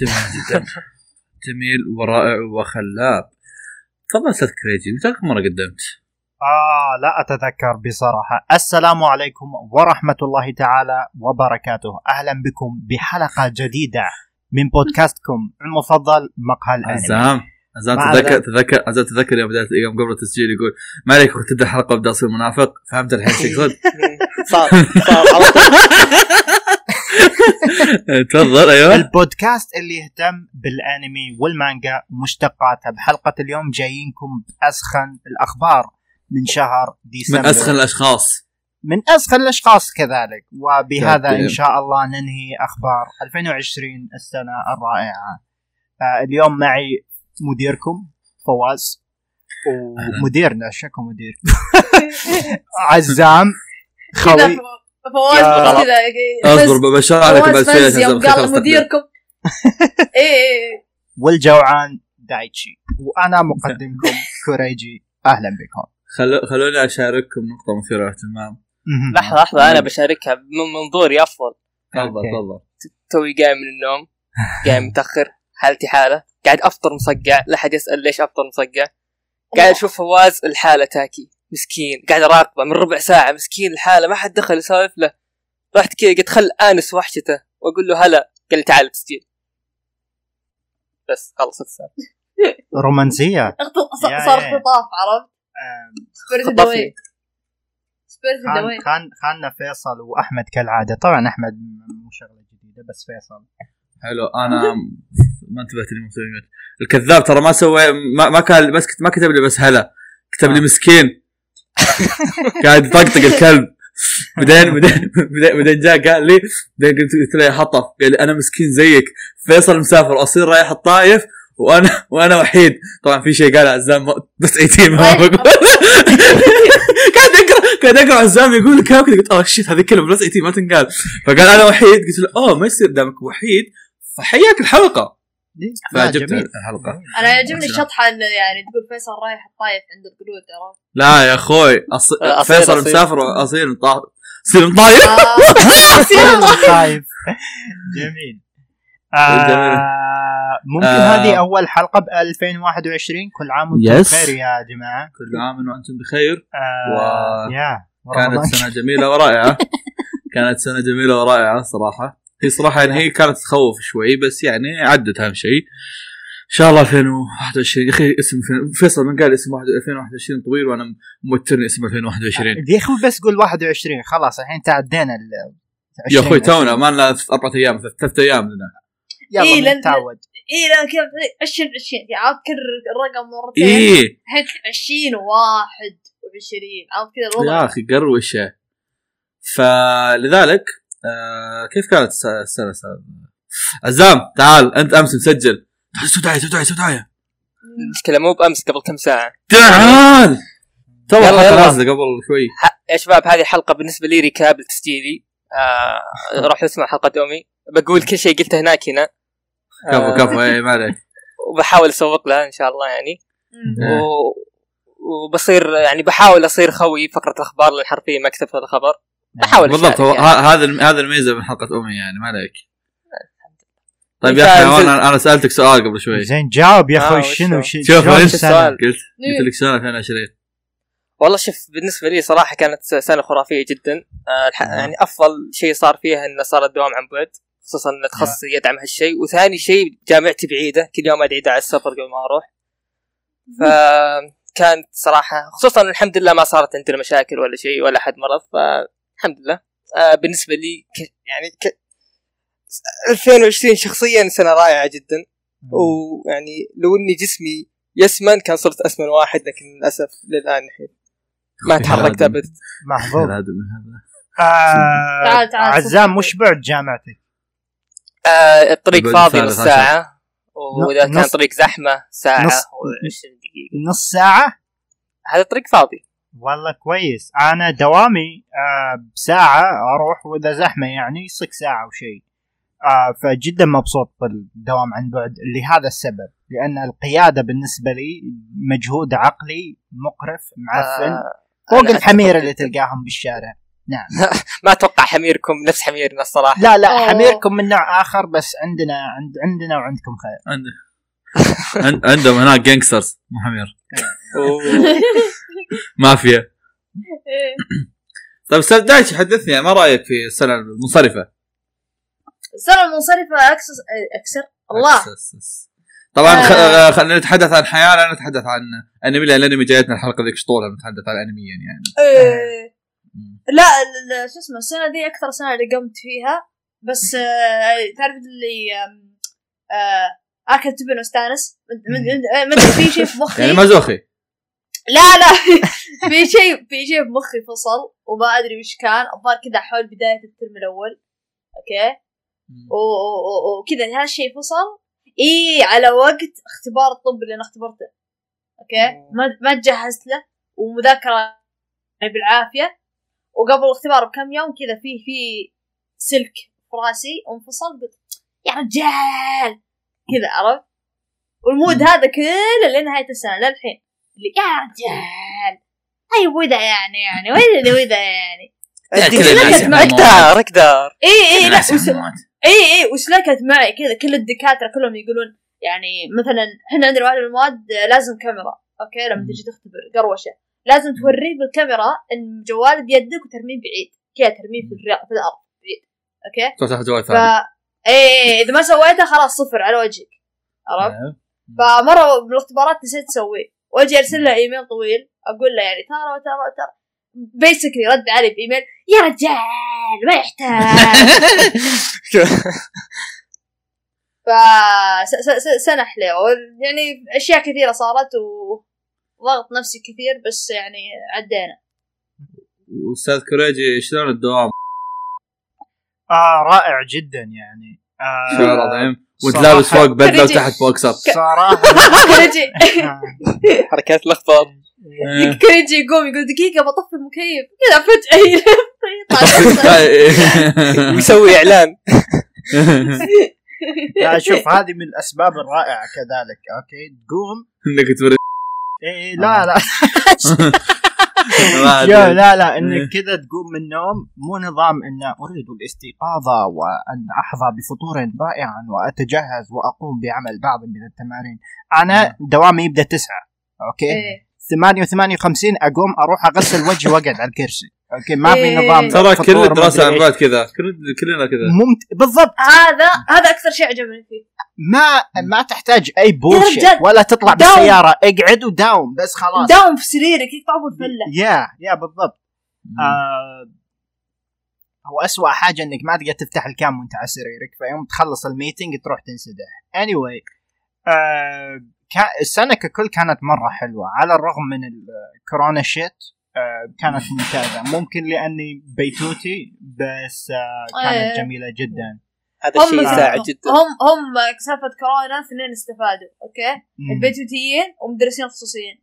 جميل جدا جميل ورائع وخلاب تفضل أستاذ كريجي متى آخر مرة قدمت؟ آه لا أتذكر بصراحة السلام عليكم ورحمة الله تعالى وبركاته أهلا بكم بحلقة جديدة من بودكاستكم المفضل مقهى الأنمي عزام عزام تذكر. تذكر عزام تذكر يوم بدأت يوم قبل التسجيل يقول ما عليك تبدأ الحلقة ابدا أصير منافق فهمت الحين إيش يقصد؟ صار صار تفضل أيوه. البودكاست اللي يهتم بالأنمي والمانجا ومشتقاتها بحلقة اليوم جايينكم بأسخن الأخبار من شهر ديسمبر. من أسخن الأشخاص. من أسخن الأشخاص كذلك. وبهذا طيب. إن شاء الله ننهي أخبار 2020 السنة الرائعة. آه اليوم معي مديركم فواز. ومديرنا شكو مدير؟ عزام خوي. فواز كذا أصبر بشرح لك بعد يوم قال مديركم. إيه إيه والجوعان دايتشي. وأنا مقدمكم كوريجي. أهلا بكم. خلو خلوني أشارككم نقطة مثيرة للاهتمام. لحظة لحظة أنا بشاركها من منظوري افضل تفضل. تفضل. توي قايم من النوم قايم متأخر حالتي حالة قاعد أفطر مصقع لا حد يسأل ليش أفطر مصقع. قاعد أشوف فواز لحاله تاكي. مسكين قاعد اراقبه من ربع ساعة مسكين لحاله ما حد دخل يسولف له. رحت كذا قلت خل آنس وحشته وأقول له هلا قال لي تعال تسجيل. بس خلصت السالفة. رومانسية. صار يا. اختطاف عرفت؟ خطفني. سبيرت خان خاننا فيصل وأحمد كالعادة. طبعا أحمد مو شغلة جديدة بس فيصل. حلو أنا ما انتبهت لي. الكذاب ترى ما سوى ما, ما كان بس ما كتب لي بس هلا. كتب لي آه. مسكين. قاعد يطقطق الكلب. بعدين بعدين بعدين- جاء قال لي بعدين قلت قلت له يا حطف قال لي أنا مسكين زيك. فيصل مسافر واصير رايح الطايف وأنا وأنا وحيد. طبعا في شيء قال عزام بس ايتيم ما طيب. بقول. قاعد اقرا قاعد اقرا عزام يقول كذا قلت أوه shit هذه كلمه بس يتيم ما تنقال. فقال أنا وحيد قلت له أوه ما يصير دامك وحيد فحياك الحلقة. لا، فعجبت جميل. الحلقة أنا يعجبني. الشطحة اللي يعني تقول فيصل رايح الطايف عند القرود عرفت لا يا أخوي أص... أصير- فيصل أصير. مسافر اصير مطايف آه. طيب جميل آه ممكن آه. هذه أول حلقة ب 2021 كل عام وأنتم. بخير يا جماعة كل عام وأنتم بخير آه و- يا كانت. سنة جميلة ورائعة كانت سنة جميلة ورائعة صراحة هي صراحة يعني هي كانت تخوف شوي بس يعني عدت أهم شيء. إن شاء الله 2021 يا أخي اسم فيصل من قال اسم واحد- 2021 طويل وأنا موترني اسم 2021 يا أخي بس قول 21 خلاص الحين تعدينا ال يا أخوي 20. تونا ما لنا أربع أيام ثلاث أيام لنا. يلا إيه، لأن- نتعود إيه لا كذا 20 20 يعني عرفت كرر الرقم مرتين. إيه. الحين 20 و21 عرفت كذا يا الوضع أخي قروشة. فلذلك آه كيف كانت الس- السنة؟ السنة؟ عزام تعال أنت أمس مسجل. تعال سو دعايه سو دعايه سو دعايه المشكلة مو بأمس قبل كم ساعة. تعال! تو الحلقة. نازلة قبل شوي. ح- يا شباب هذه حلقة بالنسبة لي recap لتسجيلي آه روح اسمع حلقة دومي. بقول كل شيء قلته هناك هنا. كفو كفو اي ما عليك. وبحاول أسوق لها إن شاء الله يعني. إيه. و... وبصير يعني بحاول أصير خوي فقرة الأخبار لأن حرفيا ما كتبت الخبر بحاول بالضبط هو يعني. هذا الم- هذا الميزة من حلقة أمي يعني ما عليك. طيب يا أخي أنا أنا سألتك سؤال قبل شوي. زين جاوب يا آه، أخوي شنو شوف،؟ السؤال؟ قلت. قلت لك سنه 2020 والله شوف بالنسبة لي صراحة كانت سنة خرافية جدا. آه الح... آه. يعني أفضل شيء صار فيها إنه صار الدوام عن بعد خصوصا ان تخصصي يدعم هالشيء. وثاني شيء جامعتي بعيدة كل يوم أدعي على السفر قبل ما أروح. فكانت صراحة خصوصا الحمد لله ما صارت عندنا مشاكل ولا شيء ولا حد مرض. فالحمد لله. آه بالنسبة لي ك... يعني ك... 2020 شخصيا سنة رائعة جدا. ويعني لو إني جسمي يسمن كان صرت أسمن واحد لكن للأسف للآن الحين ما تحركت أبد. محظوظ. هذا آه تعال- تعال، عزام. وش بعد جامعتك؟ آه الطريق فاضي نص. ساعة. وإذا كان طريق زحمة ساعة نص- و20 دقيقة. نص ساعة؟ هذا طريق فاضي. والله كويس. أنا دوامي آه بساعة أروح وإذا زحمة يعني يصك ساعة وشيء آه فجدا مبسوط بالدوام عن بعد لهذا السبب لأن القيادة بالنسبة لي مجهود عقلي مقرف معفن آه فوق أتفق اللي. تلقاهم بالشارع. ما أتوقع حميركم نفس حميرنا الصراحة. لا لا أوه. حميركم من نوع آخر بس عندنا عند عندنا وعندكم خير. عند- عند- عندهم هناك gangsters مو حمير. مافيا إيه. طيب أستاذ دايتشي حدثني يعني ما رايك في السنة المنصرفه؟ السنة المنصرفة أكسس أكسر الله أكسس. طبعا. آه. آه، خلينا نتحدث عن حياه لا نتحدث عن انمي لأن الانمي جايتنا الحلقة ذيك شطوله نتحدث عن انميا يعني إيه. لا شو اسمه السنة دي أكثر سنة اللي قمت فيها بس آه، تعرف اللي آه، آكل تبن واستانس مد- في شيء في مخي يعني مازوخي لا لا. في شيء في شيء في مخي فصل وما أدري وش كان. الظاهر كذا حول بداية الترم الأول. أوكي؟ وكذا هالشيء فصل. إي على وقت اختبار الطب اللي أنا اختبرته. أوكي؟ ما ما تجهزت له. ومذاكرة بالعافية. وقبل الاختبار بكم يوم كذا في في سلك في راسي وانفصل. قلت يا رجال! كذا عرفت؟ وال mood هذا كله لنهاية السنة للحين. يا رجال طيب وذا يعني يعني وذا وذا يعني. يعني أقدر أقدر إي إي لا. إي إي وسلكت معي؟ كذا كل الدكاترة كلهم يقولون يعني مثلا إحنا عندنا واحد من المواد لازم كاميرا. أوكي لما. تجي تختبر قروشه لازم توريه بالكاميرا إن جوال بيدك وترميه بعيد. كذا ترميه في, الرياض في الأرض بعيد. أوكي؟ تفتح جوال ف ثاني. إي إي، إذا ما سويته خلاص صفر على وجهك. عرفت؟ أيوه. فمرة بالاختبارات نسيت اسويه واجي ارسل له إيميل طويل. أقول له يعني ترى ترى ترى basically رد علي بإيميل. يا رجال ما يحتاج. ف س- س- س- سنة حلوة يعني أشياء كثيرة صارت وضغط نفسي كثير بس يعني عدينا. واستاذ كوريجي شلون الدوام؟ آه رائع جدا يعني. آه شعور عظيم. وانت صراحة- لابس فوق بدله. وتحت بوكسر صراحة. كوريجي حركات لخبط إيه. كوريجي يقوم يقول دقيقة بطفي المكيف. كذا يطلع ويسوي إعلان. لا شوف هذه من الأسباب الرائعة كذلك أوكي؟ تقوم. إنك توري. إيه لا لا. لا لا إنك إيه. كذا تقوم من النوم مو نظام إن أريد الاستيقاظ وأن أحظى بفطور رائعا وأتجهز وأقوم بعمل بعض من التمارين أنا دوامي يبدأ تسعة أوكي إيه. 8 و58 أقوم أروح أغسل وجهي وأقعد على الكرسي أوكي ما في إيه. نظام ترى كل الدراسة عن. بعد كذا كل- كلنا كذا ممت... بالضبط هذا هذا أكثر شيء عجبني فيه ما ما تحتاج أي رجال، ولا تطلع داوم. بالسيارة. اقعد وداوم بس خلاص. داوم في سريرك يقطع بالفلة يا يا بالضبط. آه هو أسوأ حاجة إنك ما تقدر تفتح ال cam وأنت على سريرك فيوم تخلص ال meeting تروح تنسدح. Anyway آه السنة ككل كانت مرة حلوة على الرغم من الكورونا shit آه كانت ممتازة. ممكن لأني بيتوتي بس آه كانت إيه. جميلة جدا. هذا الشيء هم يساعد جدا. هم هم سالفة كورونا اثنين استفادوا أوكي؟ مم. البيتوتيين ومدرسين خصوصيين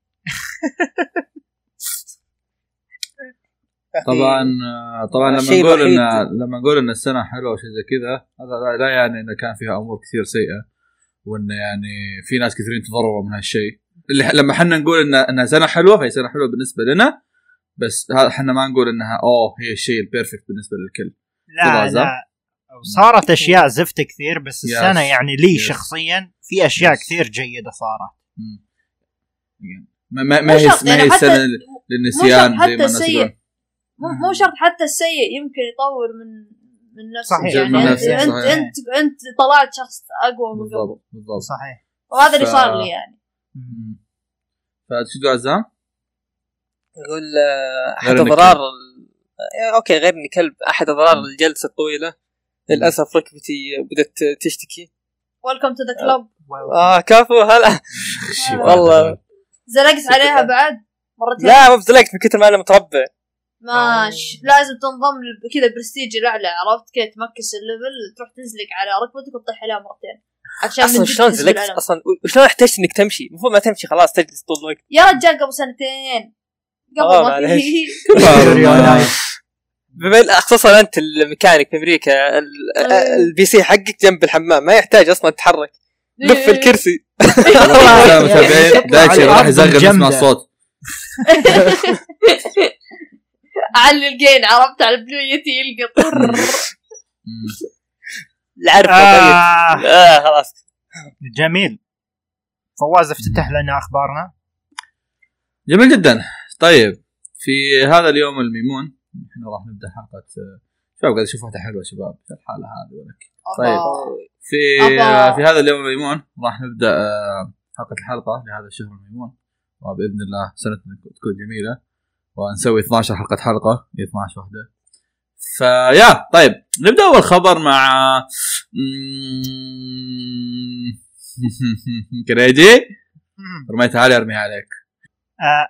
طبعا طبعا لما نقول ان لما نقول إن السنة حلوة وشيء زي كذا هذا لا- يعني انه كان فيها أمور كثير سيئة وانه يعني في ناس كثيرين تضرروا من هالشيء. اللي لما إحنا نقول ان إنها سنة حلوة فهي سنة حلوة بالنسبة لنا بس هذا إحنا ما نقول إنها أوه هي الشيء ال perfect بالنسبة للكل. لا لا. صارت أشياء زفت كثير بس yes. السنة يعني لي. شخصيا في أشياء. كثير جيدة صارت. ما ما ما مو هي شرط، ما هي حتى- السنة مو للنسيان شرط حتى زي ما الناس. يقولون مو مو شرط حتى السيء يمكن يطور من من نفسك صحيح. يعني من انت نفسك، انت, صحيح. انت أنت طلعت شخص أقوى من قبل بالضبط بالضبط صحيح وهذا اللي ف- صار لي يعني تقول عزام؟ يقول آه، أحد أضرار ال- آه، أوكي غير إني كلب أحد أضرار الجلسة الطويلة للأسف ركبتي بدأت تشتكي. welcome to the club آه كفو هلا. والله. زلقت عليها بعد مرتين. لا ما بزلقت من كثر ما أنا متربع ماش. لازم تنضم كذا برستيج الأعلى عرفت كذا ت max ال level تروح تزلق على ركبتك وتطيح عليها مرتين. عشان أصلا شلون زلقت. أصلا وشلون احتجت إنك تمشي؟ المفروض ما تمشي خلاص تجلس طول الوقت. يا رجال قبل سنتين. قبل آه، ما خصوصا أنت الميكانيك في أمريكا ال- إيه. البي سي حقك جنب الحمام ما يحتاج أصلا تتحرك. لف الكرسي. متابعين دايتشي راح يزغل. يسمع الصوت. اعلي الجين عرفت؟ على البلو يتي يلقى طر. مم. العرفه طيب. آه خلاص. جميل. فواز افتتح لنا أخبارنا. جميل جدا. طيب في هذا اليوم الميمون إحنا راح نبدأ حلقة شباب قاعد أشوف واحدة حلوة شباب الحالة هذه ولك طيب. في. في هذا اليوم الميمون راح نبدأ آه، حلقة الحلقة لهذا الشهر الميمون وبإذن الله سنتنا تكون جميلة ونسوي 12 حلقة حلقة هي 12 واحدة فيا طيب نبدأ أول خبر مع. كريجي رميتها علي أرميها عليك آه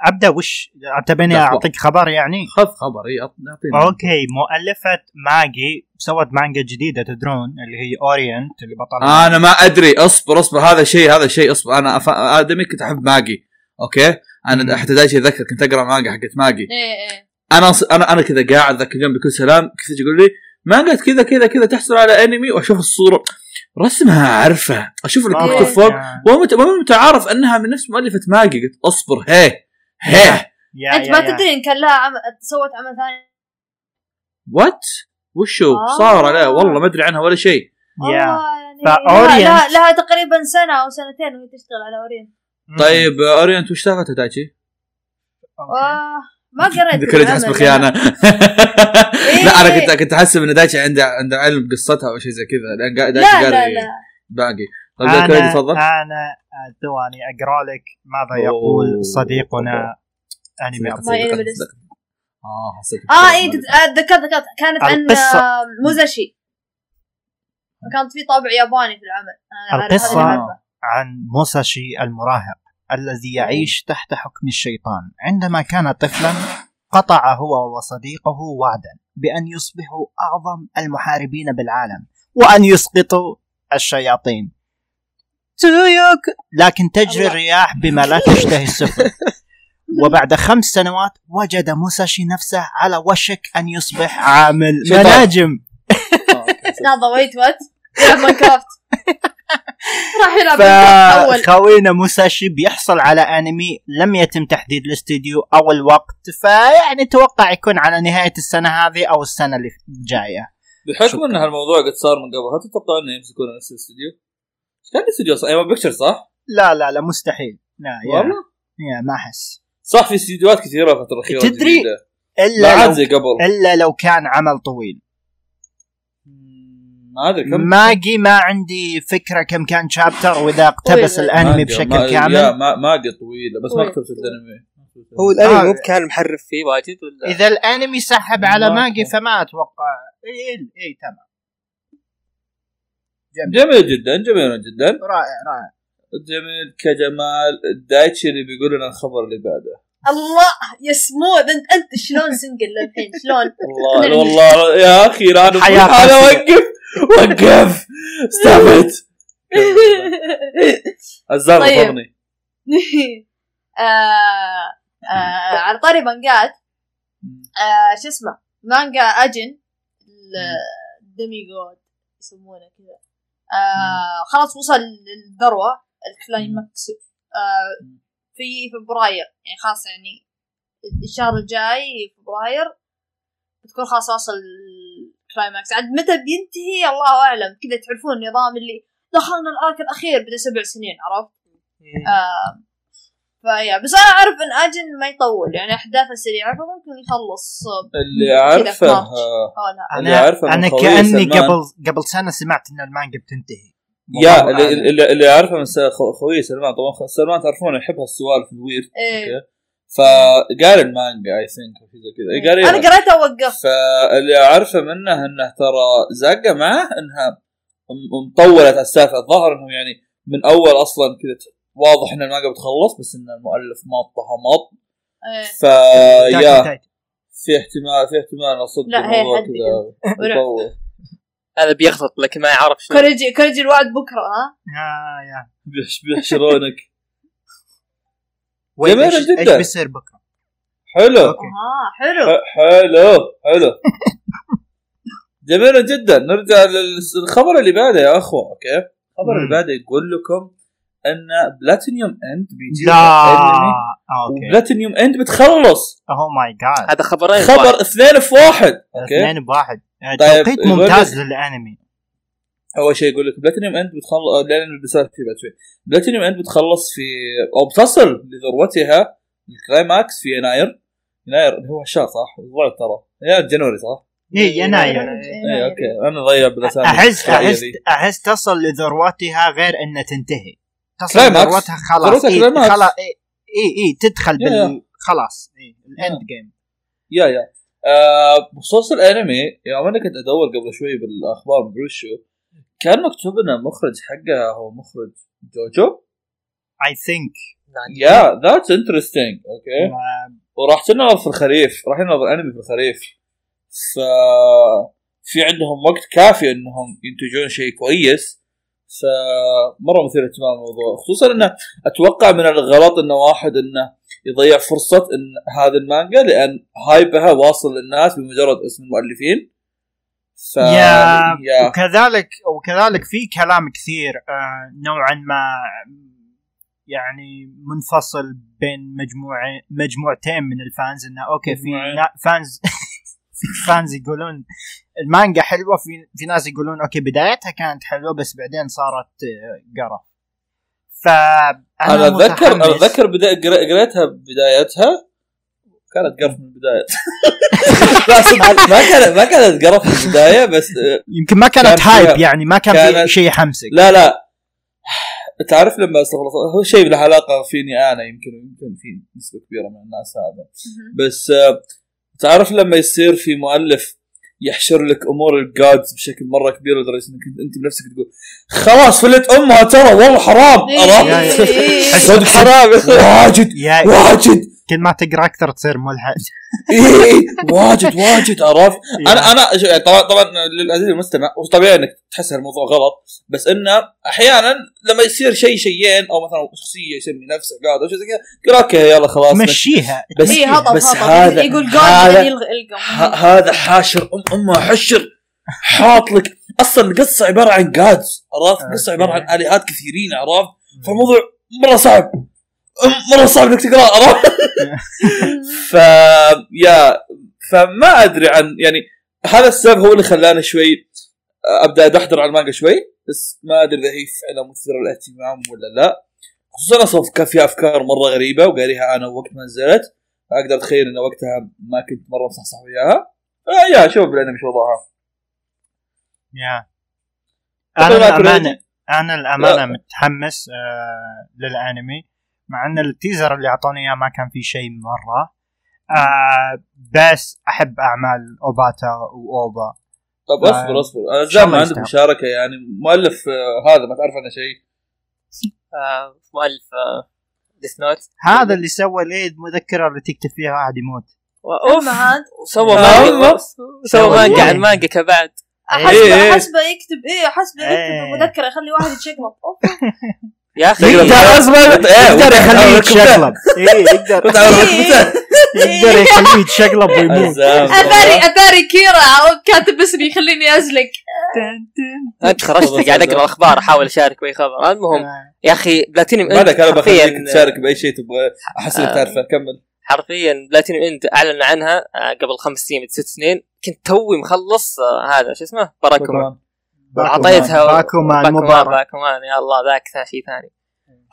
أبدأ وش؟ تبيني لا، أعطيك خبر يعني؟ خذ خبر اي اعطيني okay مؤلفة ماجي سوت مانجا جديدة تدرون اللي هي Orient اللي بطلها أنا ما أدري. اصبر اصبر هذا شيء هذا شيء اصبر. أنا أف... آدمي كنت أحب ماجي. okay. أنا حتى دايتشي أتذكر كنت أقرأ مانجا حقت ماجي. إيه إيه. أنا. أنا أنا كذا قاعد ذاك اليوم بكل سلام. كنت يقول لي مانجا كذا كذا كذا تحصل على أنمي وأشوف الصورة. رسمها عارفه أشوف اللي آه، مكتوب فوق يا- ومت... وما متعارف أنها من نفس مؤلفة ماجي قلت أصبر هي هي. أنت ما. تدري إن كان لها عمل سوت عمل ثاني. what وشو؟ آه. صار؟ عليه والله ما أدري عنها ولا شيء. yeah. آه، يعني ف Orient- لها, تقريبا سنة أو سنتين وهي تشتغل على Orient طيب آه، Orient وش سالفتها دايتشي؟ ما قريت ذكرت العمل حسب أنا. خيانه إيه. لا أنا كنت كنت احسب ان دايتشي عنده عنده علم بقصتها أو شيء زي كذا. لأن دايتشي لا لا قاري لا. باقي. طيب أنا تفضل. أنا آه، ثواني أقرأ لك ماذا. يقول صديقنا أنمي. آه حسيت آه اي آه، ذكرت ذكرت. كانت عن القصة- آه، موزاشي. كانت في طابع ياباني في العمل. أنا المعرفة. عن موساشي المراهق. الذي يعيش تحت حكم الشيطان. عندما كان طفلا قطع هو وصديقه وعدا بأن يصبحوا أعظم المحاربين بالعالم وأن يسقطوا الشياطين. لكن تجري. الرياح بما لا تشتهي السفن. وبعد خمس سنوات وجد موساشي نفسه على وشك أن يصبح عامل. مناجم راح يلعب اول فخوينا موساشي بيحصل على أنمي لم يتم تحديد الاستديو أو الوقت فيعني توقع يكون على نهاية السنة هذه أو السنة اللي جاية بحكم إن هالموضوع قد صار من قبل هل تتوقع إنه يمسكون نفس الاستوديو؟ إيش كان الاستوديو صح؟ A-1 Picture صح؟ لا لا لا مستحيل لا yeah, والله؟ yeah ما أحس صح في استديوهات كثيرة الفترة الاخيره تدري- إلا لو زي قبل إلا لو كان عمل طويل ما أدري كم ماجي ما عندي فكرة كم كان chapter وإذا اقتبس. الأنمي ماجي- بشكل ما- yeah كامل. ما ماجي طويلة بس ما. كتبت الأنمي. هو الأنمي آه. مو كان محرف فيه واجد ولا؟ إذا الأنمي سحب على ما- ماجي فما أتوقع. إي إي تمام. جميل. جدا جميل جدا. رائع رائع. جميل كجمال. دايتشي اللي بيقول لنا الخبر اللي بعده. الله يا سموث انت أنت. شلون single للحين؟ شلون؟ والله والله يا أخي لا أنا أنا قاسية. وقف! stop الزر آه، على طاري مانجات. آه، شو اسمه؟ مانجا أجن. ال demi god يسمونه كذا. آه، خلاص وصل للذروة ال climax. آه، في فبراير. يعني خلاص يعني الشهر الجاي فبراير. بتكون خلاص واصل ال climax عاد متى بينتهي؟ الله أعلم. كذا تعرفون النظام اللي دخلنا ال arc الأخير بعد سبع سنين عرفت؟ آه ف yeah. بس أنا أعرف إن أجن ما يطول يعني احداثه سريعه فممكن يخلص. اللي مارش. آه، اللي أنا أعرفه من أنا كأني قبل قبل سنة سمعت إن المانجا بتنتهي. yeah اللي. اللي, اللي أعرفه من س- خو- خوي سلمان طبعا خ- سلمان تعرفون يحب هالسوالف ال weird إيه. فقال المانجا I think أو زي كذا. إيه، أنا إيه. قريتها ووقفت فاللي أعرفه منه إنه ترى زاقة معه إنها م- مطوله السالفه الظاهر إنهم يعني من أول أصلا كذا واضح إن المانجا بتخلص بس إن المؤلف مطها مط. إيه. فيا تاكي- في احتمال في احتمال اصدق لا، هي كذا هذا بيخلط لكن ما يعرف شو كوريجي كوريجي الوعد بكرة ها؟ يا يا. بيحش- بيحشرونك. وين؟ جميل إيش جداً. إيش بيصير بكرة؟ حلو. آه حلو. حلو حلو. جميل جدا. نرجع للخبر اللي بعده يا أخوة okay؟ الخبر اللي. بعده يقول لكم أن Platinum End بيجي لا. انمي okay. و Platinum End بتخلص. oh my God هذا خبرين خبر اثنين في واحد okay؟ اثنين بواحد آه، طيب، توقيت ممتاز للأنمي. أول شيء يقول لك Platinum End بتخلص لأن فيه بعد شوي. Platinum End بتخلص في أو بتصل لذروتها ال climax في يناير. يناير اللي هو الشهر صح؟ الضوء ترى. يناير January صح؟ اي يناير. اي okay. أنا ضيع بالأسامي. احس احس. أحس تصل لذروتها غير إنها تنتهي. تصل. لذروتها خلاص. اي. خلاص اي اي, تدخل بال خلاص. اي ال end game yeah yeah. آه بخصوص الأنمي يوم أنا كنت أدور قبل شوي بالأخبار مدري شو كان مكتوب ان المخرج حقها هو مخرج جوجو؟ I think yeah that's interesting okay وراح تنعرض في الخريف راح ينعرض الانمي في الخريف. ف في عندهم وقت كافي إنهم ينتجون شيء كويس. فمره مثير اهتمام الموضوع. خصوصا إنه أتوقع من الغلط إنه واحد إنه يضيع فرصة إن هذه المانجا لأن hype ها واصل للناس بمجرد اسم المؤلفين. ف yeah- yeah. وكذلك وكذلك في كلام كثير آه نوعا ما يعني منفصل بين مجموعة مجموعتين من ال fans إنه okay في fans في fans يقولون المانجا حلوة في في ناس يقولون okay بدايتها كانت حلوة بس بعدين صارت آه، قرف. فأنا أنا أتذكر أنا. أتذكر بدا... قرا- قريتها بدايتها كانت قرف من البداية. لا صدق ما كانت ما كانت قرف في البداية بس آه، يمكن ما كانت كان فيها- hype يعني ما كان في كانت- شيء يحمسك لا لا. تعرف لما استغفر الله هو شيء له علاقة فيني أنا يمكن يمكن في نسبة كبيرة من الناس هذا. بس آه، تعرف لما يصير في مؤلف يحشر لك أمور ال gods بشكل مرة كبير لدرجة إنك انت بنفسك تقول خلاص فلت أمها ترى والله حرام. إيه، عرفت؟ إيه، إيه،. صدق حرام. واجد واجد. كل ما تقرأ أكثر تصير ملحد. اي واجد واجد عرفت؟ أنا أنا يعني طبعا طبعا للعزيز المستمع وطبيعي إنك تحس الموضوع غلط بس إنه أحيانا لما يصير شيء شيئين أو مثلا شخصية يسمي نفسه god أو شيء زي كذا يقول okay يلا خلاص مشيها. بس إيه، هطل بس. هذا يقول هذا بعدين يلغى يلقى. ه- هذا حاشر ام أمه حشر حاط لك أصلا القصة عبارة عن gods عرفت؟ القصة عبارة عن آلهات كثيرين عرفت؟ فالموضوع مرة صعب. مرة صعب إنك تقراه ف يا فما أدري عن يعني هذا السبب هو اللي خلاني شوي أبدأ أدحضر على المانجا شوي بس ما أدري إذا هي فعلا مثيرة للاهتمام ولا لا. خصوصا أصلا كان فيها أفكار مرة غريبة وقاريها أنا وقت ما نزلت فأقدر أتخيل إن وقتها ما كنت مرة مصحصح وياها. آه يا شوف بالانمي شو وضعها. يا. طب أنا الأمانة أنا الأمانة لا. متحمس آه للأنمي. مع أن التيزر اللي اعطوني إياه ما كان فيه شيء مرة آه بس أحب أعمال أوباتا وأوبا طب آه، اصبر اصبر أنا زي ما عندك. مشاركة يعني مؤلف آه، هذا ما تعرف عنه شيء آه، مؤلف ديث نوت هذا اللي سوى ليه مذكره اللي تكتب فيها واحد يموت اوف آه، مانجا. سوى سوى مانجا إيه. عن مانجا كبعد إيه، حسبه إيه. حسبه يكتب إيه حسبه يكتب إيه. مذكره يخلي واحد يتشقلب أوف. يا أخي يقدر- إيه، يقدر وأنت يخليه. يتشقلب. إيه يقدر. يقدر يخليه يتشقلب ويموت. عزام. اتاري اتاري كيرا كاتب اسمي يخليني ازلق أنت خرجت قاعد أقرأ الاخبار أحاول أشارك باي خبر. المهم آه. يا أخي بلاتينيوم بعدك أنا بخليك حرفيا تشارك بأي شيء تبغى أحس إنك آه. تعرفه. كمل. حرفيا Platinum End أعلن عنها آه، قبل خمس سنين ست سنين. كنت توي مخلص هذا شو اسمه؟ باكومان اعطيتها باكومان مبارك باكومان يا الله ذاك شيء ثاني.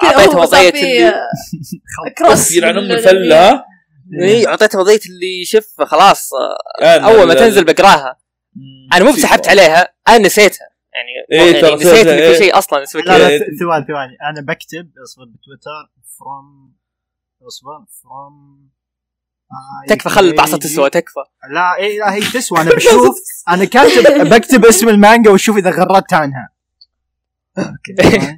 اعطيتها وضعية اللي كروس يلعن أم الفله؟ اي اعطيتها وضعية اللي شوف خلاص آه، أول ما تنزل بقراها. أنا مو بسحبت عليها أنا نسيتها. يعني, إيه، يعني نسيت إن إيه. في شيء أصلا اسمه لا ثواني ثواني. أنا بكتب اصبر بتويتر from اصبر from تكفى خل البعصه تسوى تكفى. لا اي لا هي تسوى. أنا بشوف أنا كاتب بكتب اسم المانجا وأشوف إذا غردت عنها. okay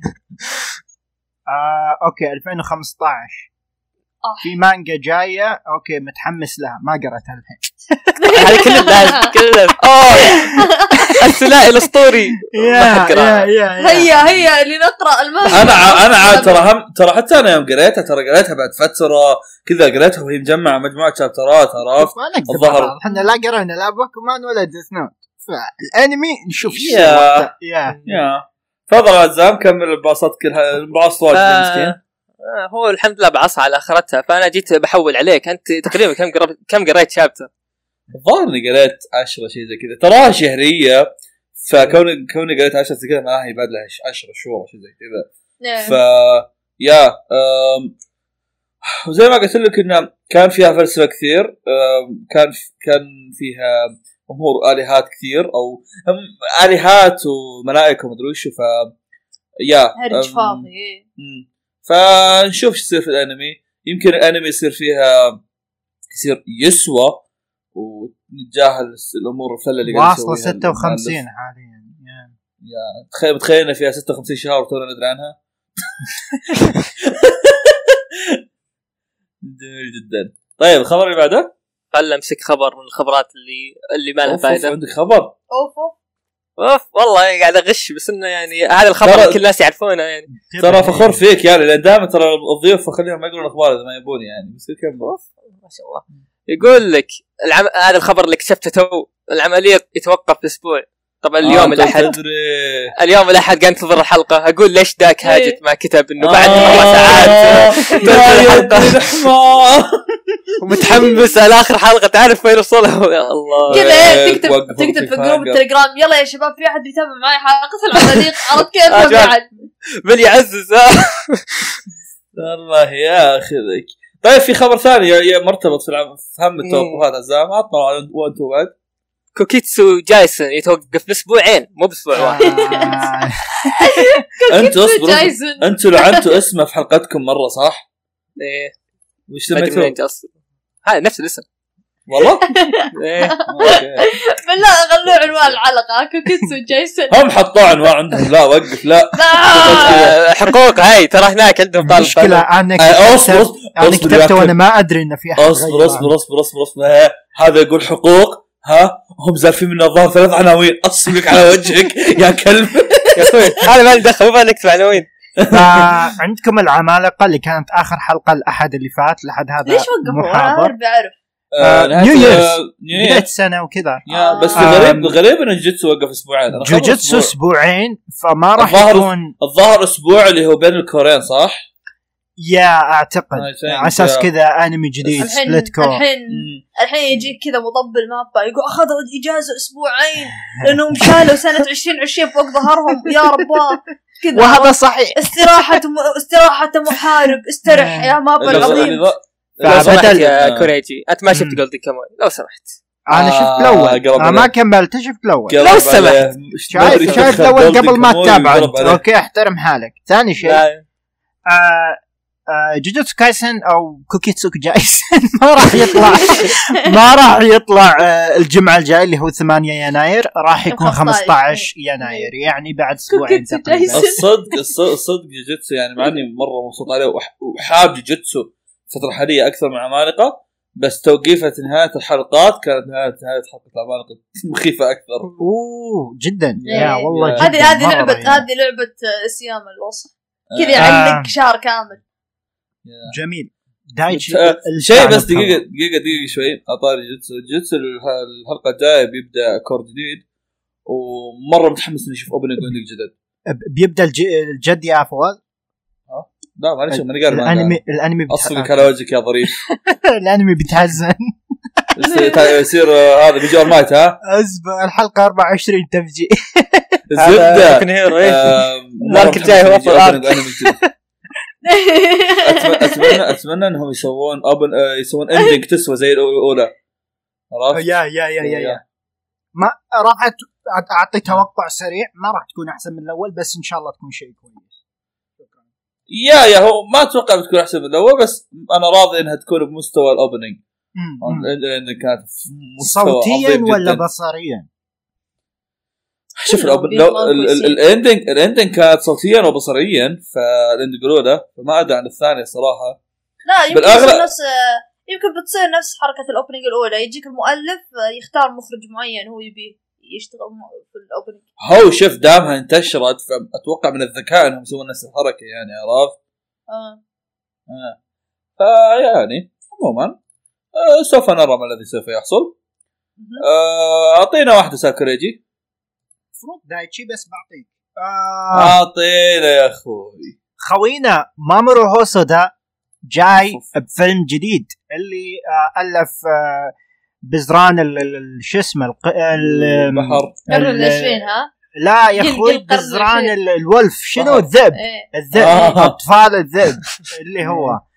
آه، okay 2015 آه. في مانجا جاية okay متحمس لها ما قرأتها الحين. هذه كل الناس كل اوه الثنائي الأسطوري. ما حد قرأها. هيا هيا اللي نقرأ المانجا. أنا أنا عاد ترى هم ترى حتى أنا يوم قريتها ترى قريتها بعد فترة كذا قريتها وهي مجمعة مجموعة chapter ات عرفت؟ ما نقدر الظهر. إحنا لا قرينا لا باكومان ولا Death Note. فالأنمي نشوف يا. يا. يا. يا عزام كمل الباصات كلها الباص واجد مسكين. آه هو الحمد لله بعصى على آخرتها فأنا جيت بحول عليك أنت تقريبا كم قرب كم قريت chapter؟ الظاهر إني قريت 10 شيء زي كذا تراها شهرية فكوني كوني قريت 10 زي كذا معناها يبعد لها 10 شهور أو شيء زي كذا ف نعم. يا أم، وزي ما قلت لك انه كان فيها فلسفة كثير أم، كان كان فيها أمور آلهات كثير أو هم آلهات وملائكة ومدري وش ف يا هرج فاضي. فنشوف إيش يصير في الانمي. يمكن الانمي يصير فيها يصير يسوى ونتجاهل الأمور الفلة اللي قاعد واصلة يسويها 56 المؤلف. حاليا يعني. يا تخيل متخيل إن فيها 56 شهر وتونا ندري عنها؟ جميل جدا. طيب الخبر اللي بعده؟ خل أمسك خبر من الخبرات اللي اللي ما لها فائده عندك خبر؟ أوف أوف. أوف والله قاعد أغش بس إنه يعني هذا الخبر كل الناس يعرفونه يعني. ترى فخور فيك يعني لأن دائما ترى الضيوف خليهم ما يقولون أخبار إذا ما يبون يعني بس كمل ما شاء الله. يقول لك العم... هذا الخبر اللي اكتشفته تو العملية يتوقف أسبوع طبعا اليوم آه، الاحد تدري. اليوم الأحد قاعد انتظر الحلقة. أقول ليش ذاك إيه. هاجت ما كتب إنه بعد آه، أربع ساعات؟ على آخر حلقة تعرف وين وصلها؟ يا الله. كذا إيه إيه، تكتب تكتب في group. التليجرام يلا يا شباب في أحد بيتابع معي حلقة العماليق عرفت كيف. بعد بل يعزز. الله ياخذك طيب في خبر ثاني مرتبط في هم التوقفات عزام عطنا وأنتم بعد. كوكيتسو جايسون يتوقف بأسبوعين مو بأسبوع واحد. آه، أنتوا اصبروا. أنتوا لعنتوا اسمه في حلقتكم مرة صح؟ إيه، وش سميتوه؟ هذا نفس الاسم. والله؟ okay. بالله غلوا عنوان الحلقة كوكيتسو جايسون هم حطوا عنوان عندهم. لا وقف. لا. لا. حقوق. هاي ترى هناك عندهم طالب أنا آه، اصبر كتبت اصبر أنا اصبر كتبت يا وأنا ما أدري إنه في أحد اصبر اصبر اصبر اصبر اصبر هذا يقول حقوق. ها؟ هم زارفين من الظاهر ثلاث عناوين. اصبك على وجهك. يا كلب. يا أخوي هذا ما لي دخل مو نكتب عناوين. فعندكم العمالقة اللي كانت آخر حلقة الاحد اللي فات لحد هذا ليش وقفوا؟ أنا بعرف آه، نيو نهاية- ييرز. آه، نيو بداية ييرز السنة وكذا يا بس آه. الغريب الغريب إن جوجيتسو وقف أسبوعين جوجيتسو. أسبوعين فما راح الظاهر- يكون الظاهر أسبوع اللي هو بين الكورين صح؟ yeah أعتقد. think, على أساس. كذا. أنمي جديد الحين split cour الحين الحين يجيك كذا مطبل مابا يقول أخذوا اجازه أسبوعين لأنهم شالوا سنة 2020 فوق ظهرهم. يا رباه كذا. وهذا صحيح. استراحة م... استراحة محارب. استرح يا مابا العظيم. لو فبدل- سمحت يا آه. كوريجي أنت ما شفت. Golden Kamuy لو سمحت. أنا آه، شفت الأول. قرب أنا ما. كملت شفت الأول. لو سمحت. شايف شايف الأول قبل ما تتابع أنت. okay أحترم حالك. ثاني شيء. آه آه جوجوتسو كايسن أو كوكيتسو جايسن ما راح يطلع. ما راح يطلع آه الجمعة الجاية اللي هو 8 يناير. راح يكون 15 15 يناير يعني بعد أسبوعين تقريبا. الصدق الصدق الصدق جوجيتسو يعني مع اني مرة مبسوط عليه. وح- وحاب جوجيتسو الفترة الحالية أكثر من عمالقة. بس توقيفة نهاية الحلقات كانت نهايه نهاية حلقة العمالقة مخيفة أكثر. أوه جدا. إيه. يا والله هذه هذه مرة لعبة. هذه لعبة آه، سيام الوصف. كذا آه. يعلق شهر كامل. جميل. دايتشي شيء الشعب بس دقيقه طبعاً. دقيقة دقيقة شوي. اطاري جوجيتسو جوجيتسو الح- الحلقة الجاية بيبدأ cour جديد. ومرة متحمس إني أشوف اوبننج واندنج جدد بيبدأ الج- الجد يا فواز لا معلش ماني قاري الانمي الأنمي بيتح... على وجهك يا ظريف. الأنمي بيتحزن يصير هذا بيجي مايت ها؟ اصبر الحلقة 24 تفجي الزبده كن هيرو الارك مرة الجاي هو متحمس اتمنى اتمنى إنهم يسوون اوبن آه، يسوون اندنج تسوى زي الاولى عرفت؟ يا يا يا يا يا. ما راح اعطي توقع سريع. ما راح تكون أحسن من الأول بس إن شاء الله تكون شيء كويس. yeah yeah هو ما أتوقع بتكون أحسن من الأول بس أنا راضي إنها تكون بمستوى ال opening كانت صوتيا ولا. بصريا؟ شوف لو-. ال ending ال ending كانت صوتيا وبصريا فال ending الاولى فما أدري عن الثانية صراحة لا يمكن بالأغلب- يصير نفس يمكن بتصير نفس حركة الأوبننج الأولى يجيك المؤلف يختار مخرج معين هو يبيه يشتغل في الأوبننج هو شوف دامها انتشرت فاتوقع من الذكاء إنهم يسوون نفس الحركة يعني عرفت؟ آه. آه. فيعني عموما آه سوف نرى ما الذي سوف يحصل. آه، أعطينا واحدة ساكوريجي المفروض دايتشي بس بعطيك. آه. اعطينا يا أخوي. خوينا مامورو هوسودا جاي بفيلم جديد اللي آه ألف آه بزران ال- ال- ال- شو اسمه الق- ال- البحر. قرن ال- العشرين ها؟ لا يا أخوي بزران ال wolf. شنو آه. الذئب؟ إيه. الذئب آه. أطفال الذئب اللي هو.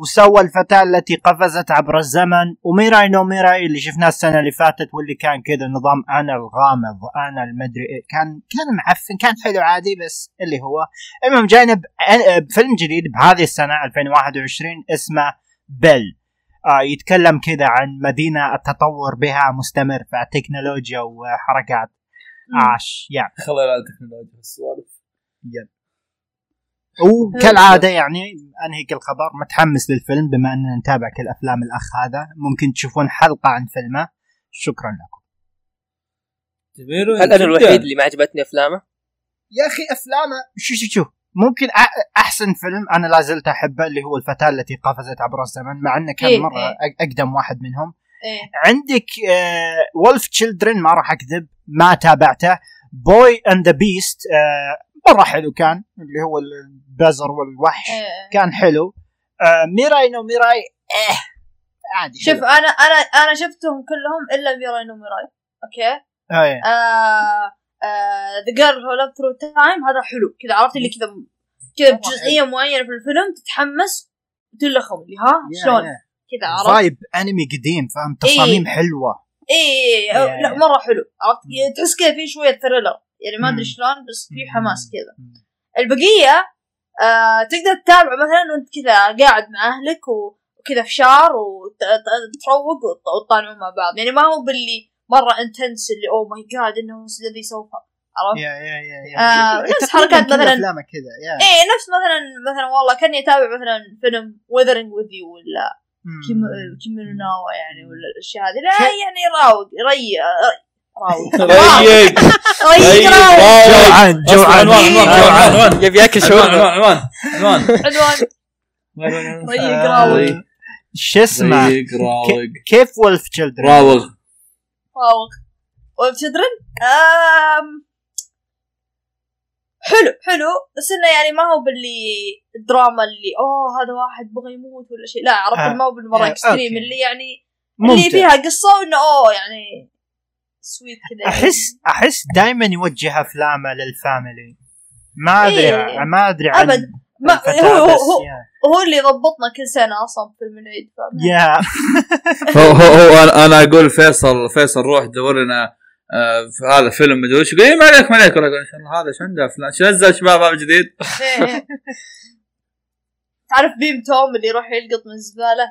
وسوى الفتاة التي قفزت عبر الزمن. وميراي نو ميراي اللي شفناه السنة اللي فاتت واللي كان كذا نظام أنا الغامض أنا المدري إيه. كان كان معفن كان حلو عادي بس اللي هو. المهم جاينا ب- بفيلم جديد بهذه السنة 2021 اسمه بيل. آه يتكلم كذا عن مدينة التطور بها مستمر في التكنولوجيا وحركات عاش يعني خلينا على التكنولوجيا السوالف وكالعادة يعني انهيك الخبر متحمس للفيلم بما أننا نتابع كل أفلام الأخ هذا. ممكن تشوفون حلقة عن فيلمه. شكرا لكم. هل أنا الوحيد اللي ما عجبتني أفلامه؟ يا أخي أفلامه شو شو شو ممكن أحسن فيلم أنا لا زلت أحبه اللي هو الفتاة التي قفزت عبر الزمن مع أنه كان إيه، مرة إيه. أقدم واحد منهم. إيه. عندك Wolf Children ما راح أكذب ما تابعته. Boy and the Beast مرة حلو كان اللي هو البزر والوحش. إيه. كان حلو. آه ميراي نو ميراي إيه عادي شوف. أنا أنا أنا شفتهم كلهم إلا ميراي نو ميراي. okay؟ إيه. The Girl Who Leapt Through Time هذا حلو. كذا عرفت اللي كذا كذا بجزئيه معينة في الفيلم تتحمس وتلخم اللي ها؟ شلون؟ كذا عرفت؟ vibe انمي قديم فاهم؟ تصاميم حلوة. اي إيه Yeah. لا مرة حلو. عرفت؟ تحس كذا في شوية thriller يعني ما أدري. شلون بس في حماس كذا. البقية آه تقدر تتابع مثلا وأنت كذا قاعد مع أهلك و- وكذا فشار وتروق وتطالعون مع بعض. يعني ما هو باللي مرة intense اللي oh my god إنه الذي سوف؟ عرفت؟ yeah yeah yeah آه، نفس حركات مثلاً. أفلامه كذا إيه نفس مثلا مثلا والله كأني أتابع مثلا فيلم Weathering With You ولا كيمينو ناوا يعني ولا الأشياء هذه. لا يعني راوق ري راوق ريق ريق جوعان جوعان. عنوان يبي ياكل عنوان شاورما. عنوان عنوان عنوان ريق آه، راوق شو اسمه؟ كيف وولف تشيلدرن راوغ. راوق وبتدرن آم، حلو حلو. بس إنه يعني ما هو باللي الدراما اللي أوه هذا واحد بغى يموت ولا شيء. لا عرفت آه. ما هو بالمرة آه، اكستريم أوكي. اللي يعني اللي فيها قصة وانه أوه يعني سويت كذا يعني. احس أحس دائما يوجه أفلامه لل family. ما أدري إيه. ما أدري عن أبد. ما هو هو, هو, يا- هو اللي ضبطنا كل سنة أصلا في فيلم العيد؟ yeah. هو هو, هو أنا أقول فيصل فيصل روح دور لنا آه، في هذا فيلم مدري وش. يقول إيه، ما عليك ما عليك. هذا إيش عنده أفلام؟ شو نزل شباب هذا جديد؟ إيه، إيه. تعرف بيم توم اللي يروح يلقط من الزبالة؟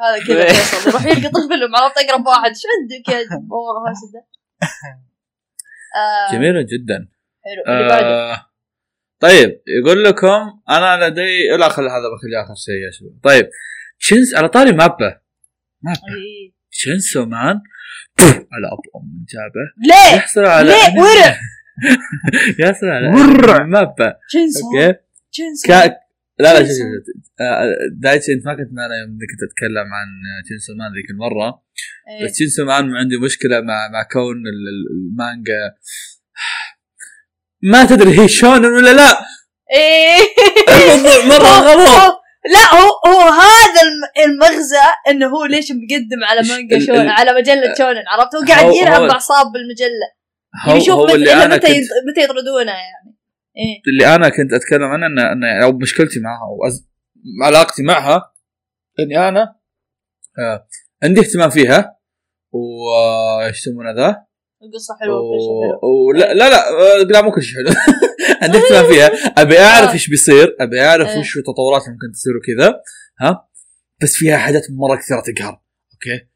هذا كذا فيصل يروح يلقط الفيلم عرفت أقرب واحد. إيش عندك يا آه، جميلة جدا. حلو. آه طيب يقول لكم أنا لدي لا خلي هذا بخلي آخر شيء يا شباب. طيب شنس على طاري مابا مابا. شنسو مان؟ على أب أم جابة. ليه؟ يحصل على ليه؟ ورع. يحصل على ورع. MAPPA okay. كا... لا لا شوف. شوف آه، دايتشي انت ما كنت معنا يوم كنت اتكلم عن Chainsaw Man ذيك المرة. إيه. بس Chainsaw Man عندي مشكلة مع مع كون ال- ال- المانجا. ما تدري هي شونن ولا لا. إيه. الموضوع مرة غلط. لا هو هو هذا الم- المغزى إنه هو ليش مقدم على مانجا شونن على مجلة شونن عرفت؟ هو قاعد يلعب باعصاب بالمجلة. هو, يشوف هو متى كنت متى يطردونه يعني. إيه. اللي أنا كنت أتكلم عنه انه إنه أو مشكلتي معها أو أز... علاقتي معها إني أنا آه عندي اهتمام فيها و آه، إيش يسمونه ذا؟ القصة حلوة وكل شيء حلو. و... لا لا لا آه، لا مو كل شيء حلو. عندي اهتمام فيها. أبي أعرف آه. إيش بيصير أبي أعرف إيه. وش التطورات اللي ممكن تصير وكذا ها؟ بس فيها حاجات مرة كثيرة تقهر okay؟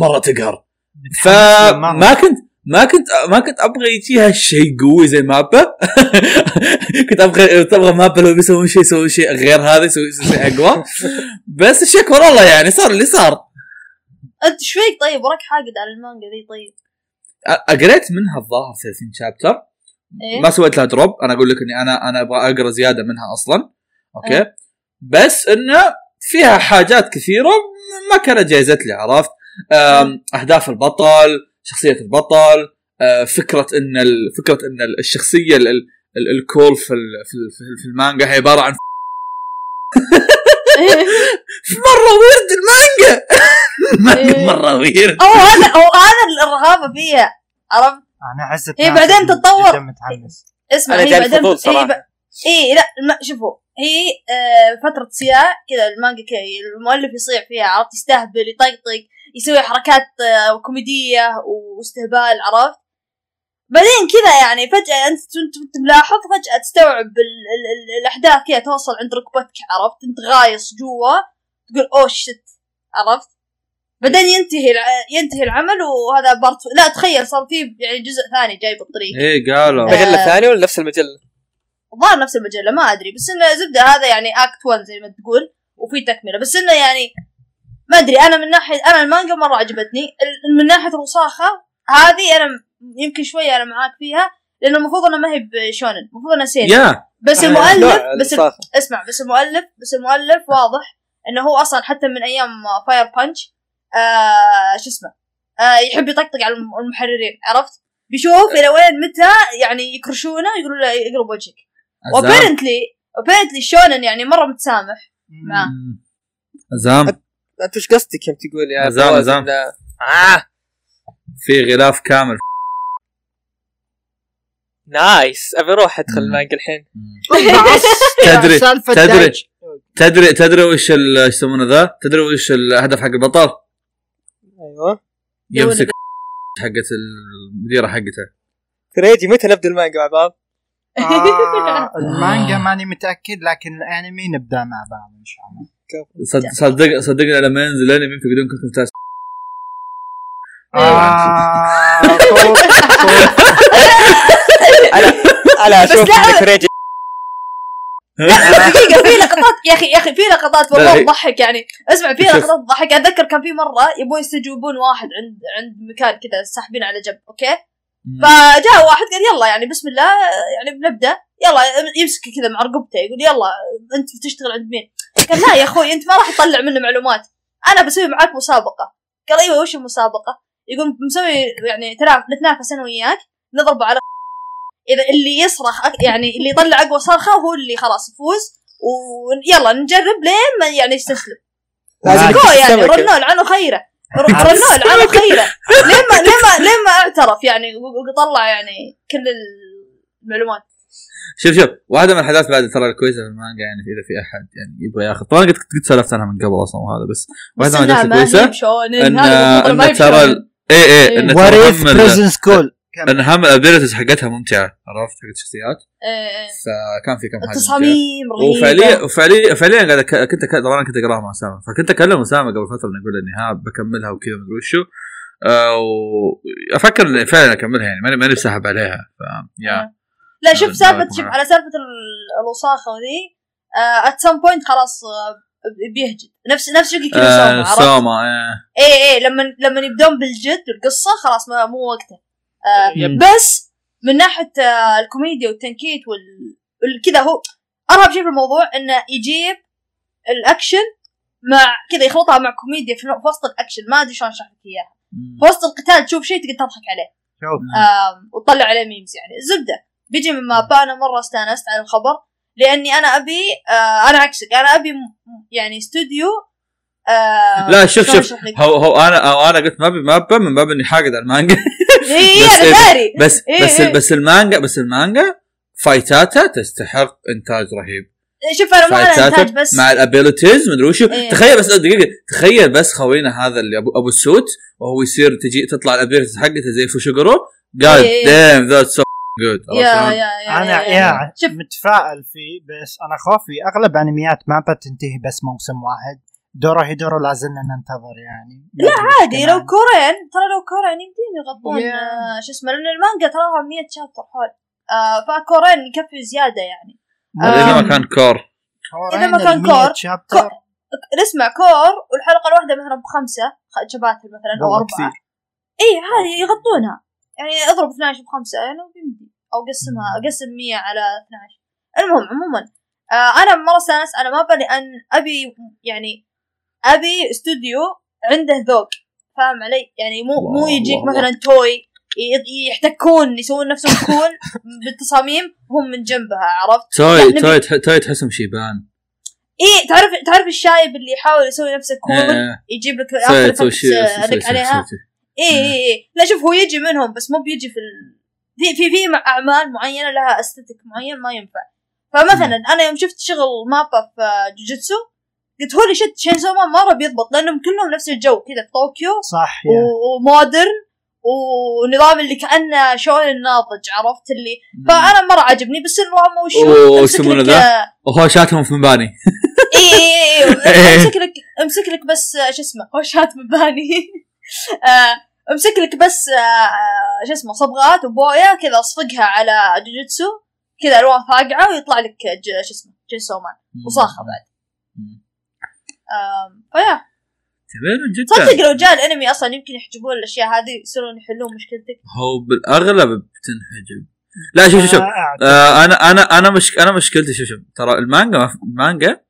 مرة تقهر. فما كنت ما كنت ما كنت أبغى يجيها شيء قوي زي MAPPA كنت أبغى تبغى MAPPA لو بيسوون شيء يسوون شيء غير هذا يسوي شيء أقوى. بس الشكوى لله يعني صار اللي صار. أنت إيش فيك طيب وراك حاقد على المانجا ذي طيب. قريت منها الظاهر 30 chapter إيه. ما سويت لها drop أنا أقول لك إني أنا أنا أبغى أقرأ زيادة منها أصلا. okay. أه. بس إنه فيها حاجات كثيرة ما كانت جايزة لي عرفت؟ أم، أهداف البطل شخصية البطل آه، فكرة إن ال- فكرة إن ال- الشخصية ال- ال- ال- ال cool في ال- في ال- في ال- في المانجا هي عبارة عن مرة weird المانجا! إيه. مرة weird. هو هذا هو هذا الرهابه فيها. عرفت؟ أنا أحس هي بعدين تتطور. متحمس. اسمع هي بعدين هي. ب... اي لا ما شوفوا هي آه فترة صياع كذا المانجا كذا المؤلف يصيع فيها عرفت؟ يستهبل يطقطق. يسوي حركات آه كوميدية واستهبال عرفت؟ بعدين كذا يعني فجأة أنت ملاحظ فجأة تستوعب ال ال ال الأحداث كذا توصل عند ركبتك عرفت؟ أنت غايص جوا تقول oh shit عرفت؟ بعدين ينتهي الع- ينتهي العمل وهذا part لا تخيل صار في يعني جزء ثاني جاي بالطريق. إيه قالوا. مجله آه. ثانية ولا نفس المجلة؟ الظاهر نفس المجلة ما أدري بس إنه زبدة هذا يعني act 1 زي ما تقول وفي تكملة. بس إنه يعني ما أدري أنا من ناحية أنا المانجا مرة عجبتني. ال- من ناحية الوساخة هذه أنا يمكن شوية أنا معاك فيها لأنه المفروض انها ما هي بشونن المفروض انها سينن yeah. بس المؤلف بس ال-. اسمع بس المؤلف بس المؤلف واضح إنه هو أصلا حتى من أيام Fire Punch آه شو اسمه آه يحب يطقطق على الم- المحررين عرفت؟ بيشوف إلى وين متى يعني يكرشونه يقولوا له اقلب وجهك. و apparently apparently شونن يعني مرة متسامح. معاه مم. انت وش قصدك يوم تقول يا عزام. إن- آه في غلاف كامل nice أبي أروح أدخل. المانجا الحين تدري- تدري. تدري تدري وش ال- إيش يسمونه ذا؟ تدري وش الهدف حق البطل؟ أيوه يمسك حقت المديرة حقته كريجي متى نبدأ المانجا مع بعض؟ آه المانجا ماني متأكد لكن الأنمي نبدأ مع بعض إن شاء الله صدق صدق صدقني لما ينزل الانمي ينفقدون كلكم تاس آه طول. أنا أشوف كريجي دقيقه في لقطات يا أخي يا أخي في لقطات والله تضحك يعني. اسمع في. لقطات تضحك. أتذكر كان في مرة يبون يستجوبون واحد عند عند مكان كذا ساحبين على جنب okay؟ فجاء واحد قال يلا يعني بسم الله يعني بنبدأ يلا يمسك كذا مع رقبته يقول يلا أنت بتشتغل عند مين؟ قال لا يا أخوي أنت ما راح تطلع منه معلومات. أنا بسوي معاك مسابقة. قال أيوه وش المسابقة؟ يقول مسوي يعني تناف نتنافس أنا وياك نضرب على إذا اللي يصرخ يعني اللي يطلع أقوى صرخة هو اللي خلاص يفوز ويلا نجرب لين ما يعني يستسلم. لازم يعني. رنول عنه خيرة. رنول عنه خيرة. لين ما لين ما لين ما اعترف يعني وطلع يعني كل المعلومات. شوف شوف واحدة من الأحداث بعد ترى الكويسه في المانجا يعني إذا في أحد يعني يبغى ياخذ. طبعا قد قد سولفت عنها من قبل أصلا وهذا بس واحدة من الأحداث الكويسة إن إن ترى. ال- إيه إيه إيه. إن ترى Prison School إن هم ال abilities حقتها ممتعة عرفت؟ حقت الشخصيات. إيه، إيه. فكان في كم حاجة. التصاميم رهيبة. وفعليا وفعليا فعليا قاعد أك- كنت أك- طبعا كنت أقراها مع أسامة. فكنت أكلم أسامة قبل فترة انه يقول إني ها بكملها وكذا مدري وشو. آه، وافكر إني فعلا أكملها يعني ماني ماني ساحب عليها. ف يا لا شوف سالفة شوف. على سالفة ال- الوساخة ذي at some point خلاص آه، بيهجد. نفس نفس شوكوجيكي نو آه، سوما عرفت؟ سوما إيه. إيه إيه لما لما يبدون بالجد والقصة خلاص ما مو وقته. آه. بس من ناحية آه الكوميديا والتنكيت وال وال- كذا هو أرهب شيء في الموضوع إنه يجيب الأكشن مع كذا يخلطها مع كوميديا في وسط الأكشن. ما أدري شلون أشرح لك إياها. في وسط القتال تشوف شيء تقدر تضحك عليه. شوف. آم، وتطلع عليه memes يعني. زبدة. بيجي من MAPPA أنا مرة استأنست على الخبر لأني أنا أبي آه أنا عكسك أنا أبي م- يعني استوديو آه لا شوف شوف؟ هو هو أنا أو أنا قلت ما ابي ما ابى من باب إني حاقد على المانجا اي بس أنا إيه، داري بس إيه، بس إيه. بس المانجا بس المانجا فايتاتها تستحق إنتاج رهيب شوف أنا على إنتاج بس مع ال abilities مدري وشو إيه. تخيل بس دقيقة تخيل بس خوينا هذا اللي أبو أبو السوت وهو يصير تجي تطلع ال abilities حقته زي فوشوغورو قال إيه. دام that's so good يا يا يا أنا يا- متفائل فيه بس أنا خوفي أغلب أنميات ما بتنتهي بس موسم واحد. دوروهيدورو لازلنا ننتظر يعني. لا عادي. لو كورين ترى لو كورين يمديهم يغطون Yeah. آه، شو اسمه لأن المانجا تراها 100 chapter حول. آه فكورين يكفي زيادة يعني. إذا. ما كان كور. إذا ما كان cour، نسمع cour والحلقة الواحدة مثلا بخمسة شباتر مثلا أو أربعة. اي هذه يغطونها. يعني اضرب 12 بخمسة يعني بيمدي. أو قسمها أقسم 100 على 12 المهم عموما آه أنا مرة استانس أنا ما بالي ان أبي يعني أبي استوديو عنده ذوق فاهم علي؟ يعني مو مو يجيك مثلا Toei يحتكون يسوون نفسهم cool بالتصاميم وهم من جنبها عرفت؟ Toei نبي- توي Toei تحسهم شيبان. إيه تعرف تعرف الشايب اللي يحاول يسوي نفسه cool؟ إيه. يجيب لك اخر عليها؟ إيه إيه إيه. لا شوف هو يجي منهم بس مو بيجي في ال... في في في مع- أعمال معينة لها aesthetic معين ما ينفع. فمثلا أنا يوم شفت شغل MAPPA في جوجيتسو قلت holy shit Chainsaw Man مرة بيضبط لأنهم كلهم نفس الجو كذا في طوكيو صح و modern ونظام اللي كأنه شوي ناضج عرفت اللي؟ فأنا مرة عجبني بس النظام وشو يسمونه ذا؟ وهوشاتهم في مباني. اي اي اي إيه. أمسك لك أمسك لك بس آه، شو اسمه هوشات مباني. آه، أمسك لك بس آه، آه، شو اسمه صبغات وبويا كذا أصفقها على جوجيتسو كذا ألوان فاقعة ويطلع لك شو اسمه Chainsaw Man وصاخة بعد. فيا. جميل صدق جدا. لو جاء الأنمي أصلا يمكن يحجبون الأشياء هذه يصيرون يحلون مشكلتك. هو بالأغلب بتنحجب. لا شوف شوف شوف. آه،. آه أنا أنا أنا مش أنا مشكلتي شوف شوف. ترى المانجا ما المانجا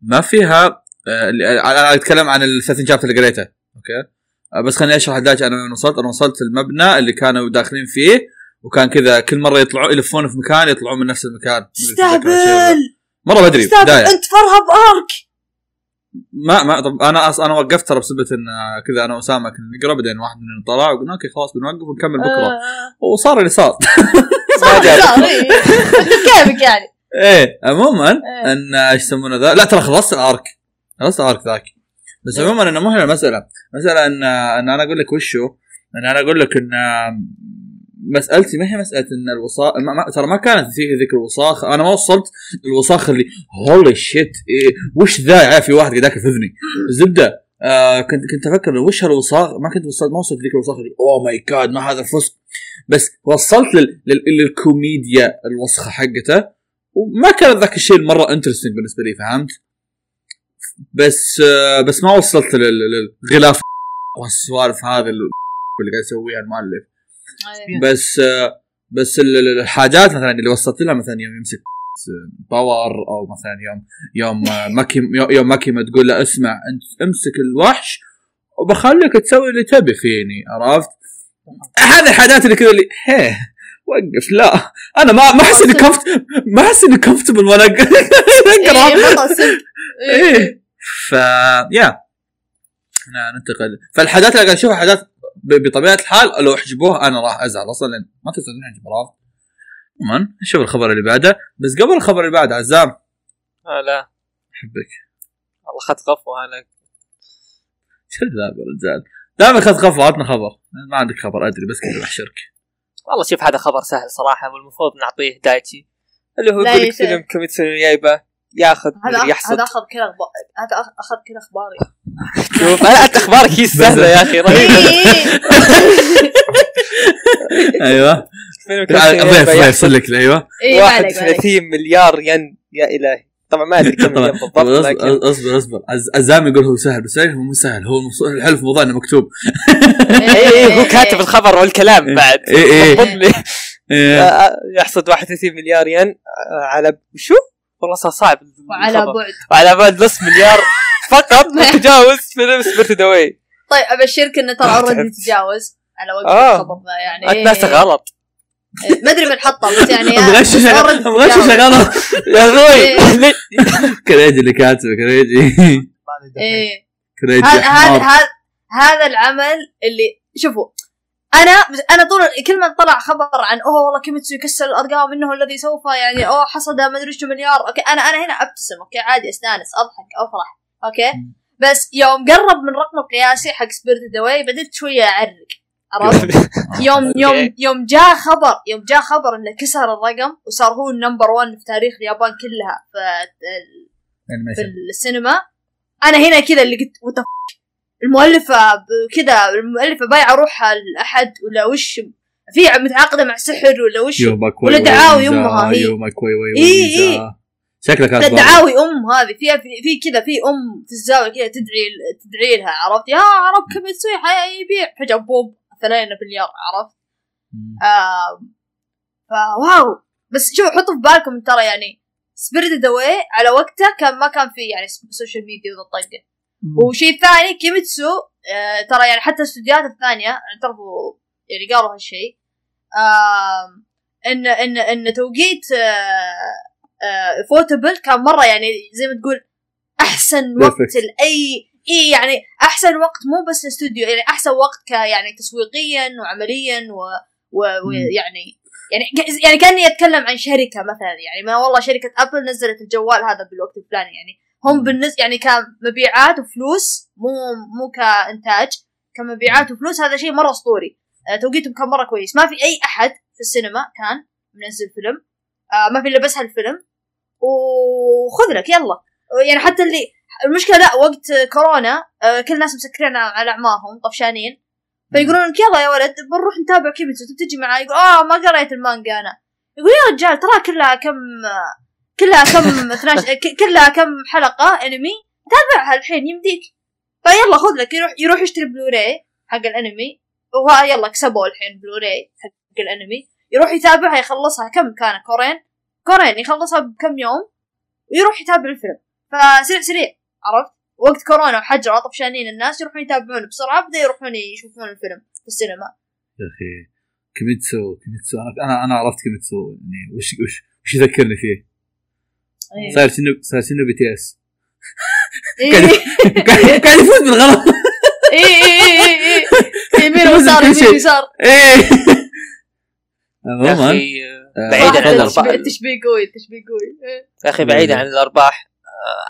ما فيها آه اللي- أنا أتكلم عن ال 30 chapter اللي قريته أوكي؟ آه بس خليني أشرح لداش أنا وين وصلت أنا وصلت المبنى اللي كانوا داخلين فيه وكان كذا كل مرة يطلعوا يلفون في مكان يطلعون من نفس المكان. تستهبل مرة بدري أنت فأرهب arc! ما ما طب أنا أص... أنا وقفت ترى بسبب إن آه، كذا أنا وأسامة كنا نقرأ بعدين واحد مننا طلع وقلنا أوكي خلاص بنوقف ونكمل بكرة. آه، وصار اللي صار. صار جاء. صار إيه. انت بكيفك يعني؟ إيه عموما إيه. إن إيش يسمونه ذا؟ لا ترى خلصت ال arc. خلصت ال arc ذاك. بس. عموما إنه مو هنا المسألة. مسألة ان إن أنا أقول لك وشو؟ إن أنا أقول لك إن مسألتي ما هي مسألة إن الوساخ ترى ما كانت ذيك الوساخ أنا ما وصلت الوساخ اللي holy shit إيه وش ذا؟ في واحد قاعد ياكل في اذني زبدة آه كنت كنت أفكر وش هالوساخ ما كنت وصلت ما وصلت ذيك الوساخ اللي oh my god ما هذا الفسق بس وصلت لل... لل... للكوميديا الوسخه حقته وما كان ذاك الشيء مرة interesting بالنسبة لي فهمت؟ بس آه بس ما وصلت لل- للغلاف والسوالف هذه اللي قاعد يسويها المؤلف إيه. بس آه بس ال- ال- الحاجات مثلا اللي وصلت لها مثلا يوم يمسك باور أو مثلا يوم يوم آه، ماكي يوم ماكيمه تقول له اسمع انت امسك الوحش وبخليك تسوي اللي تبي فيني عرفت؟ هذه الحاجات اللي كذا اللي هي وقف لا أنا ما ما أحس إني كفت ما أحس إني كومفتبل وأنا اقرا. إيه ف يا إحنا ننتقل فالحاجات اللي قاعد أشوفها حاجات بطبيعة الحال لو حجبوها أنا راح أزعل أصلا لأن ما تقدر تحجب عرفت؟ عموما نشوف الخبر اللي بعده. بس قبل الخبر اللي بعده عزام. آه لا. أحبك. والله اخذت غفوة أنا كذاب يا رجال؟ دائما اخذت خفوه عطنا خبر. ما عندك خبر أدري بس كذا بحشرك. والله شوف هذا خبر سهل صراحة والمفروض نعطيه دايتشي. اللي هو يقول لك. فيلم كيميتسو يايبا ياخذ هذا يحصد. هذا أخذ كل أخبار هذا أخذ كل أخباري. شوف أنا أنت أخبارك هي السهلة يا أخي أيوه. فيلم كيميتسو نو ضيف ضيف لي أيوه. اي ما عليك ما عليك. 31 مليار ين يا إلهي. طبعا ما أدري كم بالضبط أصبر أصبر أصبر. عز- عزام يقول هو سهل بس هو مو سهل. هو الحلو في موضوع إنه مكتوب. اي اي هو كاتب الخبر والكلام بعد. إيه، إيه. إيه. آه، يحصد 31 مليار ين آه، على شو؟ والله صار صعب وعلى الخبر. بعد وعلى بعد نص مليار فقط تجاوز فيلم Spirited Away طيب أبشرك إنه ترى آه، already. تجاوز على وقت آه. الخبر ذا يعني انت ناسه غلط إيه، ما أدري من حطه بس يعني مغشش بس already مغشش تجاوز. غلط يا إيه. أخوي ليه؟ كريجي اللي كاتبه كريجي. إيه حمار هذا هذا العمل اللي شوفوا أنا أنا طول كل ما طلع خبر عن أوه والله كيميتسو يكسر الأرقام إنه الذي سوف يعني أوه حصد ما أدري شو مليار. أوكي أنا أنا هنا أبتسم. أوكي عادي استانس أضحك أفرح. أوكي؟ بس يوم قرب من الرقم القياسي حق Spirited Away بديت شوية أعرق. عرفت؟ يوم يوم. يوم جاء خبر يوم جاء خبر إنه كسر الرقم وصار هو ال number 1 في تاريخ اليابان كلها. في في السينما. أنا هنا كذا اللي قلت وات المؤلفة كذا المؤلفة بايعة روحها لأحد ولا وش في متعاقدة مع سحر ولا وش؟ ولا دعاوي أمها هي. يومك وي وي إيه، وي إيه. شكلك دعاوي أم هذه. فيها في, في كذا في أم في الزاوية كذا تدعي تدعي لها عرفت؟ يا رب كيميتسو حيبيع فجأة بوب ثلاثة مليار عرفت؟ آه فواو. بس شوف حطوا في بالكم ترى يعني Spirited Away على وقته كان ما كان في يعني social media وذا الطقة. وشيء ثاني كيميتسو آه ترى يعني حتى الاستوديوهات الثانية اعترفوا يعني قالوا هالشيء آم، ان ان إن توقيت آه، آه، فوتبل كان مرة يعني زي ما تقول أحسن وقت. لاي إي يعني أحسن وقت مو بس الاستوديو يعني أحسن وقت ك يعني تسويقيا وعمليا و و- ويعني يعني يعني كأني أتكلم عن شركة مثلا يعني ما والله شركة ابل نزلت الجوال هذا بالوقت الفلاني يعني هم بالنسبة يعني كمبيعات وفلوس مو مو كإنتاج كمبيعات وفلوس هذا شيء مرة أسطوري. آه، توقيتهم كان مرة كويس. ما في أي أحد في السينما كان منزل فيلم. آه، ما في إلا بس هالفيلم. وخذ لك يلا. يعني حتى اللي المشكلة لا وقت كورونا آه، كل الناس مسكرين على اعمارهم طفشانين. فيقولون لك يلا يا ولد بنروح نتابع كيميتسو تجي معاي. يقول آه ما قريت المانجا أنا. يقول يا رجال ترى كلها كم كلها كم 12 ك- كلها كم حلقة انمي تابعها الحين يمديك. فيلا خذ لك يروح يروح يشتري بلوراي حق الانمي وها يلا كسبوا الحين بلوراي حق الانمي يروح يتابعها يخلصها. كم كان كورين؟ كورين يخلصها بكم يوم؟ ويروح يتابع الفيلم. فسريع سريع عرفت؟ وقت كورونا وحجر طفشانين الناس يروحون يتابعون بسرعة بدا يروحون يشوفون الفيلم في السينما. يا أخي كيميتسو كيميتسو أنا أنا عرفت كيميتسو يعني وش وش وش يذكرني فيه؟ إيه. صاير شنو صاير شنو BTS. إيه. قاعد يفوز بالغلط. اي اي اي اي يمين ويسار. يمين ويسار. يا عموما أخي بعيدا عن الارباح التشبيه قوي التشبيه قوي. إيه. يا أخي بعيدا عن الأرباح.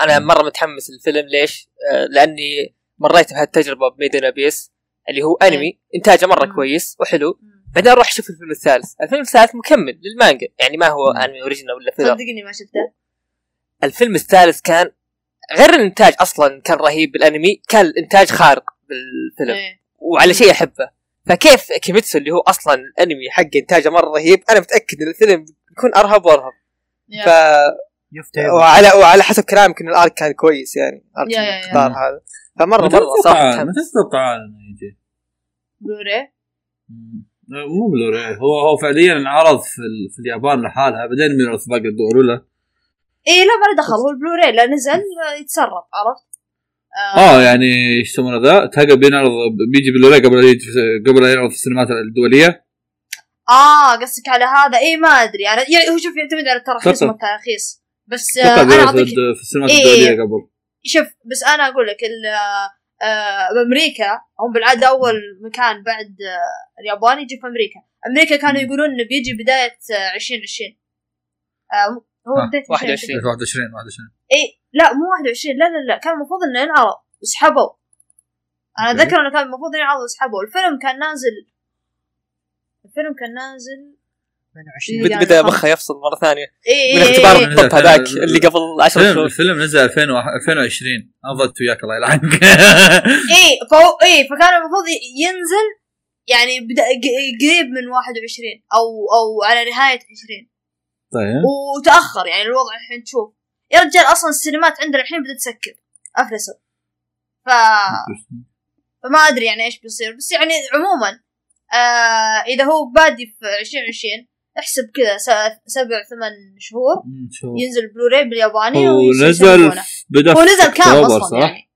أنا مرة متحمس للفيلم. ليش؟ آه، لأني مريت بهالتجربة ب Made in Abyss اللي هو أنمي إنتاجه مرة. كويس وحلو. بعدين أروح أشوف الفيلم الثالث، الفيلم الثالث مكمل للمانجا. يعني ما هو. أنمي original ولا filler صدقني ما شفته. الفيلم الثالث كان غير الإنتاج أصلا كان رهيب بالأنمي كان الإنتاج خارق بالفيلم إيه. وعلى شيء أحبه فكيف كيميتسو اللي هو أصلا الأنمي حق إنتاجه مرة رهيب أنا متأكد إن الفيلم بيكون أرهب وأرهب. ف وعلى وعلى حسب كلامك إن ال arc كان كويس يعني arc يا- يا- يا. الاختار هذا فمره مرة صراحة متحمس. متى تتوقع إنه يجي؟ بلوراي مم. مو بلوراي هو هو فعليا انعرض في, ال... في اليابان لحالها بعدين من باقي الدول ولا اي إيه، لا ما له دخل هو البلوراي لا نزل آه، يتسرب عرفت؟ آه. يعني إيش يسمونه ذا؟ تلقى بينعرض بيجي بلوراي قبل قبل لا ينعرض في السينمات الدولية. آه قصدك على هذا؟ اي ما أدري. أنا يعني هو شوف يعتمد على التراخيص. ما التراخيص. بس آه أنا أعطيك في السينمات إيه. الدولية قبل. شوف بس أنا أقول لك ال- آه، بأمريكا هم بالعاده أول مكان بعد آه، اليابان يجي في أمريكا. أمريكا كانوا يقولون إنه بيجي بداية آه، 2020 آه، هو بدايه 21. 21 21 اي لا مو 21 لا لا لا كان المفروض إنه ينعرض وسحبوا أنا. أتذكر إنه كان المفروض ينعرض وسحبوا الفيلم كان نازل. الفيلم كان نازل 22 بد- يعني بدأ. مخه يفصل مرة ثانية. اي اي من إي- اختبار إي- الطب هذاك اللي قبل 10 الفيلم شهور. الفيلم نزل 2000 2020 أنا ضلت وياك الله يلعنك. اي فهو اي فكان المفروض ينزل يعني بدأ ق- قريب من 21 أو أو على نهاية 20 طيب وتأخر يعني الوضع الحين تشوف يا رجال أصلا السينمات عندنا الحين بدأت تسكر افلسوا ف فما أدري يعني إيش بيصير بس يعني عموما آه إذا هو بادي في 2020 احسب كذا سبع ثمان شهور ينزل بلوراي بالياباني هو ويس- نزل يسلمونه. في- بدأ هو في نزل كام أصلا صح؟ يعني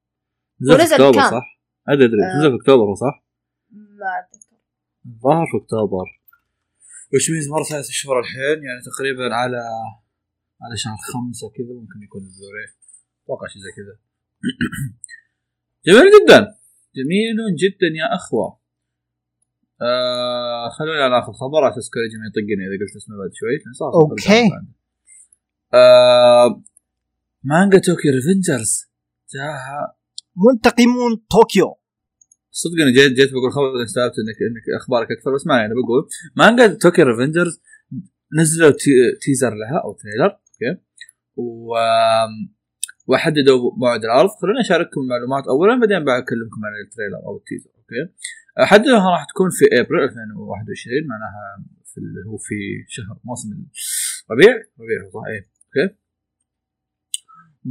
نزل ونزل أكتوبر؟ صح؟ أدري أدري آه. نزل في أكتوبر صح؟ ما أتذكر الظاهر في أكتوبر وش ميز مرة ثلاث شهور الحين يعني تقريبا على على شهر خمسة كذا ممكن يكون البلوراي أتوقع شيء زي كذا. جميل جدا. جميل جدا يا أخوة. آه خلونا ناخذ خبر. على أساس ما يطقني إذا قلت اسمه بعد شوي. أوكي. آه مانجا Tokyo Revengers جاها منتقمون طوكيو. صدق أنا جيت جيت بقول خبر استوعبت انك إنك أخبارك أكثر بس ما يعني بقول. مانجا Tokyo Revengers نزلوا تي teaser لها أو trailer أوكي؟ و وحددوا موعد العرض. خلوني أشارككم معلومات اولا بعدين بكلمكم عن ال trailer أو ال teaser أوكي؟ حددوها راح تكون في ابريل 2021 معناها في اللي هو في شهر موسم الربيع. ربيع صح إيه أوكي؟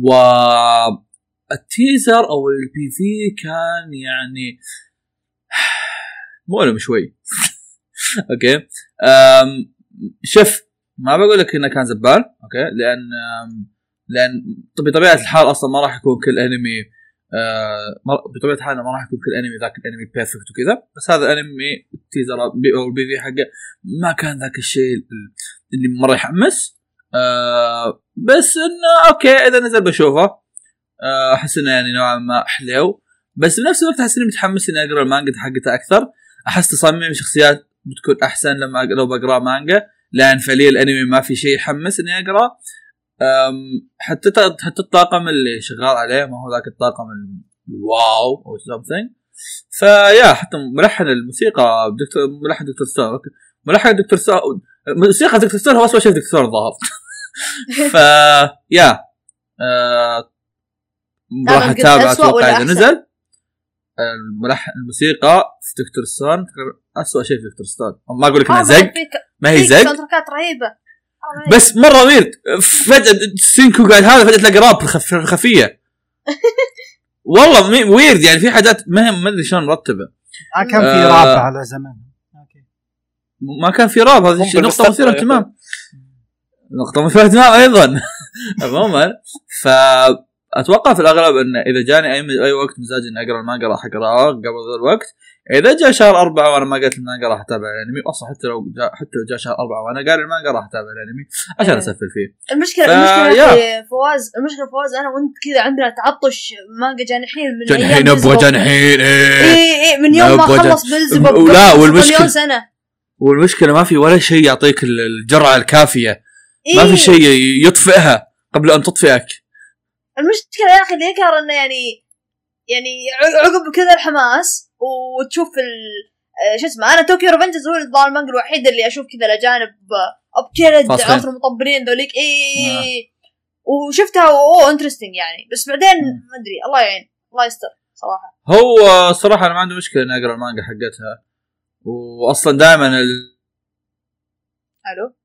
و ال teaser أو ال PV كان يعني مؤلم شوي. أوكي؟ شوف ما بقول لك إنه كان زبال أوكي؟ لأن لأن طب- بطبيعة الحال أصلا ما راح يكون كل أنمي آه بطبيعة الحال ما راح يكون كل أنمي ذاك الأنمي perfect وكذا بس هذا الانمي ال teaser أو ال PV حقه ما كان ذاك الشيء ال- اللي مرة يحمس آه بس إنه أوكي إذا نزل بشوفه. أحس إنه يعني نوعا ما حلو. بس بنفس الوقت أحس إني متحمس إني أقرأ المانجا حقته أكثر. أحس تصميم الشخصيات بتكون أحسن لما لو بقرأ مانجا. لأن فعليا الأنمي ما في شيء يحمس إني أقرأ. حتى حتى الطاقم اللي شغال عليه ما هو ذاك الطاقم ال- ال wow أو something. فيا حتى ملحن الموسيقى دكتور ملحن Dr. Stone. ملحن Dr. Stone موسيقى Dr. Stone هو اسوء شيء دكتور الظاهر. ف يا آه، راح أتابع أتوقع إذا؟ نزل. الملحن الموسيقى في Dr. Stone اسوء شيء في Dr. Stone ما أقول لك انها آه، زق ما هي زق. رهيبة. آه، بس مرة ويرد فجأة سينكو قاعد هذا فجأة تلاقي راب خف- خفية. والله ويرد يعني في حاجات ما هي- ما أدري شلون مرتبة. ما كان في آه. راب على okay. ما كان في راب هذه نقطة مثيرة. اهتمام. نقطة مثيرة اهتمام أيضا. عموما فاتوقع في الأغلب إن إذا جاني أي أي وقت مزاج إني أقرأ المانجا راح اقراها قبل ذا الوقت. إذا جاء شهر أربعة وأنا ما قريت المانجا راح أتابع الأنمي. أصلا حتى لو جاء حتى لو جاء شهر أربعة وأنا قاري المانجا راح أتابع الأنمي عشان إيه. أسفل فيه. المشكلة ف- المشكلة أخي فواز المشكلة فواز أنا وأنت كذا عندنا تعطش مانجا جانحين من Beelzebub. جنحين إيه. اي اي من يوم ما نبغى جن- خلص Beelzebub لا، مليون سنة. والمشكلة ما في ولا شيء يعطيك ال- الجرعة الكافية. ما إيه. في شيء يطفئها قبل أن تطفئك. المشكلة يا أخي اللي يقهر إنه يعني يعني ع- عقب كذا الحماس وتشوف ال آه، شو اسمه أنا Tokyo Revengers هو الظاهر المانجا الوحيد اللي أشوف كذا الاجانب ابكرد فاصلين. عصر المطبرين ذوليك. إي وشفتها أوه interesting يعني. بس بعدين ما أدري الله يعين الله يستر صراحة. هو صراحة أنا ما عندي مشكلة إني أقرأ المانجا حقتها. واصلا دائما ال... ألو؟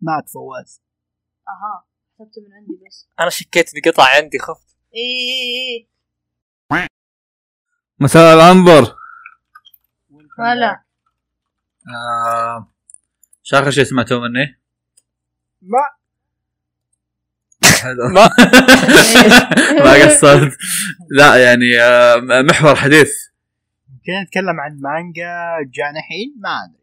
مات فواز. أها. حسبته من عندي بس. أنا شكيت بقطع عندي خفت. إي إي إي مساء العنبر هلا. آه... شو اخر شيء سمعتوه مني؟ ما. حلو. ما. ما قصرت. لا يعني آه، محور حديث. يمكن نتكلم عن مانجا جانحين ما أدري.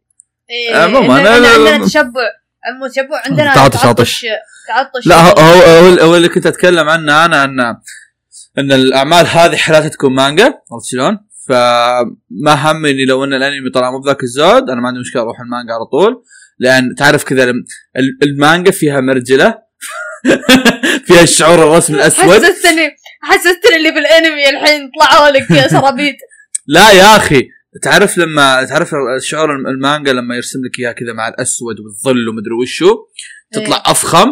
إي عموما، عندنا. تشبع. عمو تشبع عندنا تعطش- تعطش. تعطش لا هو هو, هو, اللي كنت أتكلم عنه أنا ان أن الأعمال هذه حالاتها تكون مانجا عرفت شلون؟ فما همني لو أن الأنمي طلع مو بذاك الزود أنا ما عندي مشكلة أروح المانجا على طول لأن تعرف كذا الم- ال- المانجا فيها مرجلة فيها الشعور الرسم الأسود. حسستني حسستني اللي بالأنمي الحين طلعوا لك سرابيط لا يا أخي تعرف لما تعرف شعور المانجا لما يرسم لك إياها كذا مع الأسود والظل ومدري وشو؟ تطلع إيه. أفخم.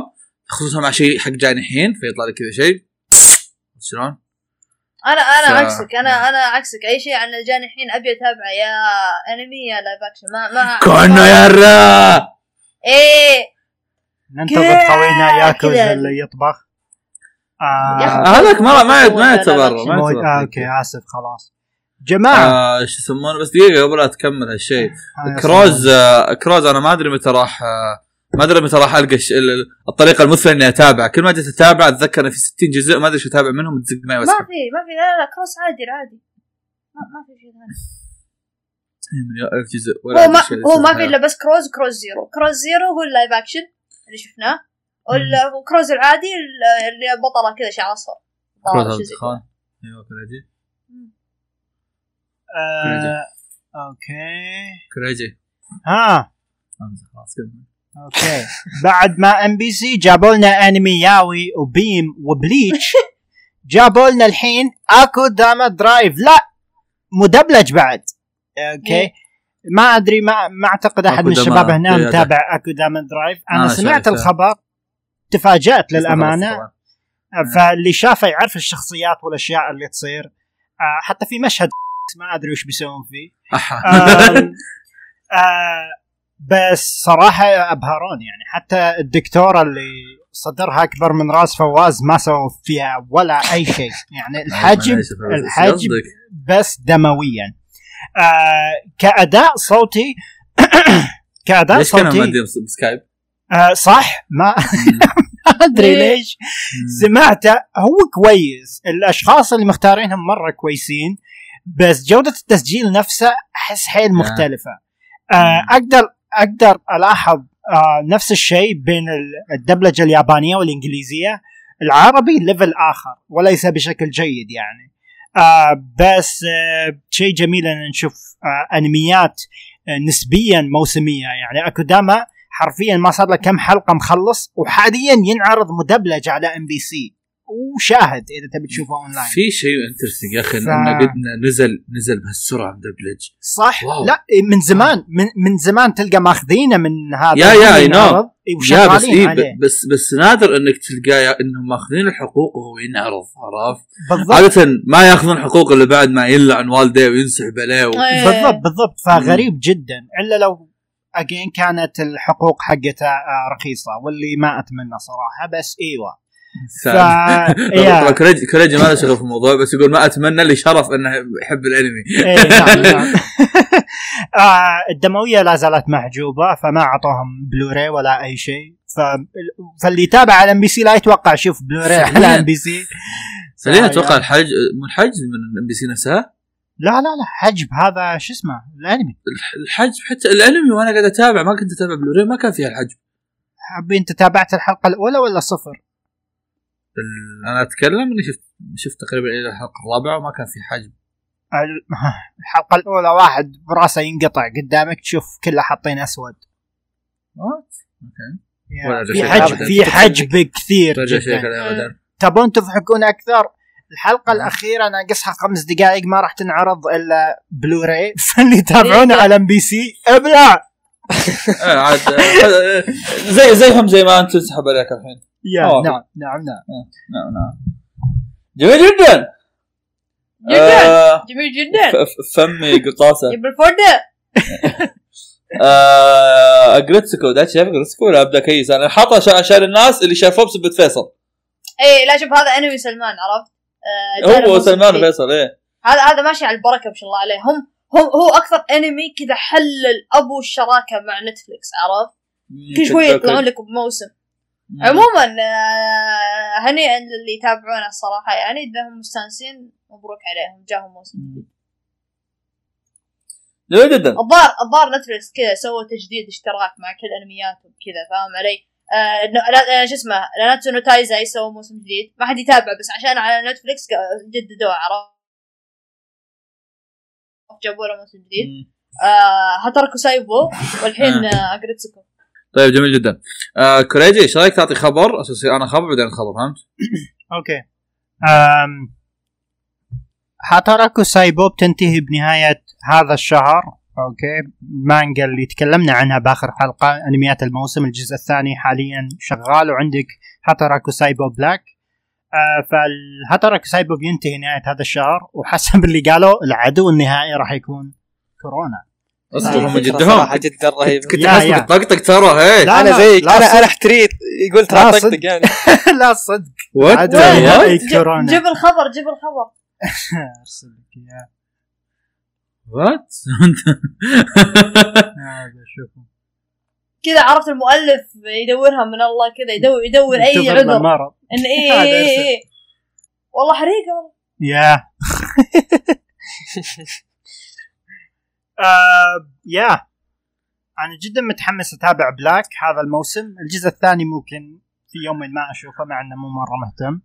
خصوصا مع شيء حق جانحين فيطلع لك كذا شيء. شلون؟ أنا أنا ف- عكسك أنا أنا عكسك. أي شيء عن الجانحين أبي أتابعه. يا أنمي يا لايف اكشن ما ما كونه يا الرا! إيه. ننتظر كذا- خوينا ياكوز. اللي يطبخ. آه. هذاك ما ما ما يعتبر آه أوكي آسف خلاص. جماعة. آه، شو يسمونه؟ بس دقيقة قبل لا تكمل هالشيء. آه، كروز آه، كروز أنا ما أدري متى راح آه، ما أدري متى راح ألقى الطريقة المثلى إني أتابع. كل ما جيت أتابع أتذكر ان في 60 جزء ما أدري شو أتابع منهم تزق معي ما في ما في لا لا كروس عادي عادي. ما, ما في شيء ثاني. من ألف جزء. ولا هو ما هو ما. في إلا بس كروز كروز زيرو كروز زيرو هو اللايف اكشن اللي شفناه. وال- وكروز العادي ال- اللي بطلة كذا شعر اصفر كروز الدخان أيوه كريجي آه أوكي. كريجي ها. أمزح خلاص كمل. أوكي بعد ما ام بي سي جابوا لنا انمي ياوي وبيم وبليتش جابوا لنا الحين Akudama Drive. لا مدبلج بعد. okay إيه. ما أدري ما ما أعتقد أحد من الشباب هنا إيه، متابع Akudama Drive. أنا أنا سمعت. الخبر تفاجأت للأمانة. طبعاً. فاللي شافه يعرف الشخصيات والأشياء اللي تصير. آه، حتى في مشهد ما أدري وش بيسوون فيه. أحا. آم، آه، بس صراحة أبهروني يعني حتى الدكتورة اللي صدرها أكبر من راس فواز ما سووا فيها ولا أي شيء. يعني الحجم الحجم. بس دمويا. آه كأداء صوتي كأداء ليش صوتي مادين بسكايب؟ آه صح ما ما أدري ليش. سمعته هو كويس. الأشخاص اللي مختارينهم مرة كويسين بس جودة التسجيل نفسه أحس حيل مختلفة. آه أقدر أقدر ألاحظ آه نفس الشيء بين ال- الدبلجة اليابانية والإنجليزية. العربي level آخر وليس بشكل جيد يعني. آه بس آه شيء جميل أن نشوف آه أنميات آه نسبيا موسمية يعني. Akudama حرفيا ما صار له كم حلقة مخلص وحاليا ينعرض مدبلج على MBC وشاهد إذا تبي تشوفه اونلاين في شيء interesting يا أخي ف- إنه قد نزل نزل بهالسرعه مدبلج صح؟ واو. لا من زمان من, من زمان تلقى ماخذينه من هذا يا- يا، know. ينعرض يا بس إيه عليه. بس بس نادر إنك تلقاه إنهم ماخذين الحقوق وهو ينعرض عرفت؟ بالضبط. عادة ما ياخذون حقوق إلا بعد ما يلعن والديه وينسحب عليه و... إيه. بالضبط بالضبط. فغريب جدا. إلا لو اجين كانت الحقوق حقتها رخيصة واللي ما أتمنى صراحة بس إيوه. ف يا- كوريجي ما له شغل في الموضوع بس يقول ما أتمنى لي شرف إنه يحب الأنمي. إيه نعم نعم. آه الدموية لا زالت محجوبة فما اعطوهم بلوراي ولا أي شيء. ف... فاللي يتابع على MBC لا يتوقع يشوف بلوراي على MBC خلينا أتوقع الحجز من MBC نفسها؟ لا لا لا حجب. هذا شو اسمه؟ الأنمي. الح- الحجب حتى الأنمي وأنا قاعد أتابع ما كنت أتابع بلوري ما كان فيها الحجب. حبي أنت تابعت الحلقة الأولى ولا صفر؟ أنا أتكلم إني شفت شفت تقريبا إلى الحلقة الرابعة وما كان في حجب ال- الحلقة الأولى واحد برأسه ينقطع قدامك تشوف كله حاطين أسود. what okay في حجب. في حجب كثير تبون تضحكون أكثر؟ الحلقة الأخيرة ناقصها خمس دقائق ما راح تنعرض إلا بلوراي فاللي يتابعونه على MBC أبلع. آه، عاد آه، زي زيهم زي ما انت تسحب عليك الحين. يا. نعم نعم نعم نعم نعم جميل جدا جدا آه، جميل جدا فمي قطاسه جيب الفردة آه، اجريتسكو ده شايف اجريتسكو ولا أبدأ كيس أنا حاطه عشان الناس اللي شافوه بسبة فيصل. اي لا شوف هذا انمي سلمان عرفت؟ آه، هو سلمان. وفيصل إيه. هذا هذا ماشي على البركة ما شاء الله عليه. هم هم هو أكثر أنمي كذا حلل أبو الشراكة مع نتفلكس عرفت؟ كل شوية يطلعون لك بموسم. عموما آه، هنيئا للي يتابعونه الصراحة يعني إذا هم مستانسين مبروك عليهم جاهم موسم. جديد جميل جدا الظاهر الظاهر نتفلكس كذا سووا تجديد اشتراك مع كل انمياتهم كذا فاهم علي؟ آه آه، شو اسمه ناناتسو نو تايزاي سووا موسم جديد. ما حد يتابع بس عشان على نتفلكس جددوه عرفت؟ جابوا له موسم جديد. آه هاتاراكو سايبو والحين آه. اجريتسكو طيب جميل جدا. آه كوريجي إيش رأيك تعطي خبر؟ اساسي أنا خبر بعدين خبر فهمت؟ okay. أم... هاتاراكو سايبوب تنتهي بنهاية هذا الشهر. okay. المانجا اللي تكلمنا عنها بآخر حلقة أنميات الموسم الجزء الثاني حاليا شغال وعندك هاتاراكو سايبو Black. آه فالهاتاراكو سايبوب ينتهي نهاية هذا الشهر وحسب اللي قالوا العدو النهائي راح يكون كورونا. اصبر هم فكرة جدهم. صراحة جدا رهيبة كنت يا. طقطق ترى هي لا، أنا زيك لا أنا صدق. أنا أحتريت قلت راح. طقطق يعني. لا صدق. وات جيب- الخبر جيب الخبر. أرسل لك إياه. وات هذا شوفوا. كذا عرفت المؤلف يدورها من الله كذا يدور يدور أي عذر. مرض. إن اي اي. اي والله حريقه والله. يا آه، يا أنا جدا متحمس أتابع Black هذا الموسم. الجزء الثاني ممكن في يوم ما أشوفه مع إنه مو مرة مهتم.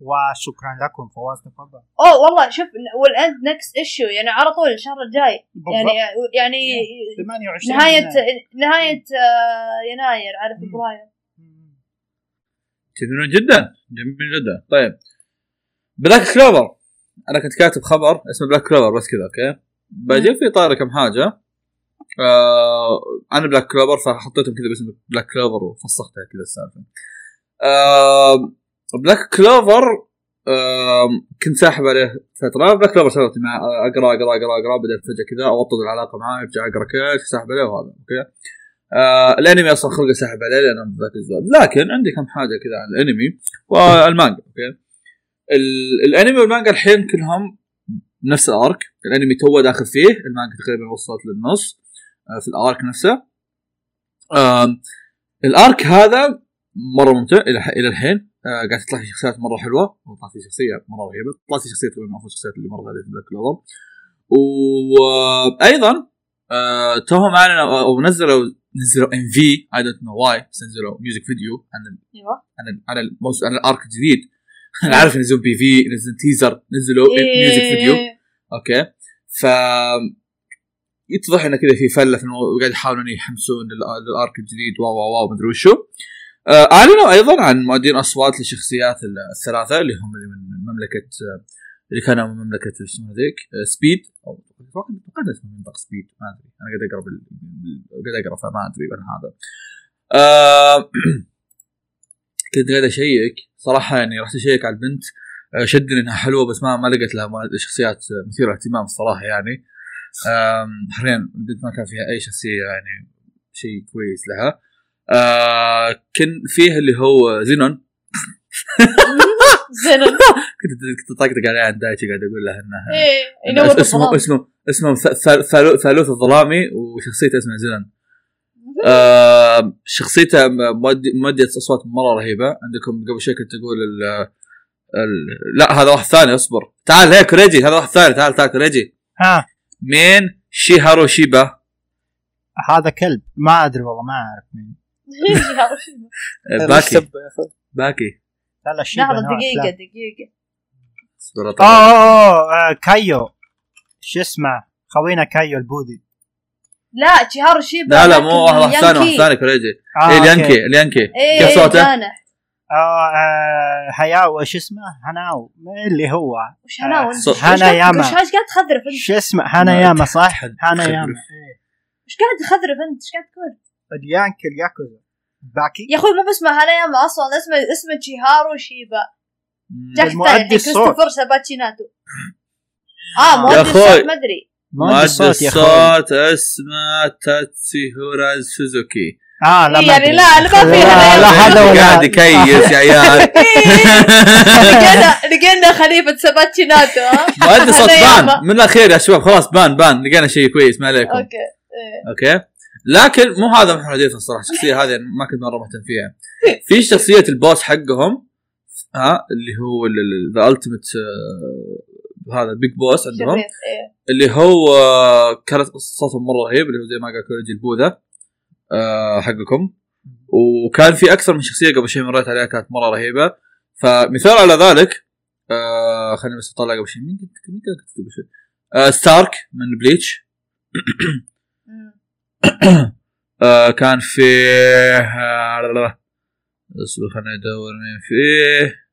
وشكرا لكم فواز تفضل. أوه والله شوف وال end next issue يعني على طول الشهر الجاي. يعني يعني 28 نهاية يناير. نهاية آه، يناير على. فبراير جميل جدا. جميل جدا. طيب. Black Clover أنا كنت كاتب خبر اسمه Black Clover بس كذا okay؟ بعدين في طاري كم حاجة. آه أنا Black Clover فحطيتهم كذا باسم Black Clover وفسختها كذا السالفة. آه Black Clover آه كنت ساحب عليه فترة. Black Clover سويت مع اقرا اقرا اقرا أقرأ بعدين فجأة كذا أوطد العلاقة معاه أرجع أقرأ كيف ساحب عليه وهذا okay. آه الأنمي أصلا خلقة ساحب عليه لأنه ذاك الزود. لكن عندي كم حاجة كذا عن الأنمي والمانجا okay. ال- الأنمي والمانجا الحين كلهم نفس ال arc الانمي تو داخل فيه. المانجا تقريبا وصلت للنص آه، في ال arc نفسه. ال arc هذا مرة ممتع إلى الحين. آه قاعد تطلع في شخصيات مرة حلوة. وطلعت في شخصية مرة رهيبة. طلعت في شخصية من افضل الشخصيات اللي مرت علي في Black Clover وأيضا آه توهم اعلنوا أو نزلوا نزلوا MV. I don't know why بس نزلوا music video عن ال عن ال عن الموس... عن ال arc الجديد. أنا عارف ينزلون PV ينزلون teaser نزلوا music video. okay؟ ف يتضح إنه كذا في فلة في وقاعد يحاولون يحمسون لل- لل arc الجديد wow wow مدري وشو. آه، اعلنوا أيضا عن مؤدين أصوات للشخصيات ال- الثلاثة اللي هم اللي من مملكة آه، اللي كانوا من مملكة شو اسمه ذيك؟ آه، سبيد. أو أتوقع اسمه منطقة سبيد ما أدري. أنا قاعد أقرأ قاعد أقرأ فما أدري عن هذا. آه، كنت قاعد أشيك صراحة يعني رحت أشيك على البنت. آه، شدني إنها حلوة بس ما ما لقيت لها شخصيات مثيرة اهتمام الصراحة يعني. حاليا البنت ما كان فيها أي شخصية يعني شيء كويس لها. آه كان فيه اللي هو زينون. زين كنت كنت طقطق عليه عن دايتشي قاعد أقول له انه إيه إنه ينور اسمه. اسمه اسمه ثالوث الظلامي وشخصيته اسمها زينون. آه شخصيته م- مؤدي مؤدية أصوات مرة رهيبة. عندكم قبل شوي كنت ال لا هذا واحد ثاني اصبر. تعال هيك كوريجي هذا واحد ثاني تعال تعال كوريجي ها. مين؟ شيهارو شيبا هذا كلب. ما أدري والله ما أعرف مين. آه، باكي. باكي. لا لا شيبا لحظة دقيقة. دقيقة. اوه أطلع. أوه، آه، كايو. شو اسمه؟ خوينا كايو البوذي. لا شيهارو شيبا لا لا مو واحد واحد ثاني واحد. ثاني كوريجي آه، أوكي. اليانكي. اليانكي كيف صوته؟ آه آه، هياو شو اسمه هناو اللي هو وش هنا وانت صو- وش هانا قاعد- ياما. وش إيش قاعد تخذرف انت؟ شو اسمه هانا ما ياما صح؟ هانا. ياما إيه. وش قاعد تخذرف انت؟ إيش قاعد تقول؟ اليانك الياكوزا باكي يا أخوي مو باسمه هاناياما أصلا اسمه اسمه شيهارو شيبا. جاك. كريستوفر ساباتشيناتو آه يا مؤدي. الصوت ما أدري مؤدي الصوت اسمه تاتسيهورا سوزوكي آه لا إيه ما يعني. لا، لا، ما في لا هذا. قاعد يكيس يا عيال. لقينا لقينا خليفة ساباتشيناتو ها؟ مؤدي صوت. بان. من الأخير يا شباب خلاص بان بان. لقينا شيء كويس ما عليكم. okay إيه. okay. لكن مو هذا محمد حديث الصراحه الشخصية هذه ما كنت مرة مهتم فيها. في شخصية ال boss حقهم ها اللي هو the ultimate هذا ال big boss عندهم. إيه. اللي هو آه، كانت صوته مرة رهيب اللي هو زي ما قال كوريجي البوذا. آه، حقكم. وكان في أكثر من شخصية قبل شيء مريت عليها كانت مرة رهيبة. فمثال على ذلك آه خليني بس أطلع قبل شيء مين كنت مين كنت قبل شيء آه ستارك من بليتش. آه كان في آه أصبر خليني أدور مين فيه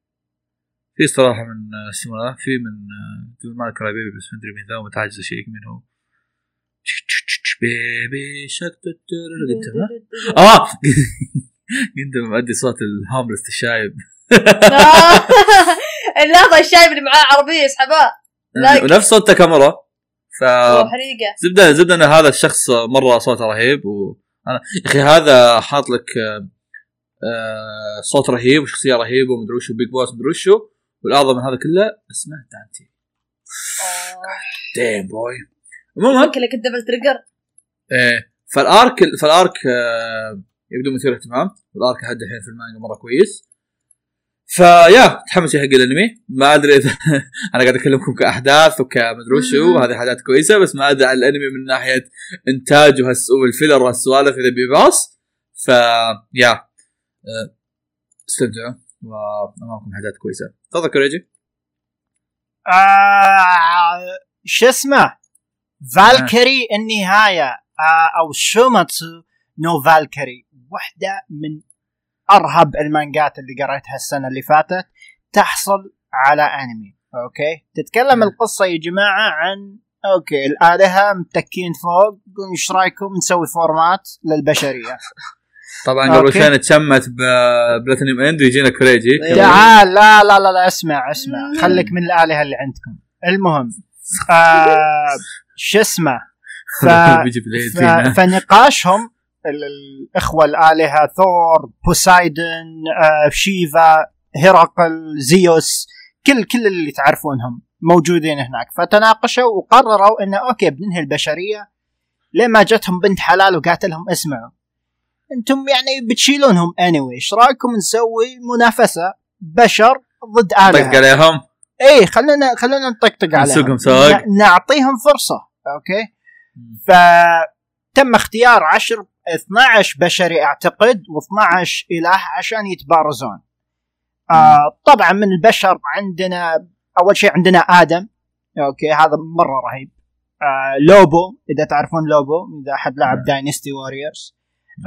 في صراحة من آه، ذا في من آه، تقول مالك بس ما أدري مين ذا ومتعجز أشيك مين هو بيبي شك قلت آه. قلت مؤدي صوت ال homeless الشايب. آه. اللحظه الشايب اللي معاه عربية يسحبها like. ونفس صوت تاكامورا ف زبدة زبدة ان هذا الشخص مرة صوته رهيب وأنا يا أخي هذا حاط لك آه، آه، صوت رهيب وشخصية رهيبة ومدري وشو big boss مدري وشو والأعظم من هذا كله اسمه دانتي. damn boy عموما ممكن لك ال double trigger. إيه. فال arc فال arc آه، يبدو مثير اهتمام. وال arc لحد الحين في المانجا مرة كويس. فيا تحمس حق الانمي. ما أدري إذا أنا قاعد أكلمكم كأحداث وكمدري وشو. هذه حاجات كويسة. بس ما أدري عن الانمي من ناحية إنتاج وهالس- وال filler وهالسوالف إذا بيباص ف يا آه، استمتعوا. وأمامكم حاجات كويسة. تفضل كوريجي. آه شو اسمه؟ فالكري النهاية. آه أو شوماتسو نو فالكري واحدة من أرهب المانجات اللي قريتها السنة اللي فاتت تحصل على أنمي okay تتكلم مم. القصة يا جماعة عن okay الالهه متكين فوق قالوا إيش رأيكم نسوي format للبشرية طبعا قبل. شوي نتشمت ب Platinum End ويجينا. تعال لا لا لا لا اسمع اسمع مم. خليك من الآلهة اللي عندكم المهم آه شو اسمه ف... ف... فنقاشهم ال- الإخوة الآلهة ثور بوسايدن آه شيفا هيراقل زيوس كل كل اللي تعرفونهم موجودين هناك. فتناقشوا وقرروا إنه okay بننهي البشرية. لما جتهم بنت حلال وقالت لهم اسمعوا. أنتم يعني بتشيلونهم اني anyway. إيش رأيكم نسوي منافسة بشر ضد طق الهه عليهم. اي خلينا خلينا نطقطق عليهم. نعطيهم فرصة okay؟ فتم اختيار 10 12 بشري أعتقد و12 إله عشان يتبارزون. آه طبعا من البشر عندنا أول شيء عندنا آدم. okay هذا مرة رهيب. آه لوبو إذا تعرفون لوبو إذا أحد لعب نعم. Dynasty Warriors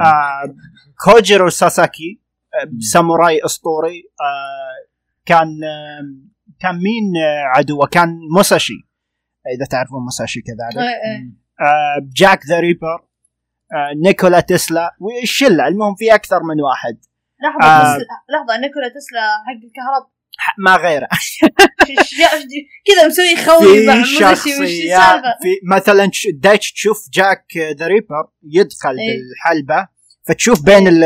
آه كوجيرو ساساكي آه ساموراي أسطوري. آه كان آه كان مين آه عدوه كان موساشي. إذا تعرفون موساشي كذلك. آه Jack the Ripper آه نيكولا تسلا والشلة المهم في أكثر من واحد لحظة آه. لحظة نيكولا تسلا حق الكهرب ما غيره كذا مسوي خوي مع في السالفه في مثلا دايتش تشوف جاك ذا ريبر يدخل إيه. بالحلبة فتشوف بين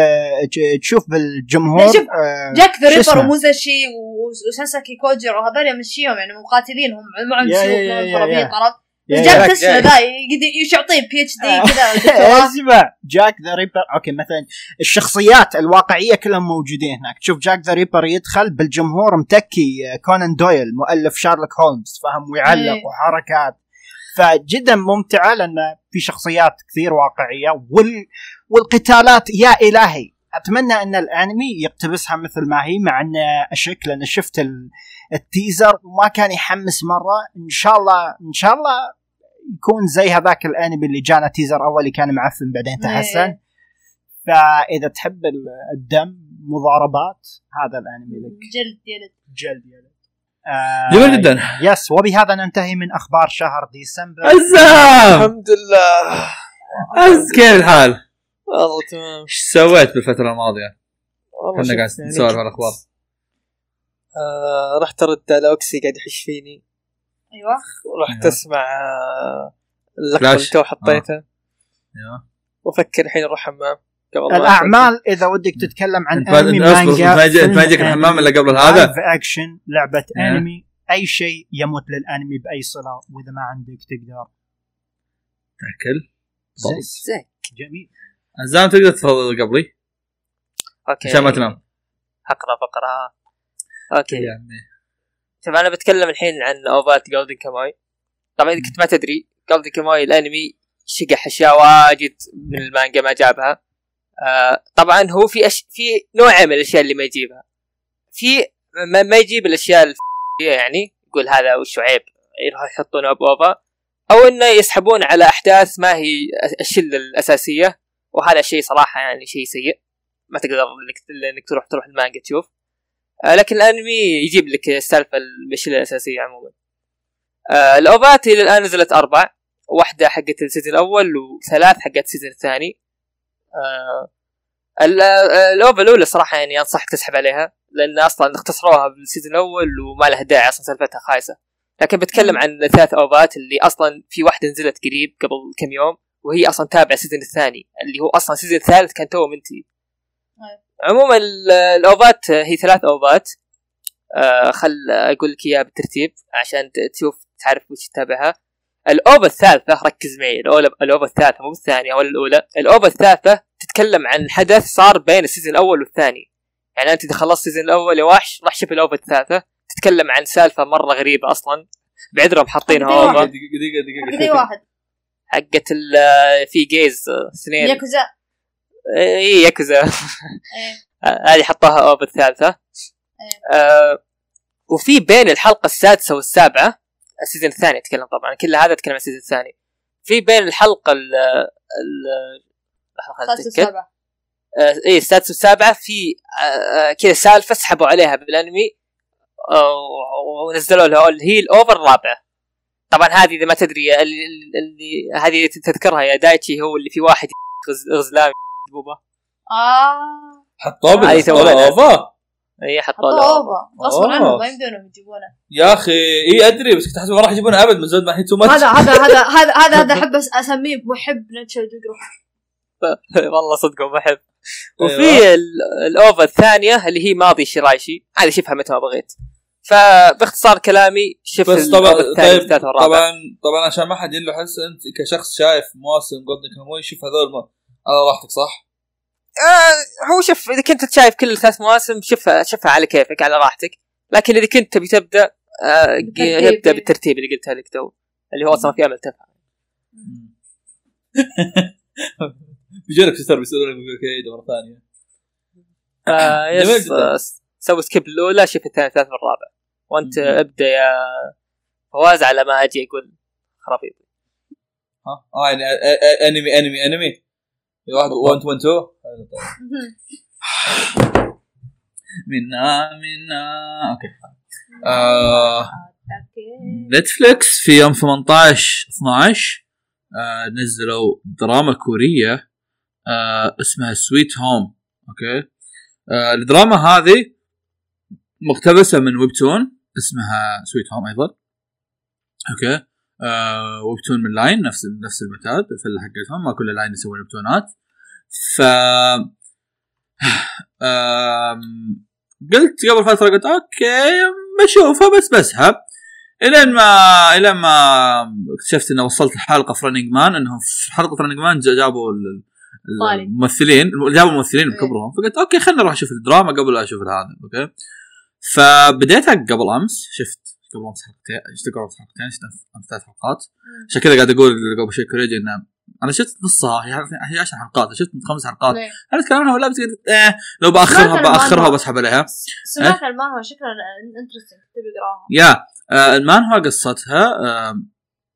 تشوف بالجمهور آه، جاك ذا ريبر؟ وموزاشي وساساكي كوجيرو هذول يمشيهم يعني مقاتلين هم معهم سيوف معهم خرابيط. عرفت جاك تسلا. ذا يعطيه بي اتش. دي كذا. اسمع جاك ذا ريبر أوكي مثلا الشخصيات الواقعية كلهم موجودين هناك تشوف Jack the Ripper يدخل بالجمهور متكي آه، كونان دويل مؤلف شارلوك هولمز فهم ويعلق إيه. وحركات فجدا ممتعة لأن في شخصيات كثير واقعية وال والقتالات يا إلهي أتمنى أن الأنمي يقتبسها مثل ما هي مع أن أشك لأن شفت ال- ال teaser وما كان يحمس مرة إن شاء الله إن شاء الله يكون زي هذاك الانمي اللي جانا teaser اول اللي كان معفن بعدين تحسن. إيه. فإذا تحب ال- الدم مضاربات هذا الانمي لك. جلد جلد جلد يلد. آه جميل جدا yes وبهذا ننتهي من أخبار شهر ديسمبر. عزام! الحمد لله. عز كيف الحال؟ والله تمام. إيش سويت بالفترة الماضية؟ والله كنا قاعد يعني نسولف على الأخبار. آه رحت أرد على أوكسي قاعد يحش فيني. أيوه. ورحت أيوه. أسمع آه، اللقطه. اللي تو حطيتها أيوه. وأفكر الحين أروح حمام قبل ما الأعمال إذا ودك تتكلم عن انت أنمي مانجا فيلم ما يجيك الحمام إلا قبل هذا؟ live action لعبة إيه. أنمي. أي شيء يموت للأنمي بأي صلة وإذا ما عندك تقدر. تأكل. زين زين جميل. عزام تقدر تفضل قبلي؟ okay. عشان ما تنام. أقرأ فقرة. okay. يا عمي. طيب أنا بتكلم الحين عن أوفات Golden Kamuy طبعا إذا كنت ما تدري Golden Kamuy الأنمي شقح أشياء واجد من المانجا ما جابها. آه طبعا هو في أش... في نوع من الأشياء اللي ما يجيبها. في ما, ما يجيب الأشياء الفيه يعني يقول هذا وش عيب يروح يحطونه ب OVA. أو إنه يسحبون على أحداث ما هي الشلة الأساسية. وهذا شيء صراحة يعني شيء سيء. ما تقدر انك إنك تروح تروح المانجا تشوف. لكن الانمي يجيب لك السالفة المشكلة الأساسية عموما. آه الأوفات إلى الآن نزلت أربع. واحدة حقت ال season الأول وثلاث حقت ال season الثاني. آه ال- آه، ال OVA الأولى صراحة يعني أنصحك تسحب عليها لأن أصلا اختصروها بال season الأول وما لها داعي أصلا سالفتها خايسة. لكن بتكلم عن ثلاث أوفات اللي أصلا في واحدة نزلت قريب قبل كم يوم وهي أصلا تابعة ال season الثاني اللي هو أصلا ال season الثالث كان تو منتهي. أيوة. عموما ال- الأوفات هي ثلاث أوفات. آه خل أقول لك إياها بالترتيب عشان تشوف تعرف وش تتابعها. ال OVA الثالثة ركز معي ال OVA الثالثة مو الثانية ولا الأولى. ال OVA الثالثة تتكلم عن حدث صار بين ال season الأول والثاني. يعني أنت إذا خلصت ال season الأول يا وحش راح شوف ال OVA الثالثة. تتكلم عن سالفة مرة غريبة أصلا. بعذرهم حاطينها دقيقة OVA دقيقة حق ذي واحد. حقت ال- في جيز اثنين. ياكوزا. اي ياكوزا إيه. هذه حطوها OVA الثالثة. آه وفي بين الحلقة السادسة والسابعة ال season الثاني أتكلم طبعا كل هذا أتكلم عن ال season الثاني. في بين الحلقة ال ال. وسبعة آه اي السادسة والسابعة في آه آه كذا سالفة سحبوا عليها بالأنمي ونزلوا لها اللي هي ال OVA الرابعة. طبعا هذه إذا ما تدري اللي, اللي هذه تذكرها يا دايتشي هو اللي في واحد غز- غزلان. بوبا آه. حطوه بالاسطوره. اوفا اي حطوا له اوفا غصبا. عنهم ما يمدونهم يجيبونه. يا أخي إي أدري بس كنت احسب ما راح يجيبونه أبد من زود ما الحين تو ماتش هذا هذا هذا هذا هذا هذا أحب أس- أسميه محب ناتشر دوجرو والله صدق ما بحب أيوة. وفي ال- الاوفا الثانية اللي هي ماضي شرايشي هذه شوفها متى ما بغيت. فباختصار كلامي شوف بس طبعا طيب طبعا طبعا عشان ما حد يلو حس أنت كشخص شايف مواسم جولدن كاموي شوف هذول ما- على راحتك صح؟ آه هو شوف إذا كنت شايف كل ثلاث مواسم شوفها شوفها على كيفك على راحتك. لكن إذا كنت تبي تبدأ آه بالترتيب. ابدا بالترتيب اللي قلتها لك تو اللي هو أصلا في أمل تفهم. بيجونك في ستار بيسالونك بيقول لك عيد مرة ثانية. آه yes. آه، سوي skip. الاولى شوف الثاني الثالث والرابع وأنت. أبدأ يا فواز على ما أجي أقول. خرابيط ها؟ آه يعني أنمي أنمي أنمي. واحد 1 2 2 منا منا أوكي آه Netflix في يوم 18 12 آه نزلوا دراما كورية. آه اسمها Sweet Home okay آه الدراما هذه مقتبسة من webtoon اسمها Sweet Home أيضا. okay آه webtoon من Line نفس نفس المعتاد الفله حقتهم ما كل Line يسوون webtoon ات ف قلت قبل فترة قلت okay بشوفها بس بسحب إلين ما إلين ما اكتشفت إنه وصلت الحلقة في Running Man إنهم في حلقة Running Man جابوا. الممثلين جابوا الممثلين إيه. بكبرهم فقلت okay خلينا نروح أشوف الدراما قبل لا أشوف هذا okay فبديتها قبل أمس شفت قبل امس حلقتين قبل امس حلقتين شفت ثلاث حلقات. عشان كذا قاعد أقول قبل شوي كوريجي إنه أنا شفت نصها هي هي 10 حلقات شفت خمس حلقات؟ أنا أتكلم عنها ولا بس قلت إيه لو باخرها بأخرها. وبسحب عليها. سمعت المانهوا شكلها interesting تبي اقراها يا آه المانهوا قصتها آه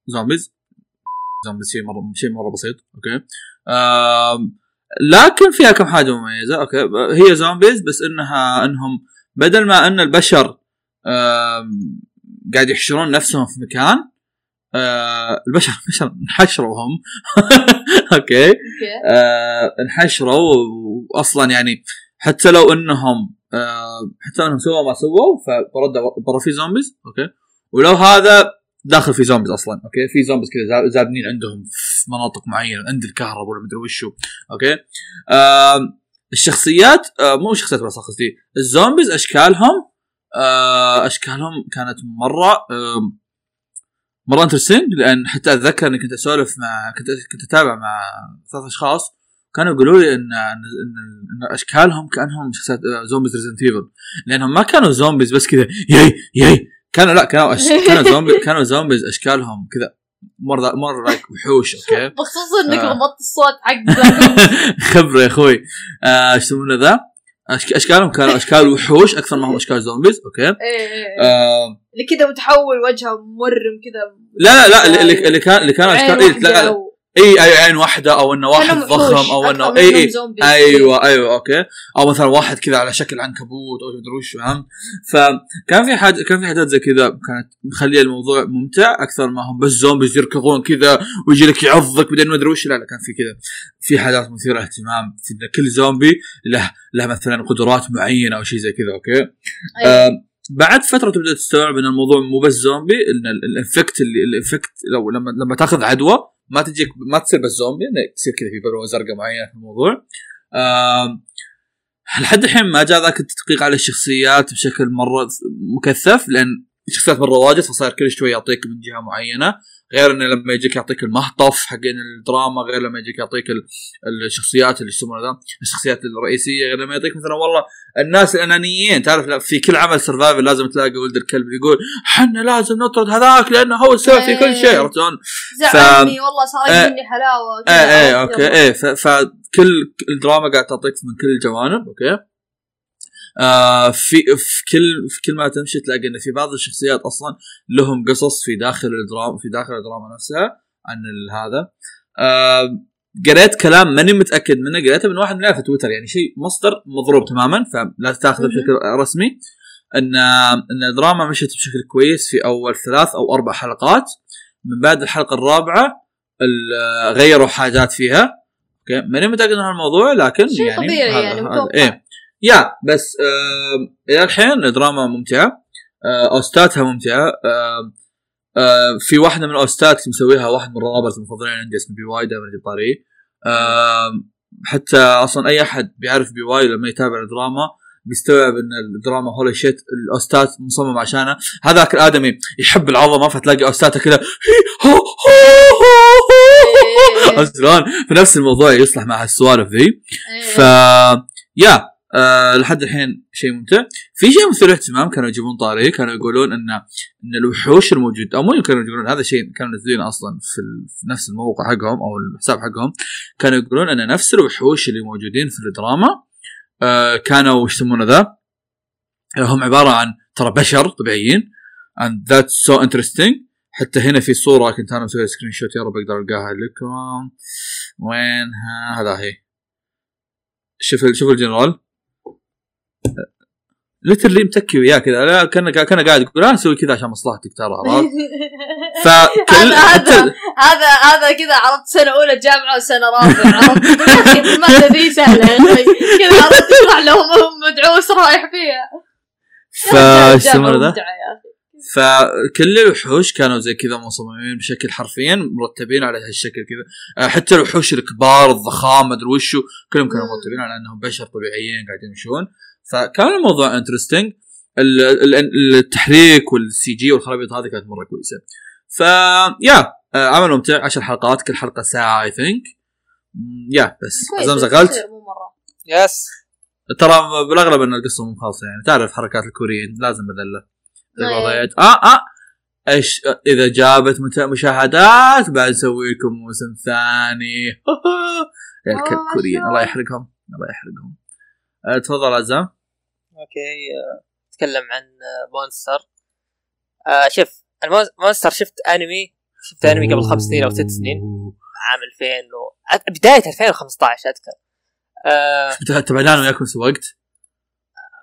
zombies zombies شيء مره شيء مرة بسيط okay. آه لكن فيها كم حاجة مميزة okay. هي zombies بس انها إنهم بدل ما إن البشر آه قاعد يحشرون نفسهم في مكان آه البشر البشر انحشروا هم okay. آه انحشروا واصلا يعني حتى لو إنهم آه حتى لو إنهم سووا ما سووا فبرد برا في zombies okay؟ ولو هذا داخل في zombies أصلا okay؟ في zombies كذا زا- زابنين عندهم في مناطق معينة عند الكهرباء ولا مدري وشو okay؟ آه الشخصيات آه مو شخصيات بس قصدي. ال zombies أشكالهم أشكالهم كانت مرة آه مرة interesting لأن حتى أتذكر إني كنت أسولف مع كنت كنت أتابع مع ثلاث أشخاص كانوا يقولوا لي إن إن, إن, أشكالهم كأنهم شخصيات آه، zombies Resident Evil لأنهم ما كانوا zombies بس كذا ياي ياي. كانوا لا كانوا أش... كانوا زومبي كانوا zombies أشكالهم كذا مرة مرة like وحوش okay. بخصوص إنك آه. ضبطت الصوت حق خبرة يا أخوي. آه، إيش يسمونه ذا. أشكالهم كانوا أشكال وحوش أكثر ما هم أشكال zombies okay؟ إيه إيه إيه. آه اللي كذا متحول وجهه مورم كذا لا لا لا اللي- اللي, اللي كان اللي كانوا اشكال إيه لا, لا اي اي عين واحدة أو إنه واحد ضخم أو إنه اي اي zombies. أيوه أيوه okay. أو مثلا واحد كذا على شكل عنكبوت أو مدري وش فهمت فكان في حاجة كان في حاجات زي كذا كانت مخلية الموضوع ممتع أكثر ما هم بس zombies يركضون كذا ويجي لك يعضك بعدين ما أدري وش. لا لا كان في كذا. في حاجات مثيرة اهتمام في كل زومبي له له مثلا قدرات معينة أو شيء زي كذا okay؟ أيوة. آه بعد فترة تبدا تستوعب إن الموضوع مو بس زومبي إن ال- الافكت اللي الافكت لو لما لما تأخذ عدوى ما تجيك ما تصير بس زومبي إنه تصير كذا في بلوه زرقاء معينة في الموضوع. لحد الحين ما جاء ذاك التدقيق على الشخصيات بشكل مرة مكثف لأن الشخصيات مرة واجد فصار كل شوي يعطيك من جهة معينة. غير إنه لما يجيك يعطيك المهطف حقين الدراما غير لما يجيك يعطيك ال- الشخصيات اللي يسمونه ذا الشخصيات الرئيسية غير لما يعطيك مثلا والله الناس الأنانيين تعرف في كل عمل survival لازم تلاقي ولد الكلب يقول حنا لازم نطرد هذاك لأنه هو السبب في كل شيء. عرفت شلون؟ زعلني والله صار آه، مني حلاوة كذا، إيه عرفت؟ okay ف- فكل الدراما قاعد تعطيك من كل الجوانب okay. آه في في كل في كل ما تمشي تلاقي إن في بعض الشخصيات أصلا لهم قصص في داخل الدراما في داخل الدراما نفسها عن هذا. آه قريت كلام ماني متأكد منه قريته من واحد من في تويتر يعني شيء مصدر مضروب تماما فلا تأخذه. بشكل رسمي. إن إن الدراما مشت بشكل كويس في أول ثلاث أو أربع حلقات. من بعد الحلقة الرابعة ال- غيروا حاجات فيها. okay؟ ماني متأكد من الموضوع لكن شيء يعني طبيعي يعني، هذا-. إيه. yeah بس آه إلى الحين دراما ممتعة آه أوستاتها ممتعة آه آه في واحدة من الأوستات مسويها واحد من ال rappers المفضلين عندي اسمه BewhY دائما أجيب طاريه آه حتى أصلا أي أحد بيعرف BewhY لما يتابع الدراما بيستوعب إن الدراما holy shit الأوستات مصمم عشانه. هذاك الادمي يحب العظمه فتلاقي أوستاته كذا إيه، شلون؟ فنفس الموضوع يصلح مع هالسوالف ذي. إيه. ف yeah. آه لحد الحين شيء ممتع. في شيء مثير للاهتمام كانوا يجيبون طاري كانوا يقولون إن إن الوحوش الموجود أو مو كانوا يقولون هذا شيء كانوا منزلينه أصلا في. في نفس الموقع حقهم أو الحساب حقهم. كانوا يقولون إن نفس الوحوش اللي موجودين في الدراما آه كانوا وش يسمونه ذا؟ هم عبارة عن ترى بشر طبيعيين and that's so interesting. حتى هنا في صورة كنت أنا مسوي screenshot يا رب أقدر ألقاها لكم. وينها هذا هي. شوف شوف الجنرال. literally متكي وياه كذا. لا كان كان قاعد يقول أنا أسوي كذا عشان مصلحتك ترى. عرفت؟ فكل هذا هذا هذا كذا عرفت سنة أولى جامعة وسنة رابعة. عرفت الماده ذي سهلة. يا أخي كذا عرفت تشرح لهم هم مدعوس رايح فيها. جامعة يسمونه ذا؟ فكل الوحوش كانوا زي كذا مصممين بشكل حرفيا مرتبين على هالشكل كذا. آه، حتى الوحوش الكبار الضخام مدري وشو كلهم كانوا. مرتبين على أنهم بشر طبيعيين قاعدين يمشون. فكان الموضوع interesting التحريك وال CG والخرابيط هذه كانت مرة كويسة. ف yeah آه، عمل ممتع. 10 حلقات كل حلقة ساعة I think yeah بس زي ما مو مرة. yes ترى بالأغلب أن القصة مو خالصة يعني. تعرف حركات الكوريين لازم بذله أي. وضعية آه آه. إيش إذا جابت مشاهدات بعد نسوي لكم موسم ثاني. آه، الكوريين شو. الله. يحرقهم. الله يحرقهم. آه، تفضل عزام. أوكي آه، نتكلم عن آه، مونستر. آه شوف مونستر شفت أنمي؟ شفت أنمي قبل خمس سنين أو ست سنين؟ عام 2000 و... بداية 2015 أذكر. آه تبعنا أنا وياكم سوقت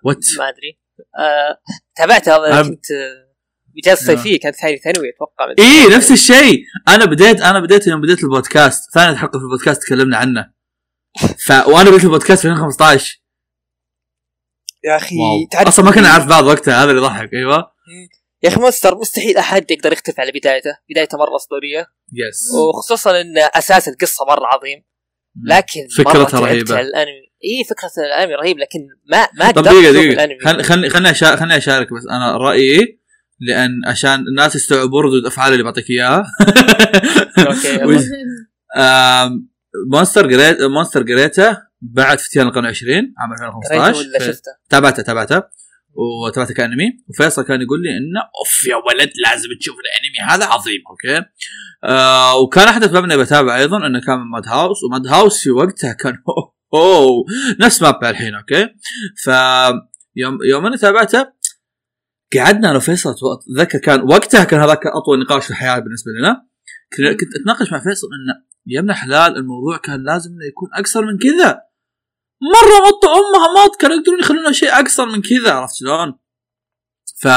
وات ما أدري. آه تابعته هذا كنت آه، اجازه صيفيه كانت ثاني ثانوي أتوقع اي نفس الشيء. أنا بديت أنا بديت يوم بديت البودكاست. ثاني حلقة في البودكاست تكلمنا عنه. ف وأنا بديت البودكاست في 2015 يا أخي تعرف أصلا ما كنا نعرف بعض وقتها هذا اللي يضحك أيوه. يا أخي Monster مستحيل أحد يقدر يختلف على بدايته. بدايته مرة أسطورية. yes وخصوصا ان أساس القصة مرة عظيم. لكن فكرتها. على الأنمي. اي فكرة الأنمي رهيب لكن ما ما طب الأنمي. خل خلني خلني. خلني أشارك بس أنا رأيي لأن عشان الناس يستوعبوا ردود افعال اللي بعطيك إياها. okay Monster قريت Monster قريتها بعد فتيان القرن 20 عام قريته 2015 ولا شفته؟ تابعته تابعته. وتابعته كأنمي. وفيصل كان يقول لي إنه أوف يا ولد لازم تشوف الأنمي هذا عظيم. okay؟ آه وكان أحد اسبابنا بتابع أيضا إنه كان Madhouse و Madhouse في وقتها كان أوه, أوه نفس MAPPA الحين okay؟ ف يوم يوم أنا تابعته قعدنا أنا وفيصل أتذكر كان وقتها كان هذاك أطول نقاش في الحياة بالنسبة لنا. كنت أتناقش مع فيصل إنه يا ابن حلال الموضوع كان لازم إنه يكون أكثر من كذا. مرة مط امها مط كانوا يقدرون يخلونه شيء أكثر من كذا عرفت شلون؟ ف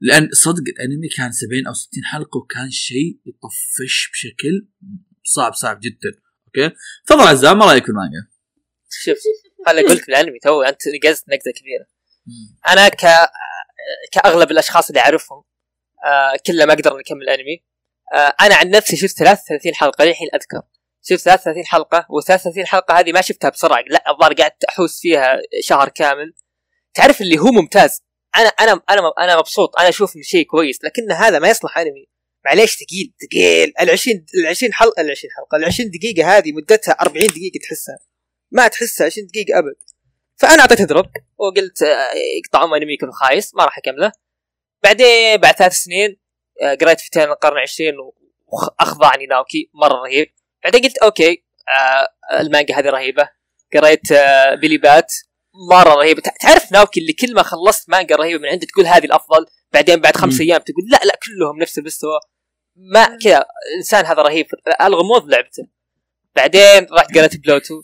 لأن صدق الأنمي كان 70 أو 60 حلقة وكان شيء يطفش بشكل صعب صعب جدا okay؟ تفضل عزام ما رأيك في المانجا؟ شوف خليني أقول لك الأنمي تو أنت نقزت نقزه كبيرة. أنا ك كأغلب الأشخاص اللي أعرفهم آه كلهم ما أقدر نكمل انمي آه أنا عن نفسي شفت 33 حلقة للحين أذكر. شفت 33 حلقة و33 حلقة هذه ما شفتها بسرعة. لا الظاهر قعدت أحوس فيها شهر كامل. تعرف اللي هو ممتاز؟ أنا أنا أنا أنا مبسوط. أنا أشوف انه شيء كويس لكن هذا ما يصلح أنمي. معليش ثقيل ثقيل. ال 20 ال 20 حلقة ال 20 حلقة ال 20 دقيقة هذه مدتها 40 دقيقة تحسها. ما تحسها 20 دقيقة أبد. فأنا اعطيته drop وقلت آه، يقطعون انميكم خايس ما راح أكمله. بعدين بعد ثلاث سنين آه، قريت فتيان القرن 20 واخضعني ناوكي مرة رهيب. بعدين قلت okay آه، المانجا هذه رهيبة. قريت آه، Billy Bat مرة رهيبة. تع- تعرف ناوكي اللي كل ما خلصت مانجا رهيبة من عنده تقول هذه الأفضل بعدين بعد خمس. أيام تقول لا لا كلهم نفس المستوى. ما كذا الانسان هذا رهيب. الغموض لعبته. بعدين رحت قريت بلوتو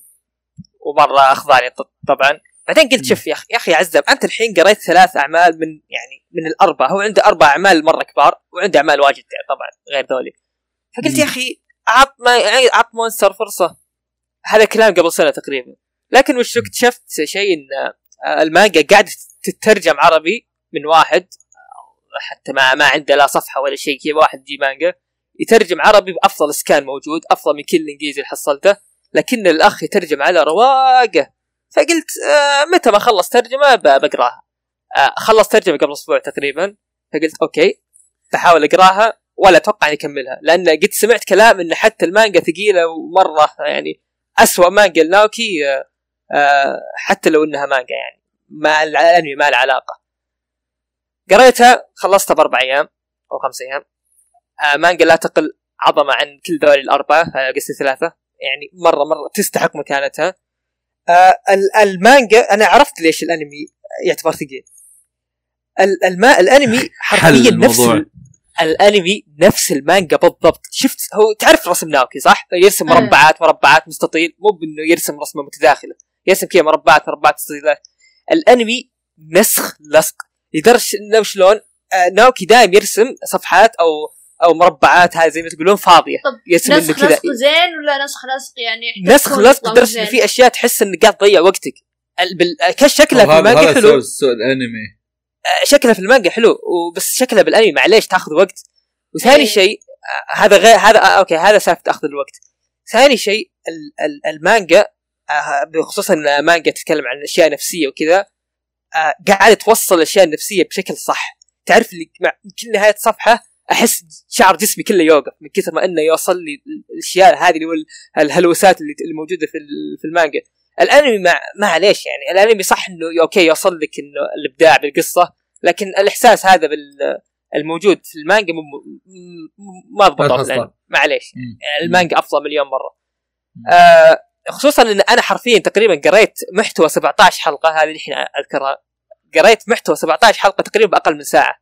ومرة اخضعني طبعا. بعدين قلت شوف يا أخي يا أخي عزام أنت الحين قريت ثلاث أعمال من يعني من الأربعة. هو عنده أربع أعمال مرة كبار وعنده أعمال واجد طبعا غير ذولي. فقلت. يا أخي عط ما يعني عط Monster فرصة. هذا كلام قبل سنة تقريبا. لكن وش اكتشفت شيء إن آه، المانجا قاعدة تترجم عربي من واحد حتى ما ما عنده لا صفحة ولا شيء كذا واحد يجي مانجا يترجم عربي بأفضل scan موجود أفضل من كل الانجليزي اللي حصلته لكن الأخ يترجم على رواقة. فقلت آه متى ما خلص ترجمة بقراها. آه خلص ترجمة قبل أسبوع تقريبا. فقلت okay بحاول أقراها. ولا أتوقع يكملها لأن قد سمعت كلام إن حتى المانجا ثقيلة ومرة يعني أسوأ مانجا لناوكي آه، آه، حتى لو إنها مانجا يعني مع الأنمي ما له علاقة. قريتها خلصتها بأربع أيام أو خمس أيام. آه، مانجا لا تقل عظمة عن كل ذولي الأربعة قصدي ثلاثة. يعني مرة مرة تستحق مكانتها. ال- المانجا أنا عرفت ليش الأنمي يعتبر ثقيل. ال- الما الأنمي حرفيا نفس الانمي نفس المانجا بالضبط. شفت؟ هو تعرف رسم ناوكي صح؟ يرسم أيه. مربعات مربعات مستطيل. مو بإنه يرسم رسمة متداخلة. يرسم كذا مربعات مربعات مستطيلات. الانمي نسخ لصق. لدرجه إنه شلون؟ آه، ناوكي دائم يرسم صفحات أو أو مربعات هذه زي ما تقولون فاضية. طب يرسم إنه نسخ لصق زين ولا نسخ لصق يعني نسخ لصق لدرجه؟ ان في أشياء تحس إنك قاعد تضيع وقتك. ال- بال- كش شكلها في هذا المانجا هذا حلو؟ سوء الأنمي. شكلها في المانجا حلو وبس شكلها بالانمي معليش تاخذ وقت. وثاني إيه. شيء آه، هذا غير هذا آه، okay هذا سالفة اخذ الوقت. ثاني شيء ال- ال- المانجا آه، بخصوصا إن مانجا تتكلم عن اشياء نفسيه وكذا قاعدة توصل الأشياء النفسية بشكل صح. تعرف اللي مع كل نهاية صفحة أحس شعر جسمي كله يوقف من كثر ما إنه يوصل لي الأشياء هذه اللي الهلوسات اللي موجوده في في المانجا. الانمي مع معليش يعني الانمي صح إنه okay يوصل لك إنه الإبداع بالقصة لكن الإحساس هذا بال الموجود في المانجا مو- ما تحصله. الانمي معليش. يعني المانجا أفضل مليون مرة. آه خصوصا إن أنا حرفيا تقريبا قريت محتوى 17 حلقة هذه الحين أذكرها قريت محتوى 17 حلقة تقريبا بأقل من ساعة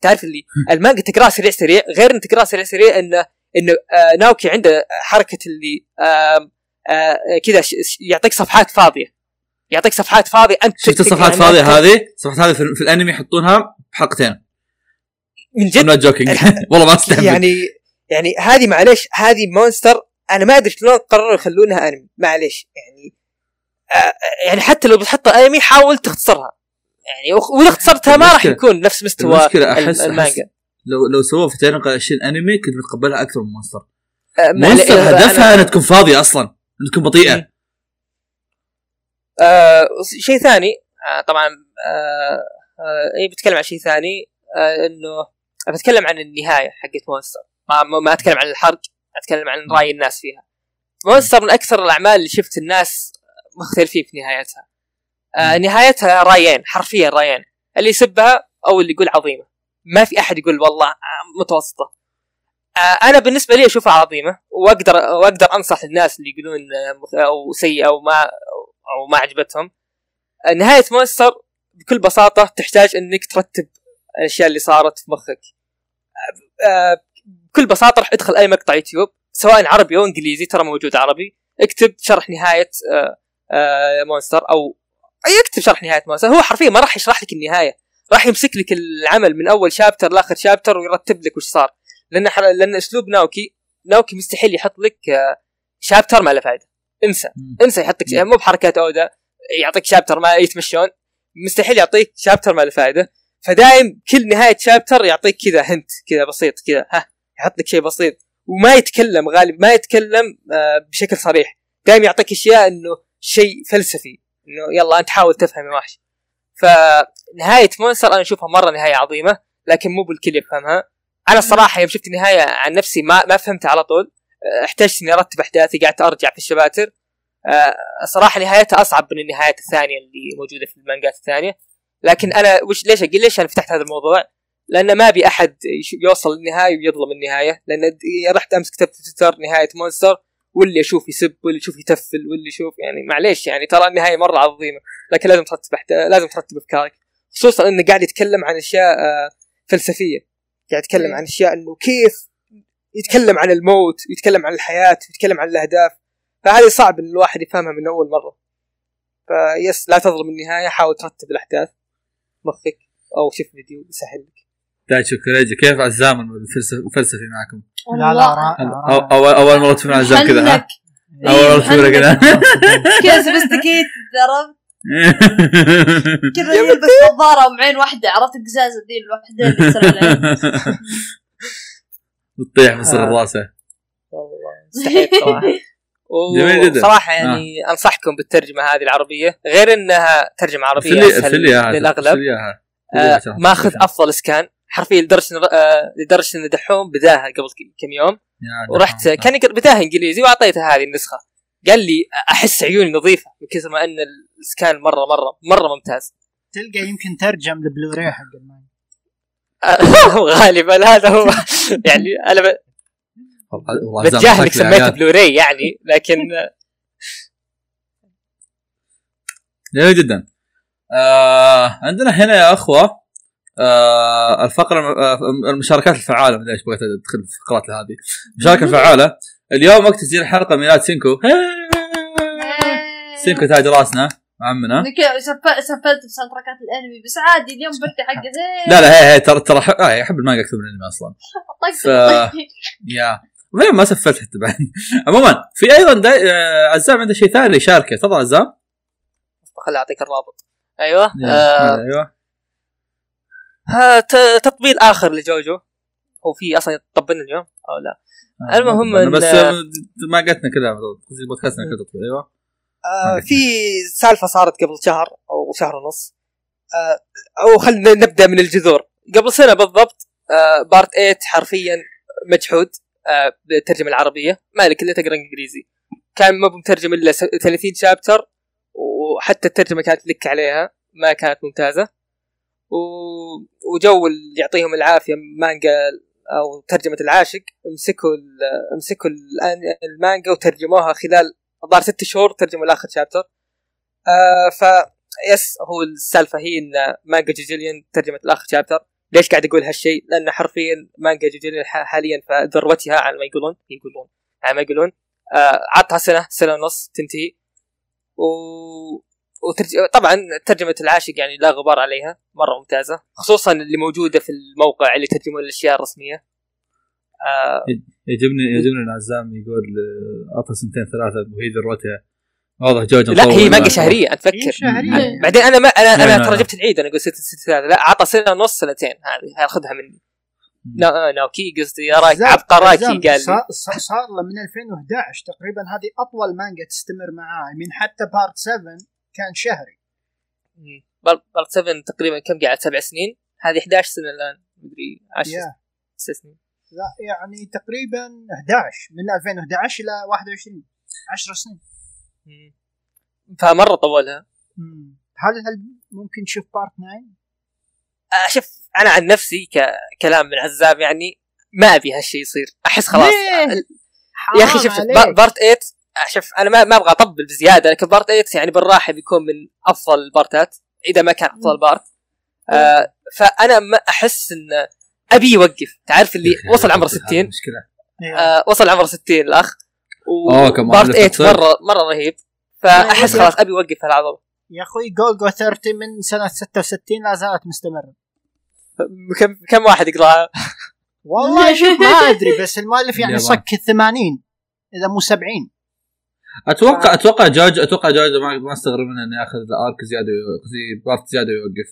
تعرف اللي المانجا تقراها سريع سريع غير ان تقراها سريع سريع انه إنه آه ناوكي عنده حركة اللي آه كذا ش- ش- يعطيك صفحات فاضية. يعطيك صفحات فاضية أنت شفت الصفحات الفاضية. هذه؟ الصفحات هذه في, الأنمي يحطونها بحلقتين من جد؟ Joking. والله ما أستهبل. يعني يعني هذه معليش هذه Monster أنا ما أدري شلون قرروا يخلونها أنمي معليش. يعني آه يعني حتى لو بتحطها أنمي حاول تختصرها. يعني وإذا اختصرتها ما راح المشكلة- يكون نفس مستوى المشكلة ال- احس المانجا. أحس لو لو سووا في تاريخ 20 أنمي كنت بتقبلها أكثر من Monster. آه، Monster آه، هدفها إنها تكون فاضية أصلا. تكون بطيئة. آه شيء ثاني آه طبعا آه آه اي بتكلم عن شيء ثاني آه إنه بتكلم عن النهاية حقت مونستر. ما, ما, أتكلم عن الحرق أتكلم عن رأي الناس فيها. مونستر من أكثر الأعمال اللي شفت الناس مختلفين في نهايتها. آه نهايتها رأيين حرفيا رأيين. اللي يسبها أو اللي يقول عظيمة. ما في أحد يقول والله آه، متوسطة. أنا بالنسبة لي أشوفها عظيمة واقدر وأقدر أنصح الناس اللي يقولون آه، أو سيئة أو ما أو ما عجبتهم. نهاية Monster بكل بساطة تحتاج إنك ترتب الأشياء اللي صارت في مخك. آه، بكل بساطة راح أدخل أي مقطع يوتيوب سواء عربي أو إنجليزي ترى موجود عربي. اكتب شرح نهاية آه، آه، Monster أو إي اكتب شرح نهاية Monster هو حرفيا ما راح يشرح لك النهاية راح يمسك لك العمل من أول chapter لآخر chapter ويرتب لك وش صار. لأن حر... لأن أسلوب ناوكي ناوكي مستحيل يحط لك آه، شابتر ما له فائده انسى. انسى يحطك يعني مو بحركات اودا يعطيك شابتر ما يتمشون. مستحيل يعطيك شابتر ما له فائده فدايم كل نهاية شابتر يعطيك كذا هنت كذا بسيط كذا ها يحط لك شيء بسيط. وما يتكلم غالب ما يتكلم آه، بشكل صريح. دايم يعطيك أشياء إنه شيء فلسفي إنه يلا أنت حاول تفهم يا وحش. فنهاية مونستر أنا أشوفها مرة نهاية عظيمة لكن مو بالكل يفهمها. أنا الصراحة يوم شفت النهاية عن نفسي ما ما فهمتها على طول. آه، احتجت إني أرتب أحداثي قعدت أرجع في الشباتر. آه، صراحة نهايتها أصعب من النهايات الثانية اللي موجودة في المانجات الثانية. لكن أنا وش ليش أقول ليش أنا فتحت هذا الموضوع؟ لأن ما أبي أحد يوصل للنهاية ويظلم النهاية. لأن رحت أمس كتبت في تويتر نهاية مونستر واللي أشوف يسب واللي يشوف يتفل واللي يشوف يعني معليش يعني ترى النهاية مرة عظيمة. لكن لازم ترتب. لازم ترتب أفكارك. خصوصا إنه قاعد يتكلم عن أشياء آه، فلسفية. قاعد يتكلم مم. عن أشياء إنه كيف يتكلم عن الموت ويتكلم عن الحياة ويتكلم عن الأهداف. فهذه صعب إن الواحد يفهمها من أول مرة. ف yes لا تظلم النهاية حاول ترتب الأحداث. مخك أو شوف فيديو يسهل لك. دايتشو كوريجي كيف عزام الفلسفي فلسفي معكم؟ لا لا را- أو را- أو أول مرة تسمع عزام كذا أول مرة تسمع كذا. كذا سبستيكيت عرفت كذا يلبس نظارة ومعين واحدة عرفت القزازه ذي الوحده اللي تصير عليها. تطيح بصر آه. راسه. والله استحيت صراحة. جميل جدا. صراحة يعني أنصحكم بالترجمة هذه العربية غير إنها ترجمة عربية أسهل للأغلب. آه، ماخذ أفضل اسكان حرفيا لدرجه آه، لدرجه ان دحوم بداها قبل كم يوم. ورحت. كان يقرا بداها إنجليزي واعطيته هذه النسخة. قال لي أحس عيوني نظيفة من كثر ما إن ال scan مرة مرة مرة ممتاز. تلقى يمكن ترجم البلوراي حق المانجا غالبا هذا هو. يعني أنا ب- والله- والله عزام بتجاهل انك شكله يا سميته. بلوراي يعني لكن جميل جدا. آه عندنا هنا يا أخوة آه الفقرة آه المشاركات الفعالة ما أدري إيش بغيت أدخل في الفقرات هذه. المشاركه الفعاله اليوم وقت تسجيل الحلقة ميلاد سينكو. سينكو تاج راسنا عمنا سفلت بساوند الأنمي بس عادي اليوم برتي حقه لا لا هي هي ترى ترى آه، أحب المانجا أكثر من الأنمي أصلا. ف- يا. وين ما سفلت حتى بعد. عموما في أيضا دا... آه عزام عنده شيء ثاني يشاركه تفضل عزام. خليني أعطيك الرابط. أيوه. آه أيوه. ها ت- تطبيل آخر لجوجو. هو في أصلا يطبلنا اليوم أو لا؟ المهم بس ما قتنا قصدي بودكاستنا تطبيل أيوه. آه في سالفة صارت قبل شهر أو شهر ونص. آه أو خلينا نبدأ من الجذور. قبل سنة بالضبط آه بارت 8 حرفيا مجحود آه بالترجمه العربية. ما لك الا تقرا إنجليزي. كان ما مترجم إلا س- 30 chapter وحتى الترجمة كانت لك عليها ما كانت ممتازة. و... وجو اللي يعطيهم العافية مانجا أو ترجمة العاشق مسكوا ال... مسكوا الآن- المانجا وترجموها خلال الظاهر ست شهور ترجموا لآخر chapter آه ف yes هو السالفة هي إن مانجا JoJolion ترجمت لآخر chapter ليش قاعد أقول هالشيء؟ لأن حرفيا مانجا JoJolion ح- حاليا في ذروتها على ما يقولون يقولون على ما يقولون. آه عطها سنة سنة ونص تنتهي. و وترج... طبعا ترجمة العاشق يعني لا غبار عليها مرة ممتازة خصوصا اللي موجودة في الموقع اللي ترجمون الأشياء الرسمية. آه يعجبني يعجبني إن عزام يقول آه، اعطى سنتين ثلاثة وهي ذروتها واضح جوجو لا هي مانجا ولا- شهريه انت هي فكر شهريه بعدين أنا ما أنا أنا ترى. جبت العيد أنا قلت ست ست ثلاثة لا عطى سنة ونص سنتين هذه خذها مني. نا ناوكي قصدي زاد- عبقراكي قال لي. صار, صار صار له من 2011 تقريبا هذه أطول مانجا تستمر معاه من حتى part 7 كان شهري. part 7 تقريبا كم قاعد؟ سبع سنين؟ هذه 11 سنة الآن. مدري 10 yeah. تسع سنين. لا يعني تقريبا 11 من 2011 إلى 21 10 سنين. مم. فمرة طولها مم. هل هل ممكن نشوف part 9؟ آه، شوف أنا عن نفسي ككلام من عزام يعني ما أبي هالشيء يصير. أحس خلاص. ليه؟ يا أخي par- part 8 آه، شوف أنا ما ما أبغى أطبل بزيادة لكن part 8 يعني بالراحة بيكون من أفضل البارتات إذا ما كان أفضل part. آه فأنا ما أحس إن أبي يوقف. تعرف اللي وصل عمره 60 مشكلة. آه وصل عمره 60 الأخ. أوه، كمان part لسه 8 تصير. مره مرة رهيب. فأحس يا- خلاص أبي اوقف هالعضله يا أخوي جولجو 30 من سنة 66 لا زالت مستمرة. كم كم واحد يقرأها؟ والله شوف ما أدري بس المؤلف يعني. صك 80 إذا مو 70 أتوقع أتوقع جوج أتوقع جوج ما ما استغرب منه إنه ياخذ ارك زيادة قصدي بارت زيادة ويوقف.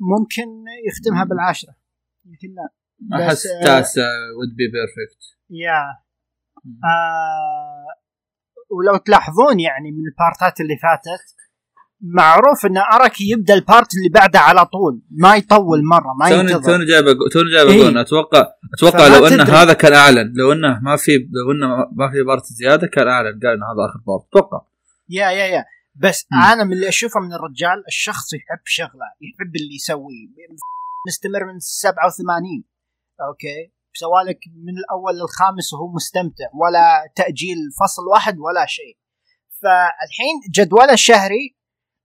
ممكن يختمها بالعاشره يمكن لا. أحس بس، آه، تاسع ود بي بيرفكت yeah. آه ولو تلاحظون يعني من البارتات اللي فاتت معروف إن اراكي يبدأ ال part اللي بعده على طول ما يطول مرة ما ينتظر. توني جايب توني جايب إيه. أتوقع أتوقع لو انه. هذا كان أعلن لو إنه ما في لو إنه ما في part زيادة كان أعلن قال انه هذا آخر part أتوقع. yeah yeah yeah. بس مم. أنا من اللي أشوفه من الرجال الشخص يحب شغلة يحب اللي يسويه. مستمر من 87 okay؟ سوالك من الأول للخامس وهو مستمتع ولا تأجيل فصل واحد ولا شيء. فالحين جدوله الشهري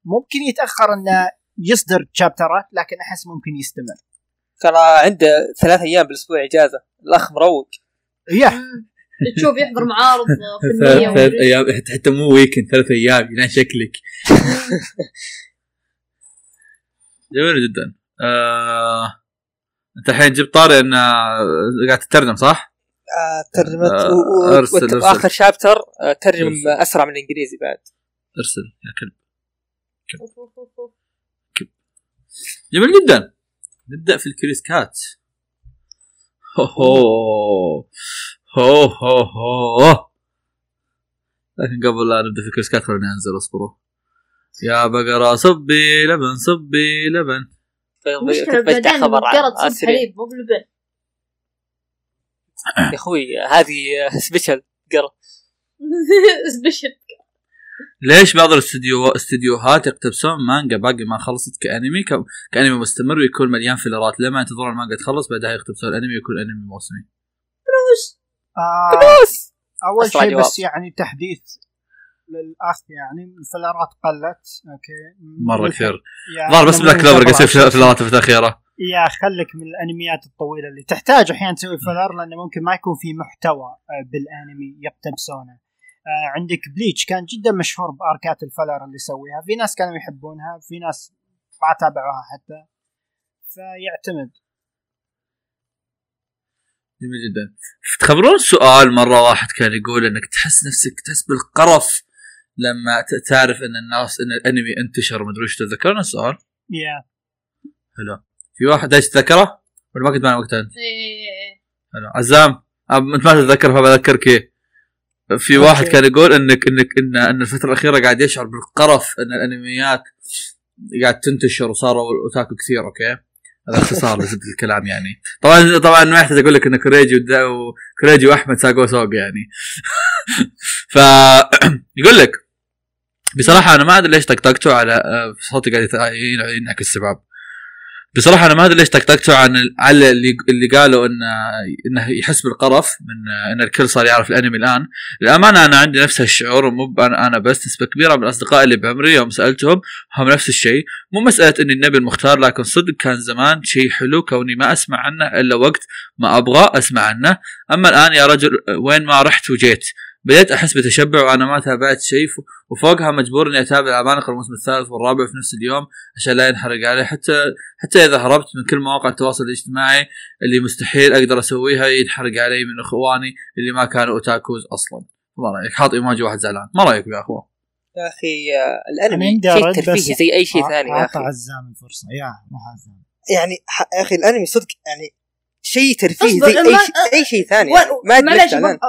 ممكن يتأخر انه يصدر chapter ات لكن أحس ممكن يستمر. ترى عنده ثلاث أيام بالأسبوع إجازة. الأخ مروق. يا تشوف يحضر معارض فنيه ثلاث أيام. حتى- مو weekend ثلاث أيام. ينام شكلك. جميل جدا. آه... أنت الحين جبت طاري إن قاعد تترجم صح؟ آه ترجمت آه، و- و- أرسل-. واخر شابتر آه ترجم أرسل. أسرع من الإنجليزي بعد. أرسل يا كلب. جميل جدا نبدأ. في الكريس كات. هو هو هو هو هو. لكن قبل لا نبدأ في الكريس كات خلينا ننزل اصبروا يا بقرة صبي لبن صبي لبن. بجدع بعدين القرد صب. حليب مو بلبن يا أخوي هذه سبيشل قرأ. سبيشل ليش بعض الاستديو استديوهات يقتبسون مانجا باقي ما خلصت كأنمي؟ ك... كأنمي مستمر ويكون مليان فيلرات لما ينتظرون المانجا تخلص بعدها يقتبسون الأنمي ويكون انمي موسمي؟ فلوس. آه فلوس. أول شيء. بس يعني تحديث للأخ يعني الفلارات قلت. okay. مرة كثير. ظهر بس من Black Clover قاعد يصير filler ات في الأخيرة. يا خليك من الأنميات الطويلة اللي تحتاج أحيانا تسوي filler لأنه ممكن ما يكون في محتوى آه، بالأنمي يقتبسونه. عندك بليتش كان جدا مشهور ب arc ات ال filler اللي يسويها في ناس كانوا يحبونها في ناس ما تابعوها حتى فيعتمد جميل جدا تخبرون سؤال مرة واحد كان يقول إنك تحس نفسك تحس بالقرف لما ت- تعرف إن الناس إن الأنمي انتشر ومدري وش تتذكرون السؤال؟ يا حلو في واحد إيش تذكره؟ ولا ما كنت معنا وقتها انت؟ إيه. حلو عزام أب- أنت ما تتذكر فبذكرك إيه. في واحد كان يقول انك إنك ان إن الفترة الأخيرة قاعد يشعر بالقرف إن الأنميات قاعد تنتشر وصاروا وتاكل كثير أوكي؟ هذا اختصار الكلام يعني. طبعا طبعا ما يحتاج أقول لك إن كوريجي ودا- وكوريجي وأحمد ساقوا سوق يعني. ف يقول لك بصراحة أنا ما أدري ليش طقطقتوا على آه، صوتي قاعد ينعكس شباب بصراحة أنا ما أدري ليش طقطقتوا عن على اللي اللي قالوا انه إنه يحس بالقرف من إن الكل صار يعرف الأنمي الآن. للأمانة أنا عندي نفس الشعور أنا أنا بس نسبة كبيرة من الأصدقاء اللي بعمري يوم سألتهم هم نفس الشيء. مو مسألة إني النبي المختار لكن صدق كان زمان شيء حلو كوني ما أسمع عنه إلا وقت ما أبغى أسمع عنه. أما الآن يا رجل وين ما رحت وجيت. بديت أحس بتشبع وأنا ما تابعت شيء وفوقها مجبور إني أتابع العمالقه الموسم الثالث والرابع في نفس اليوم عشان لا ينحرق علي. حتى حتى إذا هربت من كل مواقع التواصل الاجتماعي اللي مستحيل أقدر أسويها ينحرق علي من إخواني اللي ما كانوا أوتاكوز أصلا. ما رأيك؟ حاط إيموجي واحد زعلان. ما رأيك يا اخوه يا أخي آه، الأنمي شيء ترفيهي. زي أي شيء ثاني يا أخي. عزام الفرصة. يا مو عزام. يعني يا أخي الأنمي صدق يعني شيء ترفيهي أصبر، زي أي شيء أي شيء ثاني و- يعني ما معلش. بب-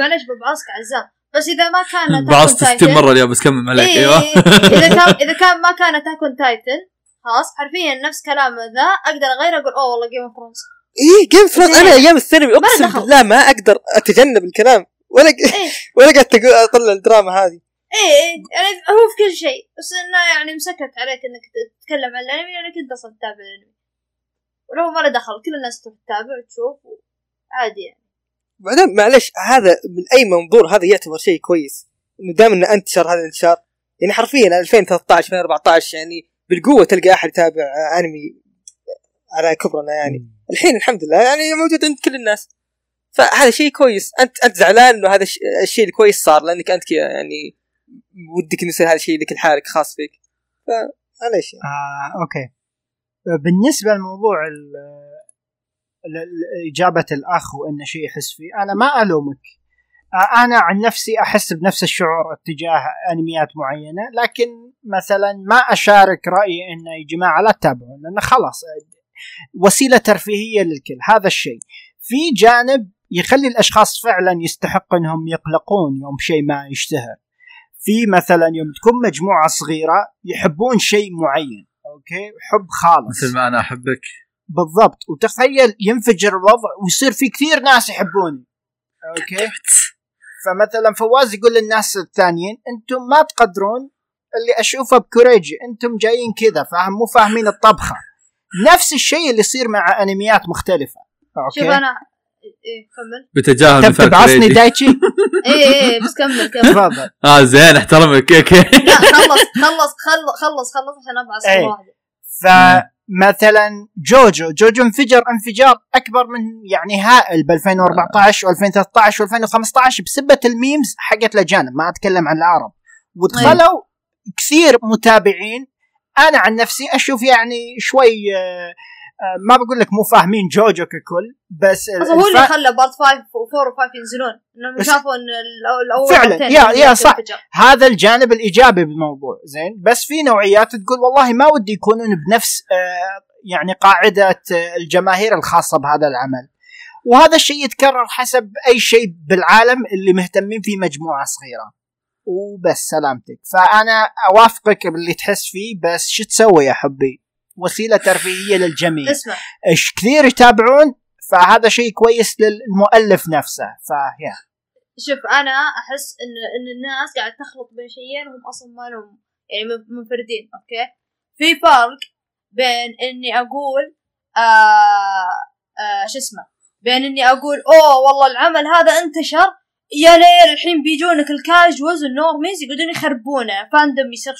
معلش ببعصك عزام بس إذا ما كان بعصت 60 Titan- مرة اليوم بس كمل عليك إيه، أيوه. إيه، إذا كان إذا كان ما كان اتاك اون تايتن خلاص حرفيا نفس كلام ذا أقدر اغير أقول أوه والله جيم اوف ثرونز إيه جيم ثرونز أنا أيام الثانوي أقسم. بالله ما أقدر أتجنب الكلام ولا إيه. ولا قاعد تقول أطلع الدراما هذه. إيه إيه، يعني هو في كل شيء بس إنه يعني مسكت عليك إنك تتكلم عن الأنمي لأنك أنت أصلا تتابع الأنمي. ولو ما له دخل كل الناس تروح تتابع وتشوف عادي يعني. بعدين معلش هذا من أي منظور هذا يعتبر شيء كويس. إنه دام إنه انتشر هذا الانتشار يعني حرفيا 2013 2014 يعني بالقوة تلقى أحد يتابع أنمي على كبرنا يعني. الحين الحمد لله يعني موجود عند كل الناس. فهذا شيء كويس. انت أنت زعلان إنه هذا الش- الشيء الكويس صار؟ لأنك أنت كذا يعني ودك إنه يصير هذا الشيء لك لحالك خاص فيك. فمعليش يعني. آه، أوكي. بالنسبة لموضوع إجابة الأخ وانه شيء يحس فيه أنا ما ألومك. أنا عن نفسي أحس بنفس الشعور اتجاه أنميات معينة لكن مثلا ما أشارك رأيي انه يا جماعة لا تتابعون لأنه خلاص وسيلة ترفيهية للكل هذا الشيء. في جانب يخلي الأشخاص فعلا يستحق إنهم يقلقون يوم شيء ما يشتهر. في مثلا يوم تكون مجموعة صغيرة يحبون شيء معين. okay؟ حب خالص. مثل ما أنا أحبك. بالضبط. وتخيل ينفجر الوضع ويصير في كثير ناس يحبوني. okay؟ فمثلا فواز يقول للناس الثانيين أنتم ما تقدرون اللي أشوفه بكوريجي أنتم جايين كذا فاهم؟ مو فاهمين الطبخة. نفس الشيء اللي يصير مع أنميات مختلفة. شوف okay؟ أنا إيه كمل. بتجاهل مثال بتبعصني كريجي. دايتشي. إيه إيه بس كمل كمل. تفضل. آه زين احترمك. okay. لا خلص خلص خلص خلص خلص عشان أبعث إيه. واحدة فمثلا جوجو جوجو انفجر انفجار أكبر من يعني هائل ب 2014 و2013 و2015 بسبة ال memes حقت الاجانب ما أتكلم عن العرب. ودخلوا كثير متابعين. أنا عن نفسي أشوف يعني شوي آه، ما بقول لك مو فاهمين جوجو ككل بس هو اللي الف- خلى بارت 5 و4 و5 ينزلون إنهم شافوا إن الأول فعلاً، يا- يا صح. هذا الجانب الإيجابي بالموضوع زين؟ بس في نوعيات تقول والله ما ودي يكونون بنفس آه، يعني قاعدة آه، الجماهير الخاصة بهذا العمل. وهذا الشيء يتكرر حسب أي شيء بالعالم اللي مهتمين فيه مجموعة صغيرة. وبس سلامتك. فأنا أوافقك باللي تحس فيه بس شو تسوي يا حبي؟ وسيلة ترفيهية للجميع. اسمع. إيش كثير يتابعون فهذا شيء كويس للمؤلف نفسه. فيا شوف أنا أحس إن إن الناس قاعد تخلط بين شيئين هم أصلا ما لهم يعني من- منفردين أوكي؟ في فرق بين إني أقول آه آه شو اسمه؟ بين إني أقول أوه والله العمل هذا انتشر يا ليل الحين بيجونك ال casuals وال normies يقعدون يخربونه fandom يصير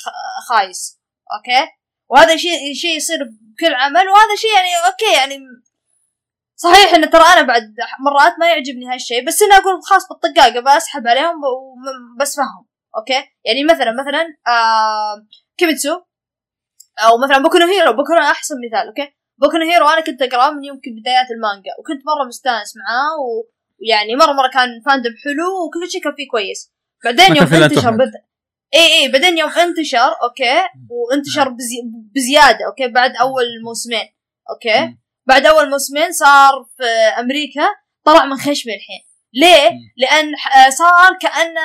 خايس. okay؟ وهذا شيء شيء يصير بكل عمل وهذا شيء يعني okay يعني صحيح ان ترى أنا بعد مرات ما يعجبني هالشيء بس أنا أقول خلاص بالطقاقة بسحب عليهم بس فهم okay؟ يعني مثلا مثلا آه كيميتسو أو مثلا بوكو هيرو بوكو أحسن مثال okay؟ بوكو هيرو أنا كنت أقرأه من يمكن بدايات المانجا وكنت مرة مستانس معاه و- ويعني مرة مرة كان fandom حلو وكل شيء كان فيه كويس. بعدين يوم أنتشر. بد... اي اي بعدين يوم انتشر okay وانتشر بزي... بزيادة okay بعد أول موسمين okay. بعد أول موسمين صار في أمريكا طلع من خشمي الحين ليه؟ لأن ح- صار كانه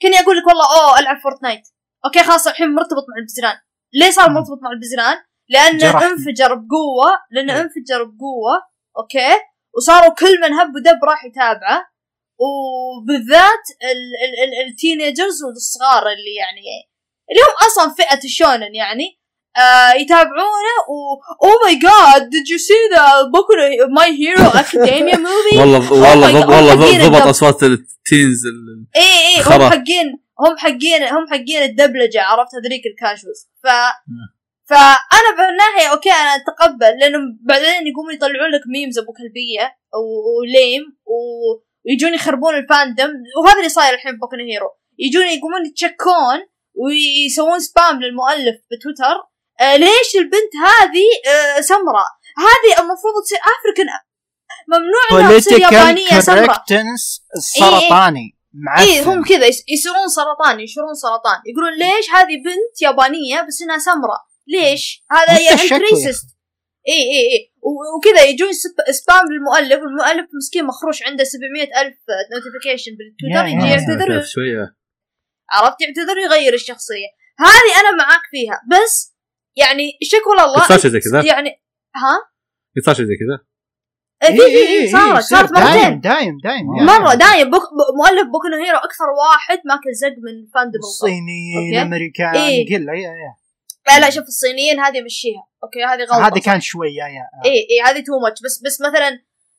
كأني أقول لك والله oh ألعب Fortnite okay خلاص الحين مرتبط مع البزران ليه صار. مرتبط مع البزران؟ لأنه جرحني. انفجر بقوة لأنه. انفجر بقوة okay وصاروا كل من هب ودب راح يتابعه وبالذات ال- ال- ال- ال teenagers والصغار اللي يعني اللي هم أصلا فئة ال shonen يعني آه يتابعونه و oh my god did you see the book My Hero Academia movie والله Oh والله والله ضبط. أصوات ال teens ال- اي اي خرا. هم حقين هم حقين هم حقين الدبلجة عرفت هذيك ال casuals ف نعم. فأنا بهالناحيه okay أنا أتقبل لأنه بعدين يقومون يطلعون لك memes أبو كلبية وليم و- ويجون يخربون ال fandom وهذا اللي صاير الحين بوكن هيرو. يجون يقومون يتشكون ويسوون spam للمؤلف بتويتر آه ليش البنت هذه آه سمراء؟ هذه المفروض تصير African ممنوع إنها تصير يابانية سمراء. السرطاني معفن. إيه هم كذا يصيرون سرطان ينشرون سرطان. يقولون ليش هذه بنت يابانية بس إنها سمراء؟ ليش؟ هذا يا انت؟ racist اي اي اي وكذا يجون سب- spam للمؤلف والمؤلف مسكين مخروش عنده 700 ألف notification بالتويتر يجي يعتذر شوية. عرفت؟ يعتذر ويغير الشخصية. هذه أنا معاك فيها بس يعني شكوى الله صار شيء زي كذا؟ يعني ها؟ صار شيء زي كذا؟ في في في صارت صارت دايم مرتين. دايم دايم مرة دايم. بوك مؤلف بوكو هيرو أكثر واحد ماكل زق من fandom بالضبط. الصينيين. أمريكان إيه. قله يا يا. لا لا شوف الصينيين هذه مشيها okay هذه غلطة هذه كان شوي يا يا اي اي هذه too much بس بس مثلا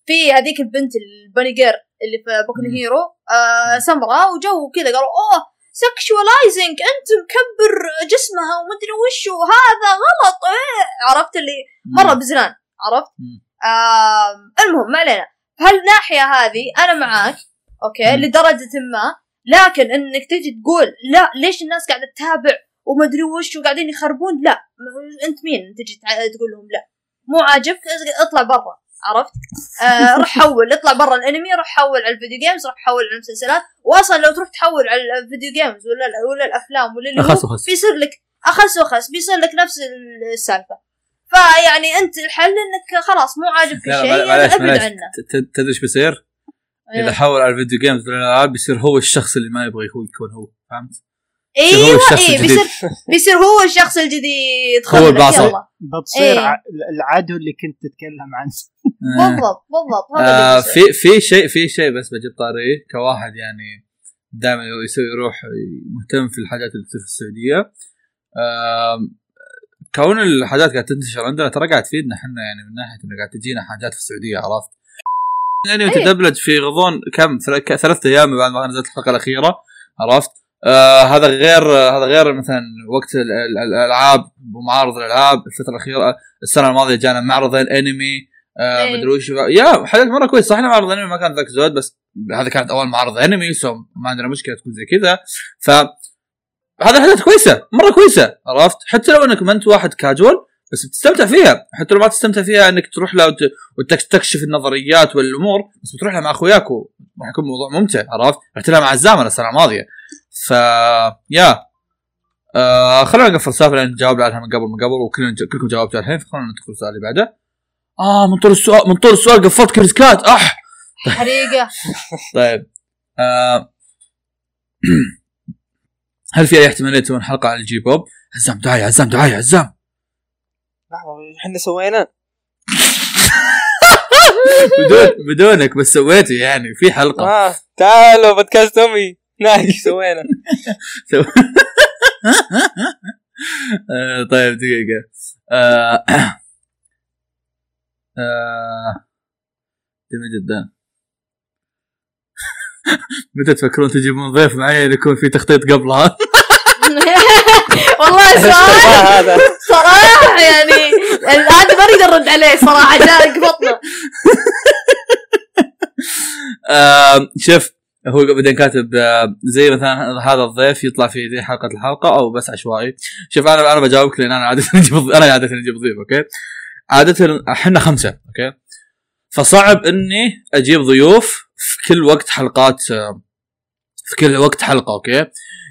في هذيك البنت ال bunny girl اللي في بوكو مم. هيرو آه سمراء وجو كذا قالوا oh sexualizing أنت مكبر جسمها ومدري وش وهذا غلط إيه. عرفت اللي مرة بزنان عرفت؟ آم المهم ما علينا هالناحيه هذه أنا معاك okay. لدرجة ما لكن إنك تجي تقول لا ليش الناس قاعدة تتابع ومدري وش وقاعدين يخربون لا أنت مين تجي تقول لهم لا مو عاجبك اطلع برا عرفت؟ آه روح حول اطلع برا الانمي روح حول على ال video games روح حول على المسلسلات واصلا لو تروح تحول على ال video games ولا ولا الأفلام ولا اللي هو. بيصير لك أخس وأخس بيصير لك نفس السالفة فيعني أنت الحل إنك خلاص مو عاجبك معليش أبعد عنه تدري إيش بيصير؟ إذا إيه. حول على الفيديو جيمز والالعاب بيصير هو الشخص اللي ما يبغى هو يكون هو فهمت؟ أيوه إيه الجديد. بيصير بيصير هو الشخص الجديد هو. يلا بتصير إيه. العدو اللي كنت تتكلم عنه آه. بالضبط بالضبط هذا آه اللي بيصير. في في شيء في شيء بس بجيب طاريه كواحد يعني دائما يسوي يروح مهتم في الحاجات اللي تصير في السعودية آه كون الحاجات قاعد تنتشر عندنا ترى قاعد تفيدنا إحنا يعني من ناحية إنه قاعد تجينا حاجات في السعودية عرفت؟ يعني إيه. تدبلج في غضون كم ثل- ك- ثلاثة أيام بعد ما نزلت الحلقة الأخيرة عرفت؟ آه هذا غير آه هذا غير مثلا وقت ال- ال- الألعاب ومعارض الألعاب الفترة الأخيرة السنة الماضية جانا معرضين انمي آه إيه. مدري وش يا حاجات مرة كويس. صح معرض انمي ما كان ذاك زود بس هذا كانت أول معرض أنمي سو ما عندنا مشكلة تكون زي كذا. ف هذا حاجات كويسة مرة كويسة عرفت؟ حتى لو إنك ما أنت واحد كاجوال بس بتستمتع فيها. حتى لو ما تستمتع فيها إنك تروح لها وت- وتكتشف النظريات والأمور بس بتروح لها مع أخوياك وراح يكون موضوع ممتع عرفت؟ رحت لها مع الزامن السنة الماضية. ف يا. آه خلينا نقفل السالفة لأن جاوبنا عنها من قبل من قبل وكلنا كلكم جاوبتوا الحين فخلينا ندخل السؤال اللي بعده. آه من طول السؤال من طول السؤال قفلت كريسكات أح! حريقة. طيب. آه هل في أي احتمالية تكون حلقة عن الجي بوب؟ عزام دعاية عزام دعاية عزام. لحظة إحنا سوينا. بدون بدونك بس سويته يعني في حلقة. آه تعالوا بودكاست أمي. نايش سوينا. آه، طيب دقيقة. آه، آه، جميل جدا. متى تفكرون تجيبون ضيف معين يكون في تخطيط قبلها؟ والله سؤال هذا. صراحة يعني هذا ما نقدر نرد عليه صراحة جاء قبطنا. شوف هو بعدين كاتب آه، زي مثلا هذا الضيف يطلع في حلقة الحلقة أو بس عشوائي. شوف أنا أنا بجاوبك لأن أنا عادة أجيب أنا عادة أجيب ضيف أوكي؟ عادة إحنا خمسة أوكي؟ فصعب إني أجيب ضيوف في كل وقت حلقات آه، في كل وقت حلقة أوكي؟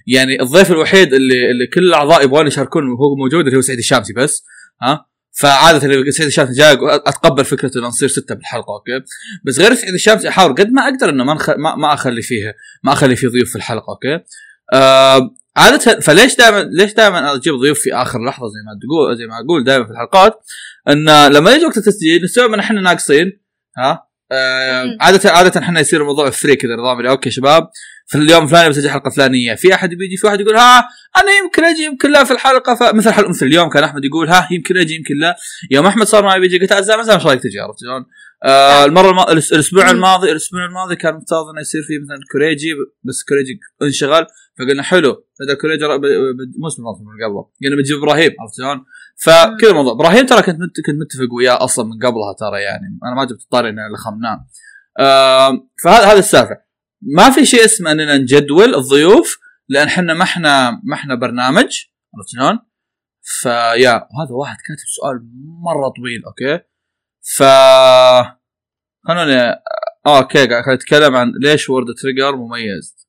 يعني الضيف الوحيد اللي اللي كل الأعضاء يبغون يشاركون وهو موجود اللي هو سعيد الشامسي بس ها؟ فعادة سعيد الشامسي جاي أتقبل فكره إنه نصير ستة بالحلقة أوكي؟ بس غير سعيد الشامسي أحاول قد ما أقدر إنه ما. ما, ما أخلي فيه ما أخلي فيه ضيوف في الحلقة أوكي؟ آه عادة فليش دائما ليش دائما أجيب ضيوف في آخر لحظة زي ما تقول زي ما أقول دائما في الحلقات؟ إن لما يجي وقت التسجيل نسوي من إحنا ناقصين ها؟ آه. عاده عادة إحنا يصير الموضوع free كذا نظام أوكي شباب في اليوم الفلاني بسجل حلقة فلانية في أحد بيجي في واحد يقول ها أنا يمكن أجي يمكن لا في الحلقة فمثل حلقه مثل اليوم كان أحمد يقول ها يمكن أجي يمكن لا يوم أحمد صار ما بيجي قلت اعزائي مثلا إيش رأيك تجي عرفت شلون؟ آه المرة الم... الأسبوع. الماضي الأسبوع الماضي كان مفترض إنه يصير فيه مثلا كوريجي بس كوريجي انشغل فقلنا حلو بدل كوريجي مو اسمه من قبله قلنا بنجيب إبراهيم عرفت شلون؟ فكذا الموضوع. إبراهيم ترى كنت مت... كنت متفق وياه أصلا من قبلها ترى يعني. أنا ما جبت الطاري إنه لخمناه آه فهذا هذا السالفة. ما في شيء اسمه إننا نجدول الضيوف لأن إحنا ما إحنا ما إحنا برنامج عرفت شلون؟ فيا هذا واحد كاتب سؤال مرة طويل أوكي؟ ف خلوني آه أوكي قاعد أتكلم عن ليش World Trigger مميز.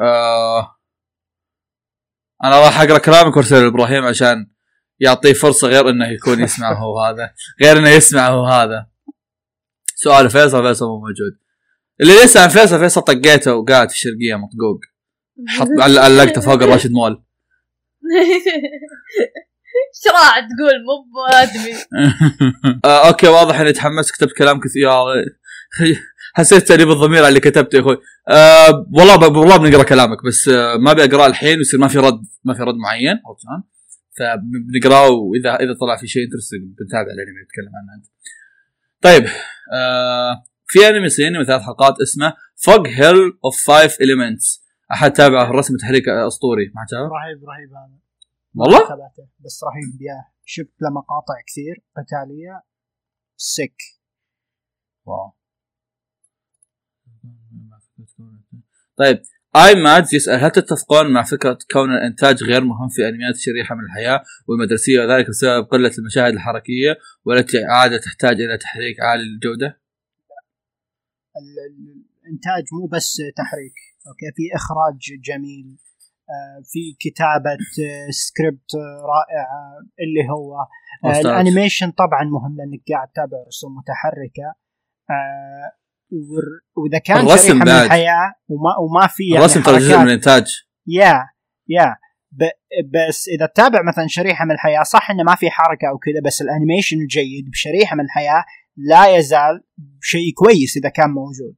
آه أنا راح أقرأ كلامك وأرسل إبراهيم عشان يعطيه فرصة غير إنه يكون يسمع هو هذا غير إنه يسمع هو هذا. سؤال فيصل فيصل مو موجود. اللي يسأل عن فيصل فيصل طقيته وقاعد في الشرقيه مطقوق. حط عل- علقته فوق الراشد مول. إيش تقول؟ مو بادمي آه أوكي واضح إني تحمست كتبت كلام كثير. حسيت تأنيب الضمير على اللي كتبته يا أخوي. آه والله ب... والله بنقرأ كلامك بس آه ما أبي أقرأه الحين ويصير ما في رد ما في رد معين. عرفت شلون؟ فبنقراه واذا إذا طلع في شيء interesting بنتابع الأنمي نتكلم عنه أنت. طيب آه في أنمي صيني من ثلاث حلقات اسمه Fog Hill of Five Elements أحد تابعه الرسم تحريك أسطوري. ما تابعه؟ رهيب رهيب هذا. والله؟ تابعته. بس رهيب. yeah شفت له مقاطع كثير. قتالية. sick wow. طيب اي مادز يسأل هل تتفقون مع فكرة كون الإنتاج غير مهم في أنميات شريحة من الحياة والمدرسية وذلك بسبب قلة المشاهد الحركية والتي عادة تحتاج إلى تحريك عالي الجوده؟ ال- ال- الإنتاج مو بس تحريك أوكي في إخراج جميل آه، في كتابة آه، سكريبت آه، رائعة اللي هو آه،. ال animation طبعا مهم لأنك قاعد تتابع رسوم متحركة آه، ور- وإذا كان الرسم شريحة من بعد. الحياة وما وما في يعني الرسم ترى جزء. من الإنتاج. yeah yeah. ب- بس إذا تتابع مثلا شريحة من الحياة صح إنه ما في حركة أو كذا بس ال animation الجيد بشريحة من الحياة لا يزال شيء كويس إذا كان موجود.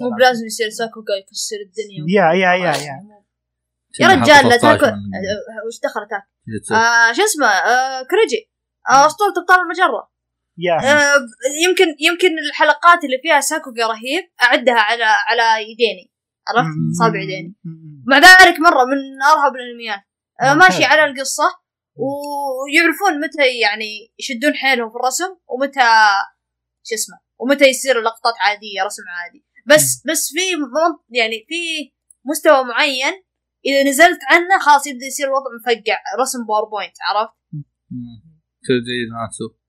مو بلازم يصير sakuga يكسر الدنيا. yeah yeah yeah yeah. يا رجال لا تاكل. 13 من- أه، وش دخل تاكل. آه شو اسمه؟ آه كريجي. آه أسطورة أبطال المجرة. آه يمكن يمكن الحلقات اللي فيها ساكوغا رهيب أعدها على على يديني عرفت؟ صابع يديني. مع ذلك مرة من أرهب الأنميات. آه. ماشي على القصة ويعرفون متى يعني يشدون حيلهم في الرسم ومتى شو اسمه ومتى يصير لقطات عادية رسم عادي. بس بس في يعني في مستوى معين إذا نزلت عنه خلاص يبدأ يصير الوضع مفقع رسم باوربوينت عرفت؟ تدري ناتسو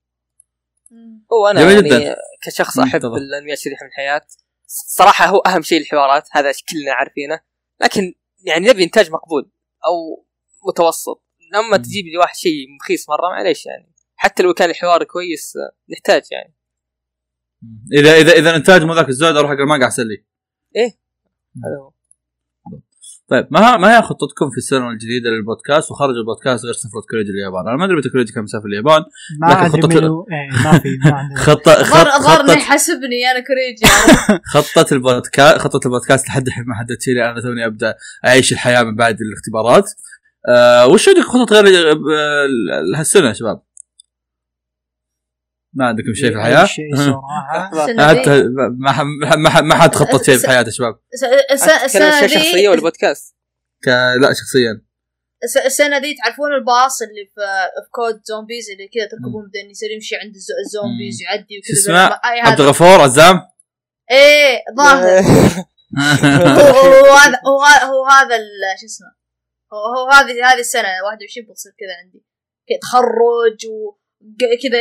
هو أنا يعني جداً. كشخص أحب تفضل. الانميات شريحه من الحياة. صراحة هو أهم شيء الحوارات هذا كلنا عارفينه. لكن يعني نبي إنتاج مقبول أو متوسط. لما. تجيب لي واحد شيء رخيص مرة معليش يعني. حتى لو كان الحوار كويس نحتاج يعني. اذا اذا إذا الانتاج مو ذاك الزود أروح أقرأ مانجا أحسن لي. هذا هو. طيب ما ها- ما هي خطتكم في السنة الجديدة للبودكاست؟ وخارج البودكاست غير سفره كوريجي اليابان أنا ما أدري متى كوريجي كان مسافر اليابان ما لكن أدري خطة- منو إيه ما في ما خطه خطه يحاسبني أنا كوريجي؟ خطة البودكاست خطة البودكاست لحد الحين ما حددت لي. أنا توني أبدأ أعيش الحياة من بعد الاختبارات. أه وش عندكم خطط غير آه، هالسنة يا شباب؟ ما عندكم شيء في الحياة؟ شيء صراحة. السنة حتى ما ما حد خطط شيء في حياته يا شباب. تتكلم شخصية ولا بودكاست؟ لا شخصيا. الس- السنة دي تعرفون الباص اللي في في COD Zombies اللي كذا تركبون بعدين يصير يمشي عند الز- الزومبيز. يعدي شو وكذا اسمه؟ عبد الغفور عزام؟ إيه ظاهر. هو هو هذا هو هذا هو هذا ال- شو اسمه؟ هو هو هذه هذه السنة 21 بتصير كذا عندي. تخرج وكذا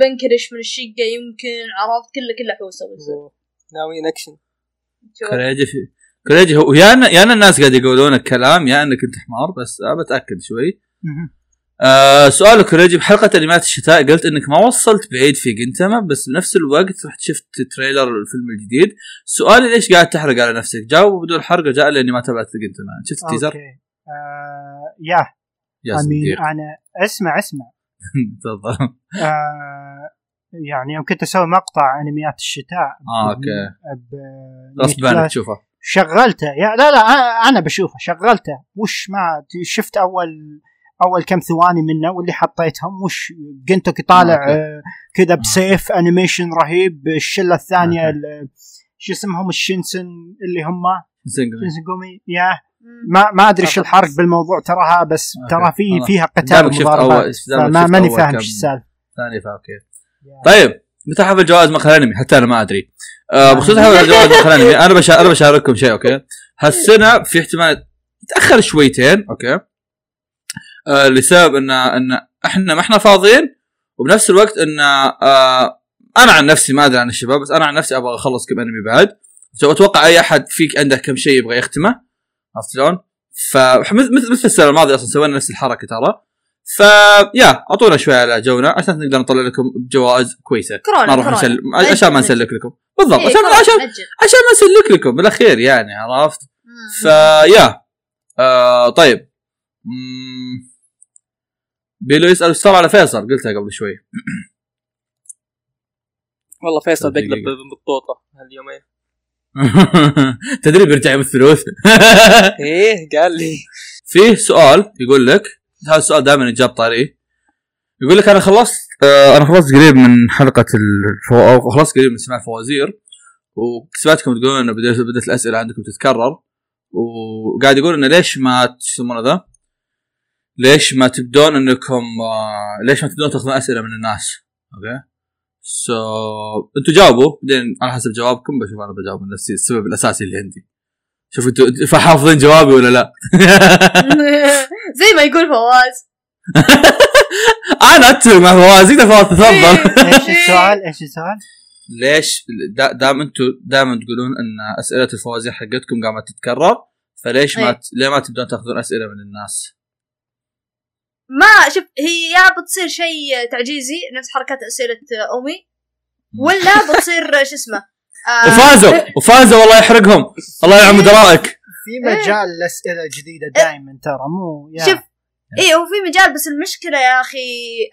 بنكرش من الشقة يمكن عرفت كله كله حوسه بيصير ناويين اكشن شوف. كوريجي في كوريجي هو يا أن... يا الناس قاعد يقولون الكلام يا إنك أنت حمار بس بتاكد شوي. آه سؤال كوريجي بحلقة أنميات الشتاء. قلت إنك ما وصلت بعيد في جينتاما بس بنفس الوقت رحت شفت trailer الفيلم الجديد. سؤالي ليش قاعد تحرق على نفسك؟ جاوب بدون حرق جاء لأني ما تابعت جينتاما شفت ال teaser؟ أوكي. آه يا. يا صديق. أنا أسمع أسمع. تفضل. آه يعني يوم كنت أسوي مقطع أنميات الشتاء أوكي. ب- غصب عنك تشوفه. شغلته. يا لا لا أنا بشوفه. شغلته. وش ما شفت اول أول كم ثواني منه واللي حطيتهم. وش جينتوكي طالع. آه، كذا بسيف animation رهيب. الشلة الثانية شو اسمهم؟ الشينسن اللي هم. Chainsaw Man. ما ما أدري إيش الحرق بالموضوع تراها بس okay. ترى في. فيها قتال ومضاربات شفت ماني فاهم إيش السالفة. ثاني ف okay طيب متى حفل جوائز مقهى الانمي حتى أنا ما أدري. آه بخصوص حفل جوائز مقهى الانمي أنا بشا... أنا بشارككم شيء okay. هالسنة في احتمال يتأخر شويتين okay. آه لسبب ان إن إحنا ما إحنا فاضيين وبنفس الوقت إن آه أنا عن نفسي ما أدري عن الشباب بس أنا عن نفسي أبغى أخلص كم أنمي بعد. أتوقع أي أحد فيك عنده كم شيء يبغى يختمه. عرفت شلون؟ فمثل مثل السنة الماضية أصلا سوينا نفس الحركة ترى فيا أعطونا شوي على جونا عشان نقدر نطلع لكم جوائز كويسة كورونا ما نروح كورونا. نسلك عشان ما نسلك لكم بالضبط إيه، عشان عشان. عشان ما نسلك لكم بالأخير يعني عرفت. فيا آه طيب مم. بيلو يسأل صار على فيصل قلتها قبل شوي والله فيصل. بيقلب بالطوطة هاليومين تدري بيرجع يوم إيه قال لي فيه سؤال يقول لك هذا السؤال دائما يجاب طاري يقول لك أنا خلصت آه أنا خلصت قريب من حلقة الفو... خلصت قريب من سماع الفوازير وسمعتكم تقولون إنه بدات بدأت الأسئلة عندكم تتكرر وقاعد يقول إنه ليش ما شو يسمونه ذا؟ ليش ما تبدون إنكم آه ليش ما تبدون تأخذون أسئلة من الناس؟ okay؟ so أنتوا جاوبوا بعدين على حسب جوابكم بشوف أنا بجاوب من نفسي السبب الأساسي اللي عندي. شوفوا أنتوا فحافظين جوابي ولا لا؟ زي ما يقول فواز أنا أتفق مع فواز يقدر فواز تفضل إيش السؤال إيش السؤال؟ ليش دا- دام أنتم دائما تقولون إن أسئلة الفوازير حقتكم قامت تتكرر فليش ما إيه. ت... ليه ما تبدون تاخذون أسئلة من الناس؟ ما شوف هي يا بتصير شيء تعجيزي نفس حركات أسئلة امي ولا بتصير شو اسمه آه، وفازوا وفازوا والله يحرقهم. الله يعم درائك في مجال لأسئلة جديدة دائما ترى مو يا. شوف إيه هو في مجال بس المشكلة يا أخي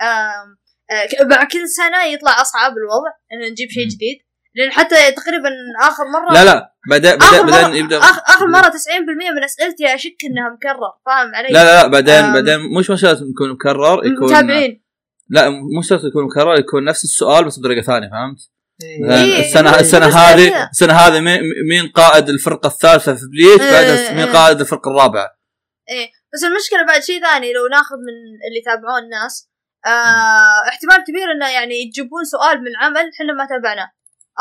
آه، مع كل سنة يطلع أصعب الوضع ان نجيب شيء. جديد. لأن حتى تقريبا آخر مره لا لا بعدين, بعدين مره يبدا آخر, آخر مرة 90% من أسئلتي اشك إنها مكرر فاهم علي؟ لا لا لا بعدين. بعدين مش مش لازم يكون مكرر يكون متابعين لا مش شرط يكون مكرر يكون نفس السؤال بس بطريقة ثانية فهمت؟ إيه. مثلاً إيه، السنة بس- السنة هذه. السنة هذه مين مين قائد الفرقة الثالثة في بليتش إيه، بعدها مين إيه. قائد الفرقة الرابعة بس المشكلة بعد شيء ثاني لو ناخذ من اللي يتابعون الناس آه احتمال كبير إنه يعني يجيبون سؤال من عمل إحنا ما تابعناه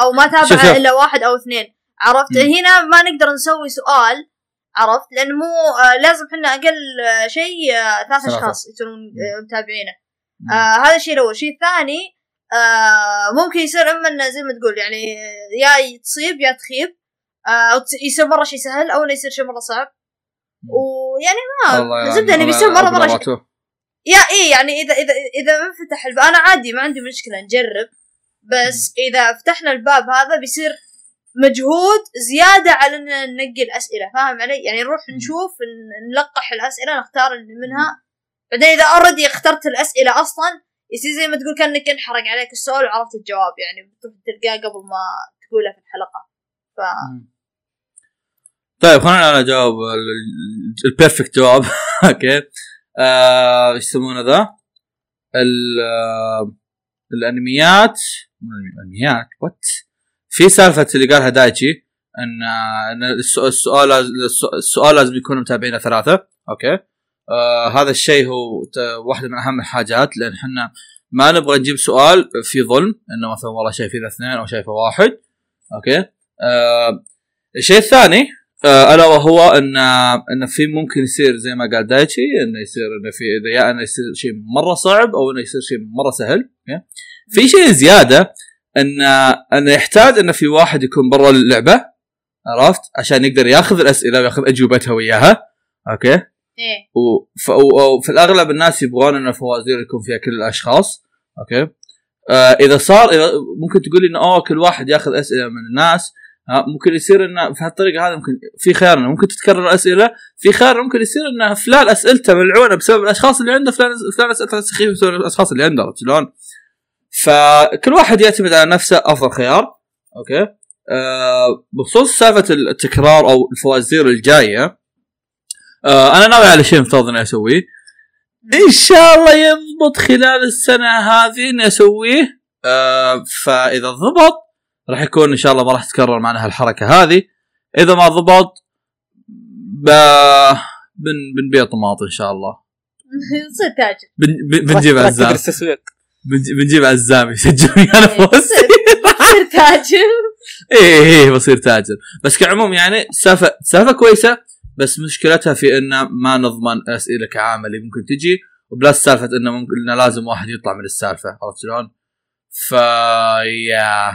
أو ما. تابعه إلا واحد أو اثنين عرفت مم. هنا ما نقدر نسوي سؤال عرفت لأن مو آه لازم إحنا أقل آه، شيء آه ثلاث. أشخاص يصيرون متابعينه. آه هذا الشيء الأول الشيء الثاني آه ممكن يصير إما إنه زي ما تقول يعني يا تصيب يا تخيب آه يصير مرة شيء سهل أو إنه يصير شيء مرة صعب ويعني ما زبدة إنه بيصير مرة مرة شيء. يا إيه يعني إذا إذا إذا ما فتح الباب أنا عادي ما عندي مشكلة نجرب بس إذا فتحنا الباب هذا بيصير مجهود زيادة على إن ننقي الأسئلة فاهم علي؟ يعني نروح نشوف نلقح الأسئلة نختار اللي منها. بعدين إذا اوريدي اخترت الأسئلة أصلا يصير زي ما تقول كأنك انحرق عليك السؤال وعرفت الجواب يعني تلقاه قبل ما تقوله في الحلقة. ف طيب خلينا أنا اجاوب ال- ال perfect جواب. okay. آه، إيش يسمونه ذا؟ ال- آه، الأنميات. مو الانميات وات في سالفة اللي قالها دايتشي إن إن الس- السؤال السؤال لازم يكون متابعين ثلاثة. okay؟ آه هذا الشيء هو واحدة من أهم الحاجات لأن إحنا ما نبغى نجيب سؤال في ظلم إنه مثلا والله شايفين اثنين أو شايفه واحد. okay؟ آه الشيء الثاني آه ألا وهو إن إن في ممكن يصير زي ما قال دايتشي إنه يصير إنه في إذا يا إنه يصير شيء مرة صعب أو إنه يصير شيء مرة سهل. okay؟ في شيء زيادة إن انه يحتاج انه في واحد يكون برا اللعبة عرفت؟ عشان يقدر ياخذ الأسئلة وياخذ أجوبتها وياها okay؟ إيه. وفي الأغلب الناس يبغون إن الفوازير يكون فيها كل الأشخاص okay؟ آه إذا صار إذا ممكن تقول انه أوه كل واحد ياخذ أسئلة من الناس ها ممكن يصير انه في هالطريقة هذه ممكن في خيار إنه ممكن تتكرر الأسئلة في خيار ممكن يصير انه فلان أسئلته ملعونة بسبب الأشخاص اللي عنده فلان فلان أسئلته سخيفة بسبب الأشخاص اللي عنده شلون؟ فكل واحد يعتمد على نفسه أفضل خيار okay؟ آه بخصوص سالفة التكرار أو الفوازير الجاية آه أنا ناوي على شيء مفترض إني أسويه. إن شاء الله يضبط خلال السنة هذه إني أسويه. آه فإذا ضبط راح يكون إن شاء الله ما راح تتكرر معنا هالحركة هذه. إذا ما ضبط ب... بن بنبيع طماط إن شاء الله. تصير تاجر. بن... بن... بنجيب عزام تدرس تسويق. بنج- بنجيب عزام يسجل ويانا إيه، فوز تصير تاجر. إيه إيه بصير تاجر. بس كعموم يعني سالفه سالفة كويسة بس مشكلتها في إنه ما نضمن أسئلة كعاملي ممكن تجي وبلاس سالفة إنه ممكن إنه لازم واحد يطلع من السالفة عرفت شلون؟ ف يا.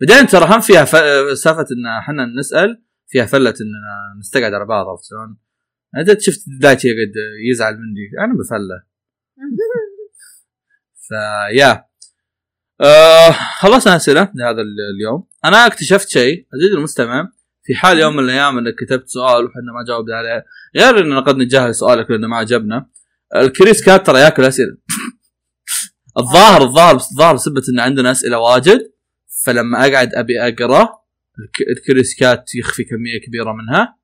بعدين ترى هم فيها ف... سالفة إن إحنا نسأل فيها فلة اننا نستقعد على بعض عرفت شلون؟ أنت شفت دايتشي قد يزعل مني؟ أنا بفلة. فيا آه خلصنا اسئله لهذا ال- اليوم. أنا اكتشفت شيء عزيزي المستمع في حال يوم من الأيام إنك كتبت سؤال وحنا ما جاوبنا عليه غير إننا قد نتجاهل سؤالك لأنه ما عجبنا. ال Curious Cat ترى ياكل أسئلة. الظاهر الظاهر الظاهر بسبب إن عندنا أسئلة واجد فلما أقعد أبي أقرأ الك- ال Curious Cat يخفي كمية كبيرة منها.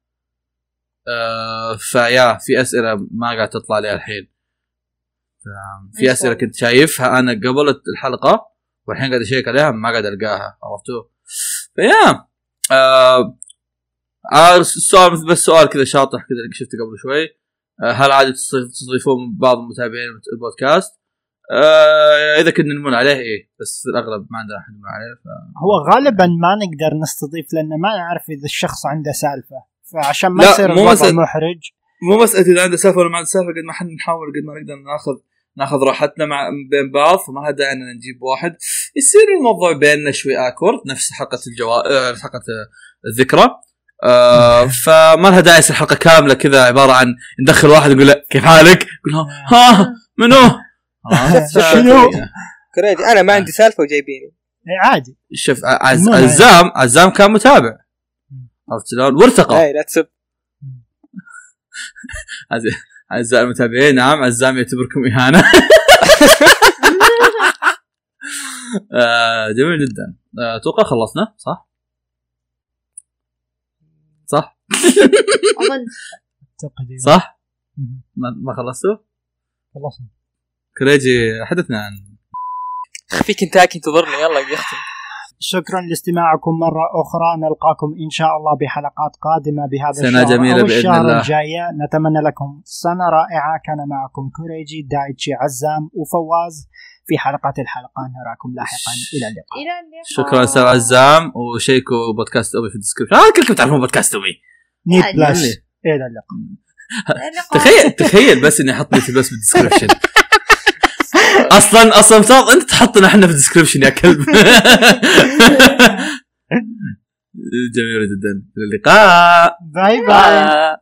آه فيا في أسئلة ما قاعد تطلع لي الحين. في أسئلة كنت شايفها أنا قبل الحلقة والحين قاعد أشيك عليها ما قاعد ألقاها عرفتوا؟ فيا. آه آه السؤال بس سؤال كذا شاطح كذا اللي شفته قبل شوي. آه هل عادي تستضيف- تستضيفون بعض متابعين البودكاست؟ آه إذا كنا نمون عليه إيه. بس في الأغلب ما عندنا أحد عليه ف... هو غالبا ما نقدر نستضيف لأن ما نعرف إذا الشخص عنده سالفة. فعشان ما يصير مو الوضع محرج. مو مساله إذا عنده سالفة ولا ما عنده سالفة قد ما إحنا نحاول قد ما نقدر ناخذ ناخذ راحتنا مع بين بعض فما لها داعي أننا نجيب واحد. يصير الموضوع بيننا شوي اكورد نفس حلقه الجوا آه، حلقه آه، الذكرى. آه فما لها داعي يصير حلقة كاملة كذا عبارة عن ندخل واحد نقول له كيف حالك؟ يقول ها ها منو؟ آه، شنو؟ كريجي أنا ما عندي سالفة وجايبيني. إيه عادي. شوف عز. عزام عزام كان متابع. عرفت شلون؟ وارتقى هاي لا تسب. عز- أعزائي المتابعين نعم عزام يعتبركم إهانة آه، جميل جدا آه، أتوقع خلصنا صح؟ صح؟ صح؟ ما, ما خلصتوا؟ خلصنا كريجي حدثنا عن في كنتاكي انتظرني يلا يختم شكرا لاستماعكم مرة أخرى. نلقاكم إن شاء الله بحلقات قادمة بهذا سنة الشهر جميلة أو بإذن الشهر الله. الجاية. نتمنى لكم سنة رائعة. كان معكم كوريجي دايتشي عزام وفواز في حلقات الحلقة. نراكم لاحقا. إلى اللقاء. إلى اللقاء. شكرا أستاذ عزام وشيكوا بودكاست اوي في ال description آه كلكم تعرفون بودكاست اوي نيت اللي- إلى اللقاء. تخيل تخيل بس إني أحط نيتي بس بال description أصلا أصلا مفترض أنت تحطنا إحنا في ال description يا كلب. جميل جدا. إلى اللقاء. bye. bye.